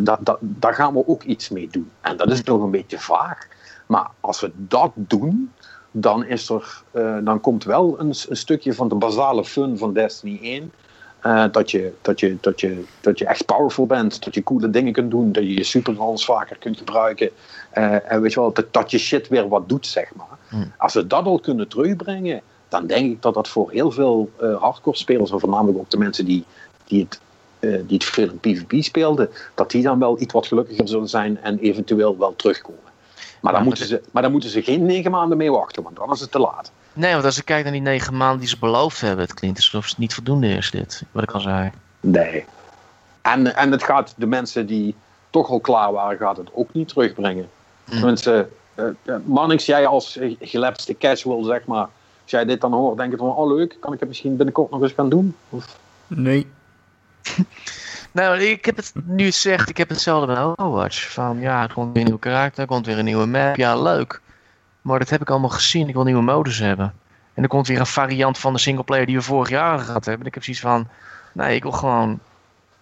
dat, dat, daar gaan we ook iets mee doen. En dat is nog een beetje vaag. Maar als we dat doen, dan, is er, dan komt wel een, een stukje van de basale fun van Destiny 1. Eh, dat, je, dat, je, dat, je, dat je echt powerful bent, dat je coole dingen kunt doen, dat je je superguns vaker kunt gebruiken. eh, en weet je wel, dat, dat je shit weer wat doet, zeg maar. Hmm. Als we dat al kunnen terugbrengen, dan denk ik dat dat voor heel veel eh, hardcore spelers, en voornamelijk ook de mensen die, die het die het veel in PvP speelden, dat die dan wel iets wat gelukkiger zullen zijn en eventueel wel terugkomen. Maar dan, Ja, moeten, ze, maar dan moeten ze geen negen maanden mee wachten, want dan is het te laat. Nee, want als ik kijk naar die negen maanden die ze beloofd hebben, het klinkt alsof het niet voldoende is, dit. Wat ik al zei. Nee. En, en het gaat de mensen die toch al klaar waren, gaat het ook niet terugbrengen. Mm. Mensen, eh, eh, Mannix, jij als gelapste casual, zeg maar, als jij dit dan hoort, denk je van, oh leuk, kan ik het misschien binnenkort nog eens gaan doen? Of, Nee. [laughs] Nou, ik heb het nu het zegt, ik heb hetzelfde bij Overwatch. Van ja, er komt weer een nieuwe karakter, er komt weer een nieuwe map. Ja, leuk. Maar dat heb ik allemaal gezien. Ik wil nieuwe modus hebben. En er komt weer een variant van de singleplayer die we vorig jaar gehad hebben. En ik heb zoiets van, nee, ik wil gewoon...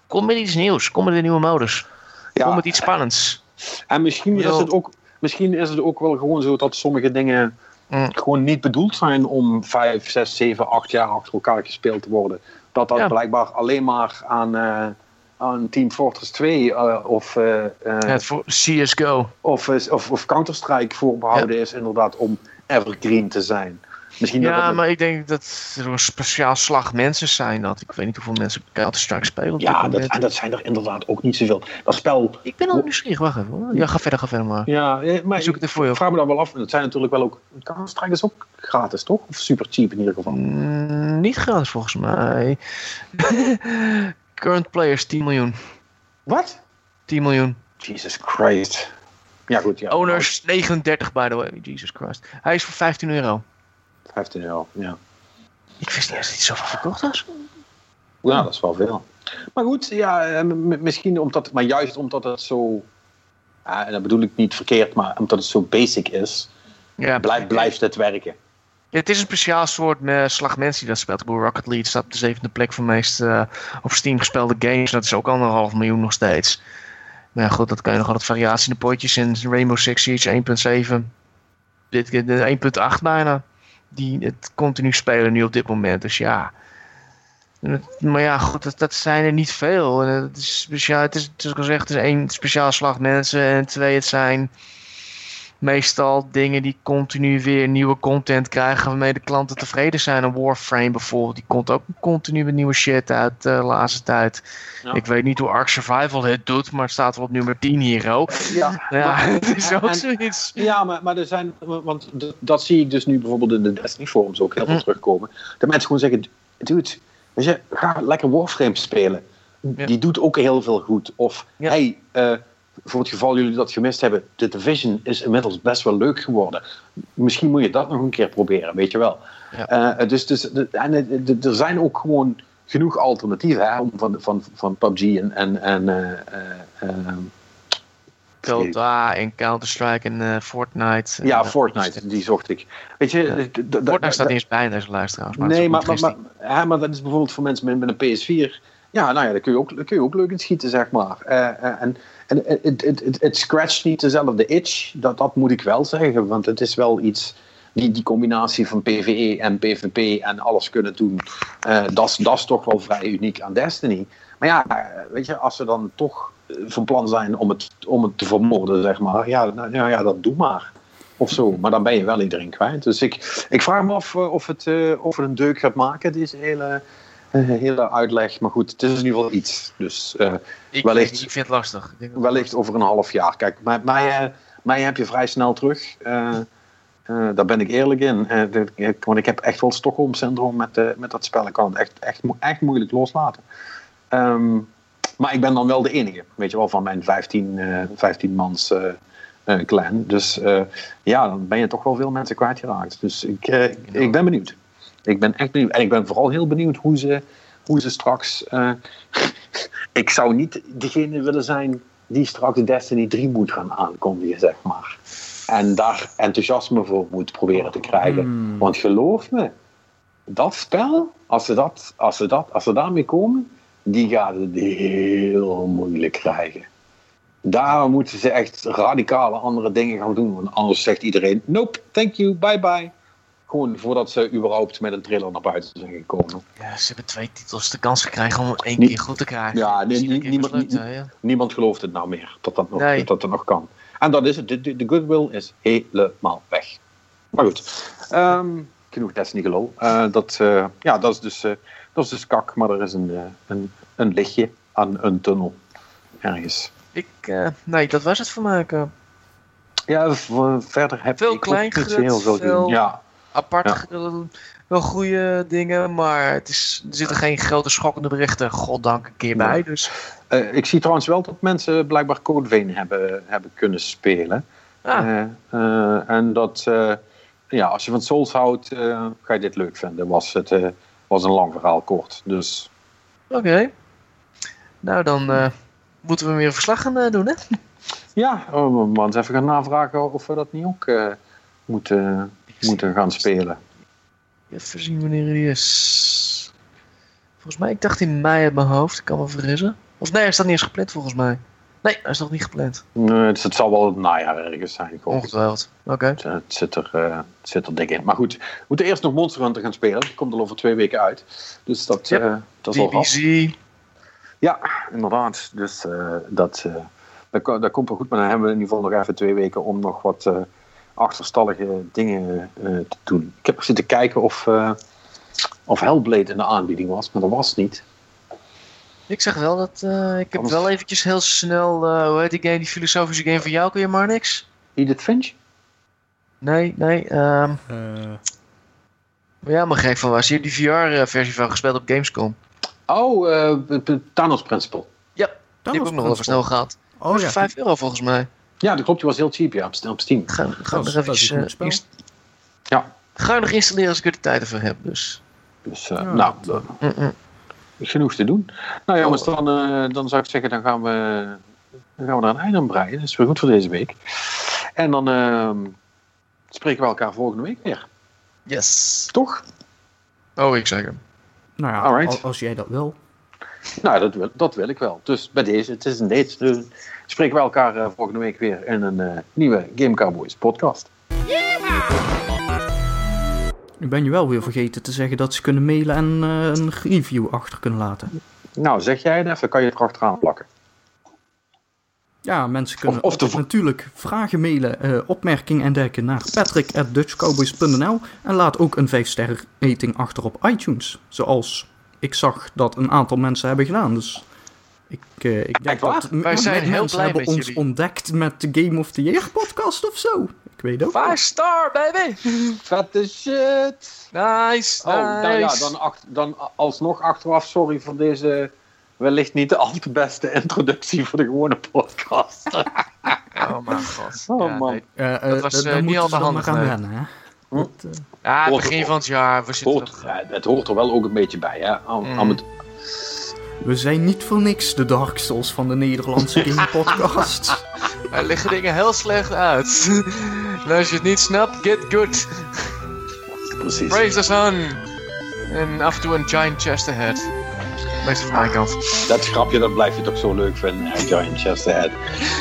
Kom met iets nieuws. Kom met een nieuwe modus. Kom met iets spannends. En misschien is, het ook, misschien is het ook wel gewoon zo dat sommige dingen Mm. gewoon niet bedoeld zijn om vijf, zes, zeven, acht jaar achter elkaar gespeeld te worden. Dat dat Ja. blijkbaar alleen maar aan, eh, aan Team Fortress 2 eh, of, eh, eh, Ja, voor CSGO. of, of, of Counter-Strike voorbehouden is, inderdaad, om evergreen te zijn. Misschien dat Ja, het- maar ik denk dat er een speciaal slag mensen zijn dat. Ik weet niet hoeveel mensen Counter-Strike spelen. ja dat, en dat zijn er inderdaad ook niet zoveel. Dat spel, Ik ben al nieuwsgierig. Wacht even hoor. Ja, ga verder, ga verder maar. ja, maar Ik zoek het er voor je ik vraag me dan wel af. Het zijn natuurlijk wel ook. Counter-Strike is ook gratis, toch? Of super cheap in ieder geval. Mm, niet gratis volgens mij. [laughs] Current players 10 miljoen. Wat? 10 miljoen. Jesus Christ. Ja, goed. Ja. Owners 39 by the way. Jesus Christ. Hij is voor 15 euro. 15 euro, ja. Ik wist niet eens dat hij zoveel verkocht was. Ja, dat is wel veel. Maar goed, ja, misschien omdat, maar juist omdat het zo, ja, en dat bedoel ik niet verkeerd, maar omdat het zo basic is, Ja, blijft, blijft het werken. Het is een speciaal soort eh, slag mensen die dat speelt. Ik Rocket League staat op de zevende plek voor meest eh, op Steam gespeelde games. Dat is ook anderhalf miljoen nog steeds. Maar ja, goed, dat kan je nog altijd variatie in de potjes. In Rainbow Six Siege 1.7. Dit keer de 1.8 bijna. die het continu spelen nu op dit moment. Dus ja. Maar ja, goed, dat, dat zijn er niet veel. En het is speciaal, het is, het is, zoals gezegd, het is één speciaal slag mensen. En twee, het zijn meestal dingen die continu weer nieuwe content krijgen waarmee de klanten tevreden zijn. Een Warframe bijvoorbeeld, die komt ook continu met nieuwe shit uit eh, de laatste tijd. Ja. Ik weet niet hoe Ark Survival het doet, maar het staat wel op nummer 10 hier, oh. Ja, Ja, maar- [laughs] het is ook en- zoiets. Ja, maar, maar er zijn, want dat zie ik dus nu bijvoorbeeld in de Destiny forums ook heel veel Hm. terugkomen. Dat mensen gewoon zeggen, dude, weet je, ga lekker Warframe spelen. Ja. Die doet ook heel veel goed. Of, Ja. hey, eh, voor het geval jullie dat gemist hebben, The Division is inmiddels best wel leuk geworden. Misschien moet je dat nog een keer proberen, weet je wel. Ja. Eh, dus dus de- en, eh, de- er zijn ook gewoon genoeg alternatieven hè, om van, van, van PUBG en, en, en eh, Dota en Counter-Strike en Fortnite. ja, Fortnite, die zocht ik. Weet je, Fortnite staat niet eens bij in deze lijst trouwens. Nee, maar, is maar, maar, ja, maar dat is bijvoorbeeld voor mensen met, met een PS4. Ja, nou ja, daar kun je ook, daar kun je ook leuk in schieten, zeg maar. En en het, scratcht niet dezelfde itch, dat, dat moet ik wel zeggen. Want het is wel iets, die, die combinatie van PvE en PvP en alles kunnen doen, eh, dat is- toch wel vrij uniek aan Destiny. Maar ja, weet je, als ze dan toch eh, van plan zijn om het, om het te vermoorden, zeg maar, ja, nou, ja, ja, dat doe maar. Of zo, maar dan ben je wel iedereen kwijt. Dus ik, ik vraag me af eh, of het, of het een deuk gaat maken, deze hele, hele uitleg. Maar goed, het is in ieder geval iets. Dus eh, Ik, wellicht- ik vind het lastig. Ik denk dat- wellicht over een half jaar. Kijk, mij, mij, eh, mij heb je vrij snel terug. Eh, eh, daar ben ik eerlijk in. Eh, de- want ik heb echt wel Stockholm-syndroom met, eh, met dat spel. Ik kan het echt, echt, echt moeilijk loslaten. Ehm, maar ik ben dan wel de enige, weet je wel, van mijn 15, eh 15 mans eh, eh, clan. Dus eh, ja, dan ben je toch wel veel mensen kwijtgeraakt. Dus eh, ik- ik ben benieuwd. Ik ben echt benieuwd. En ik ben vooral heel benieuwd hoe ze, hoe ze straks. eh, [laughs] ik zou niet degene willen zijn die straks Destiny 3 moet gaan aankondigen, zeg maar. En daar enthousiasme voor moet proberen te krijgen. Hmm. Want geloof me, dat spel, als ze, dat, als, ze dat, als ze daarmee komen, die gaat het heel moeilijk krijgen. Daar moeten ze echt radicale andere dingen gaan doen. Want anders zegt iedereen: Nope, thank you, bye bye. Gewoon voordat ze überhaupt met een trailer naar buiten zijn gekomen. Ja, ze hebben twee titels de kans gekregen om één Nie- keer goed te krijgen. Ja, nie- niemand- ja. Niemand gelooft het nou meer dat dat nog, Nee. dat dat nog kan. En dat is het. De, goodwill is helemaal weg. Maar goed, Ehm, genoeg Destiny gelul. Eh, dat, eh, ja, dat, is dus, eh, dat is dus kak, maar er is een, een, een lichtje aan een tunnel ergens. Ik, nee, dat was het voor mij. Ja, verder heb Veel ik klein niet zo heel veel- doen. Ja, apart, ge- wel goede dingen, maar het is, er zitten geen grote schokkende berichten, goddank, een keer bij. Dus Eh, ik zie trouwens wel dat mensen blijkbaar Code Vein hebben, hebben kunnen spelen. ah, Eh, eh, en dat, eh, ja, als je van Souls houdt, eh, ga je dit leuk vinden. Was het eh, was een lang verhaal kort. Dus oké. Nou, dan eh, moeten we weer een verslag gaan eh, doen, hè? ja, oh, we moeten even gaan navragen of we dat niet ook eh, moeten, moeten gaan spelen. Even zien wanneer die is. Volgens mij, ik dacht in mei uit mijn hoofd, ik kan me vergissen. Of nee, hij staat niet eens gepland volgens mij. Nee, hij is nog niet gepland. Nee, het zal wel het najaar ergens zijn. Ongetwijfeld. Oké. Het, het zit er, eh, het zit er dik in. Maar goed, we moeten eerst nog Monster Hunter gaan spelen. Dat komt al over twee weken uit. Dus dat, eh, dat is al. DBZ. Ja, inderdaad. Dus eh, dat, dat, dat komt wel goed. Maar dan hebben we in ieder geval nog even twee weken om nog wat achterstallige dingen eh, te doen. Ik heb zitten kijken of, eh, of Hellblade in de aanbieding was, maar dat was het niet. Ik zeg wel dat eh, ik heb Anders- wel eventjes heel snel, eh, hoe heet die game, die filosofische game van jou, kun je maar niks? Edith Finch? Nee, nee. ehm Eh, maar ja, maar gek van was. Je hebt die VR-versie van gespeeld op Gamescom. Oh, eh, Thanos Principle. Ja, die heb ik ook nog wel even snel gehad. Oh Oh, ja, 5 euro volgens mij. Ja, dat klopt. Die was heel cheap ja, op, op Steam. Ga, ga Dat nog eh, inst- Ja. Ga je nog installeren als ik er de tijd ervoor heb. Dus. Dus eh, Ja, nou, Mm, mm. genoeg te doen. Nou jongens, Oh. dan, eh, dan zou ik zeggen, dan gaan we, dan gaan we er een einde aan breien. Dat is weer goed voor deze week. En dan ehm, spreken we elkaar volgende week weer. Yes. Toch? Oh, ik zeker. nou ja, Alright. als jij dat wil. Nou, dat wil, dat wil ik wel. Dus bij deze, het is een date. Spreken we elkaar eh, volgende week weer in een eh, nieuwe Game Cowboys podcast. Nu ben je wel weer vergeten te zeggen dat ze kunnen mailen en eh, een review achter kunnen laten. Nou, zeg jij het even, kan je het erachteraan plakken. Ja, mensen kunnen Of- of de altijd vo- natuurlijk vragen mailen, opmerkingen en dergelijke naar patrick.dutchcowboys.nl en laat ook een 5 sterren rating achter op iTunes. Zoals ik zag dat een aantal mensen hebben gedaan. Dus ik, eh, ik denk Echt waar? dat Wij zijn heel mensen blij hebben met ons jullie. ontdekt met de Game of the Year podcast of zo. Ik weet ook Five star, baby! Vette shit! Nice, Oh, nou ja, nice. dan, dan alsnog achteraf sorry voor deze wellicht niet de al te beste introductie voor de gewone podcast. [laughs] Oh mijn god. Oh, Ja, man. nee. Eh, eh, Dat was, niet al de handig, aan nee. wennen, hè. Dat, eh, Ja, begin van het jaar. We zitten Hoort, nog... ja, het hoort er wel ook een beetje bij, hè? Aan, Mm. aan het, we zijn niet voor niks de Dark Souls van de Nederlandse [laughs] Game podcast. Er liggen dingen heel slecht uit. en als je het niet snapt, get good. precies. Praise the sun. En af en toe een giant chest ahead. Meestal van mijn kant. Dat grapje, dat blijf je toch zo leuk vinden? Giant Chest Ahead.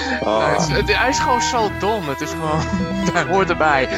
Nee, Ah. het- hij is gewoon zo dom. Het is gewoon... [laughs] hij hoort erbij.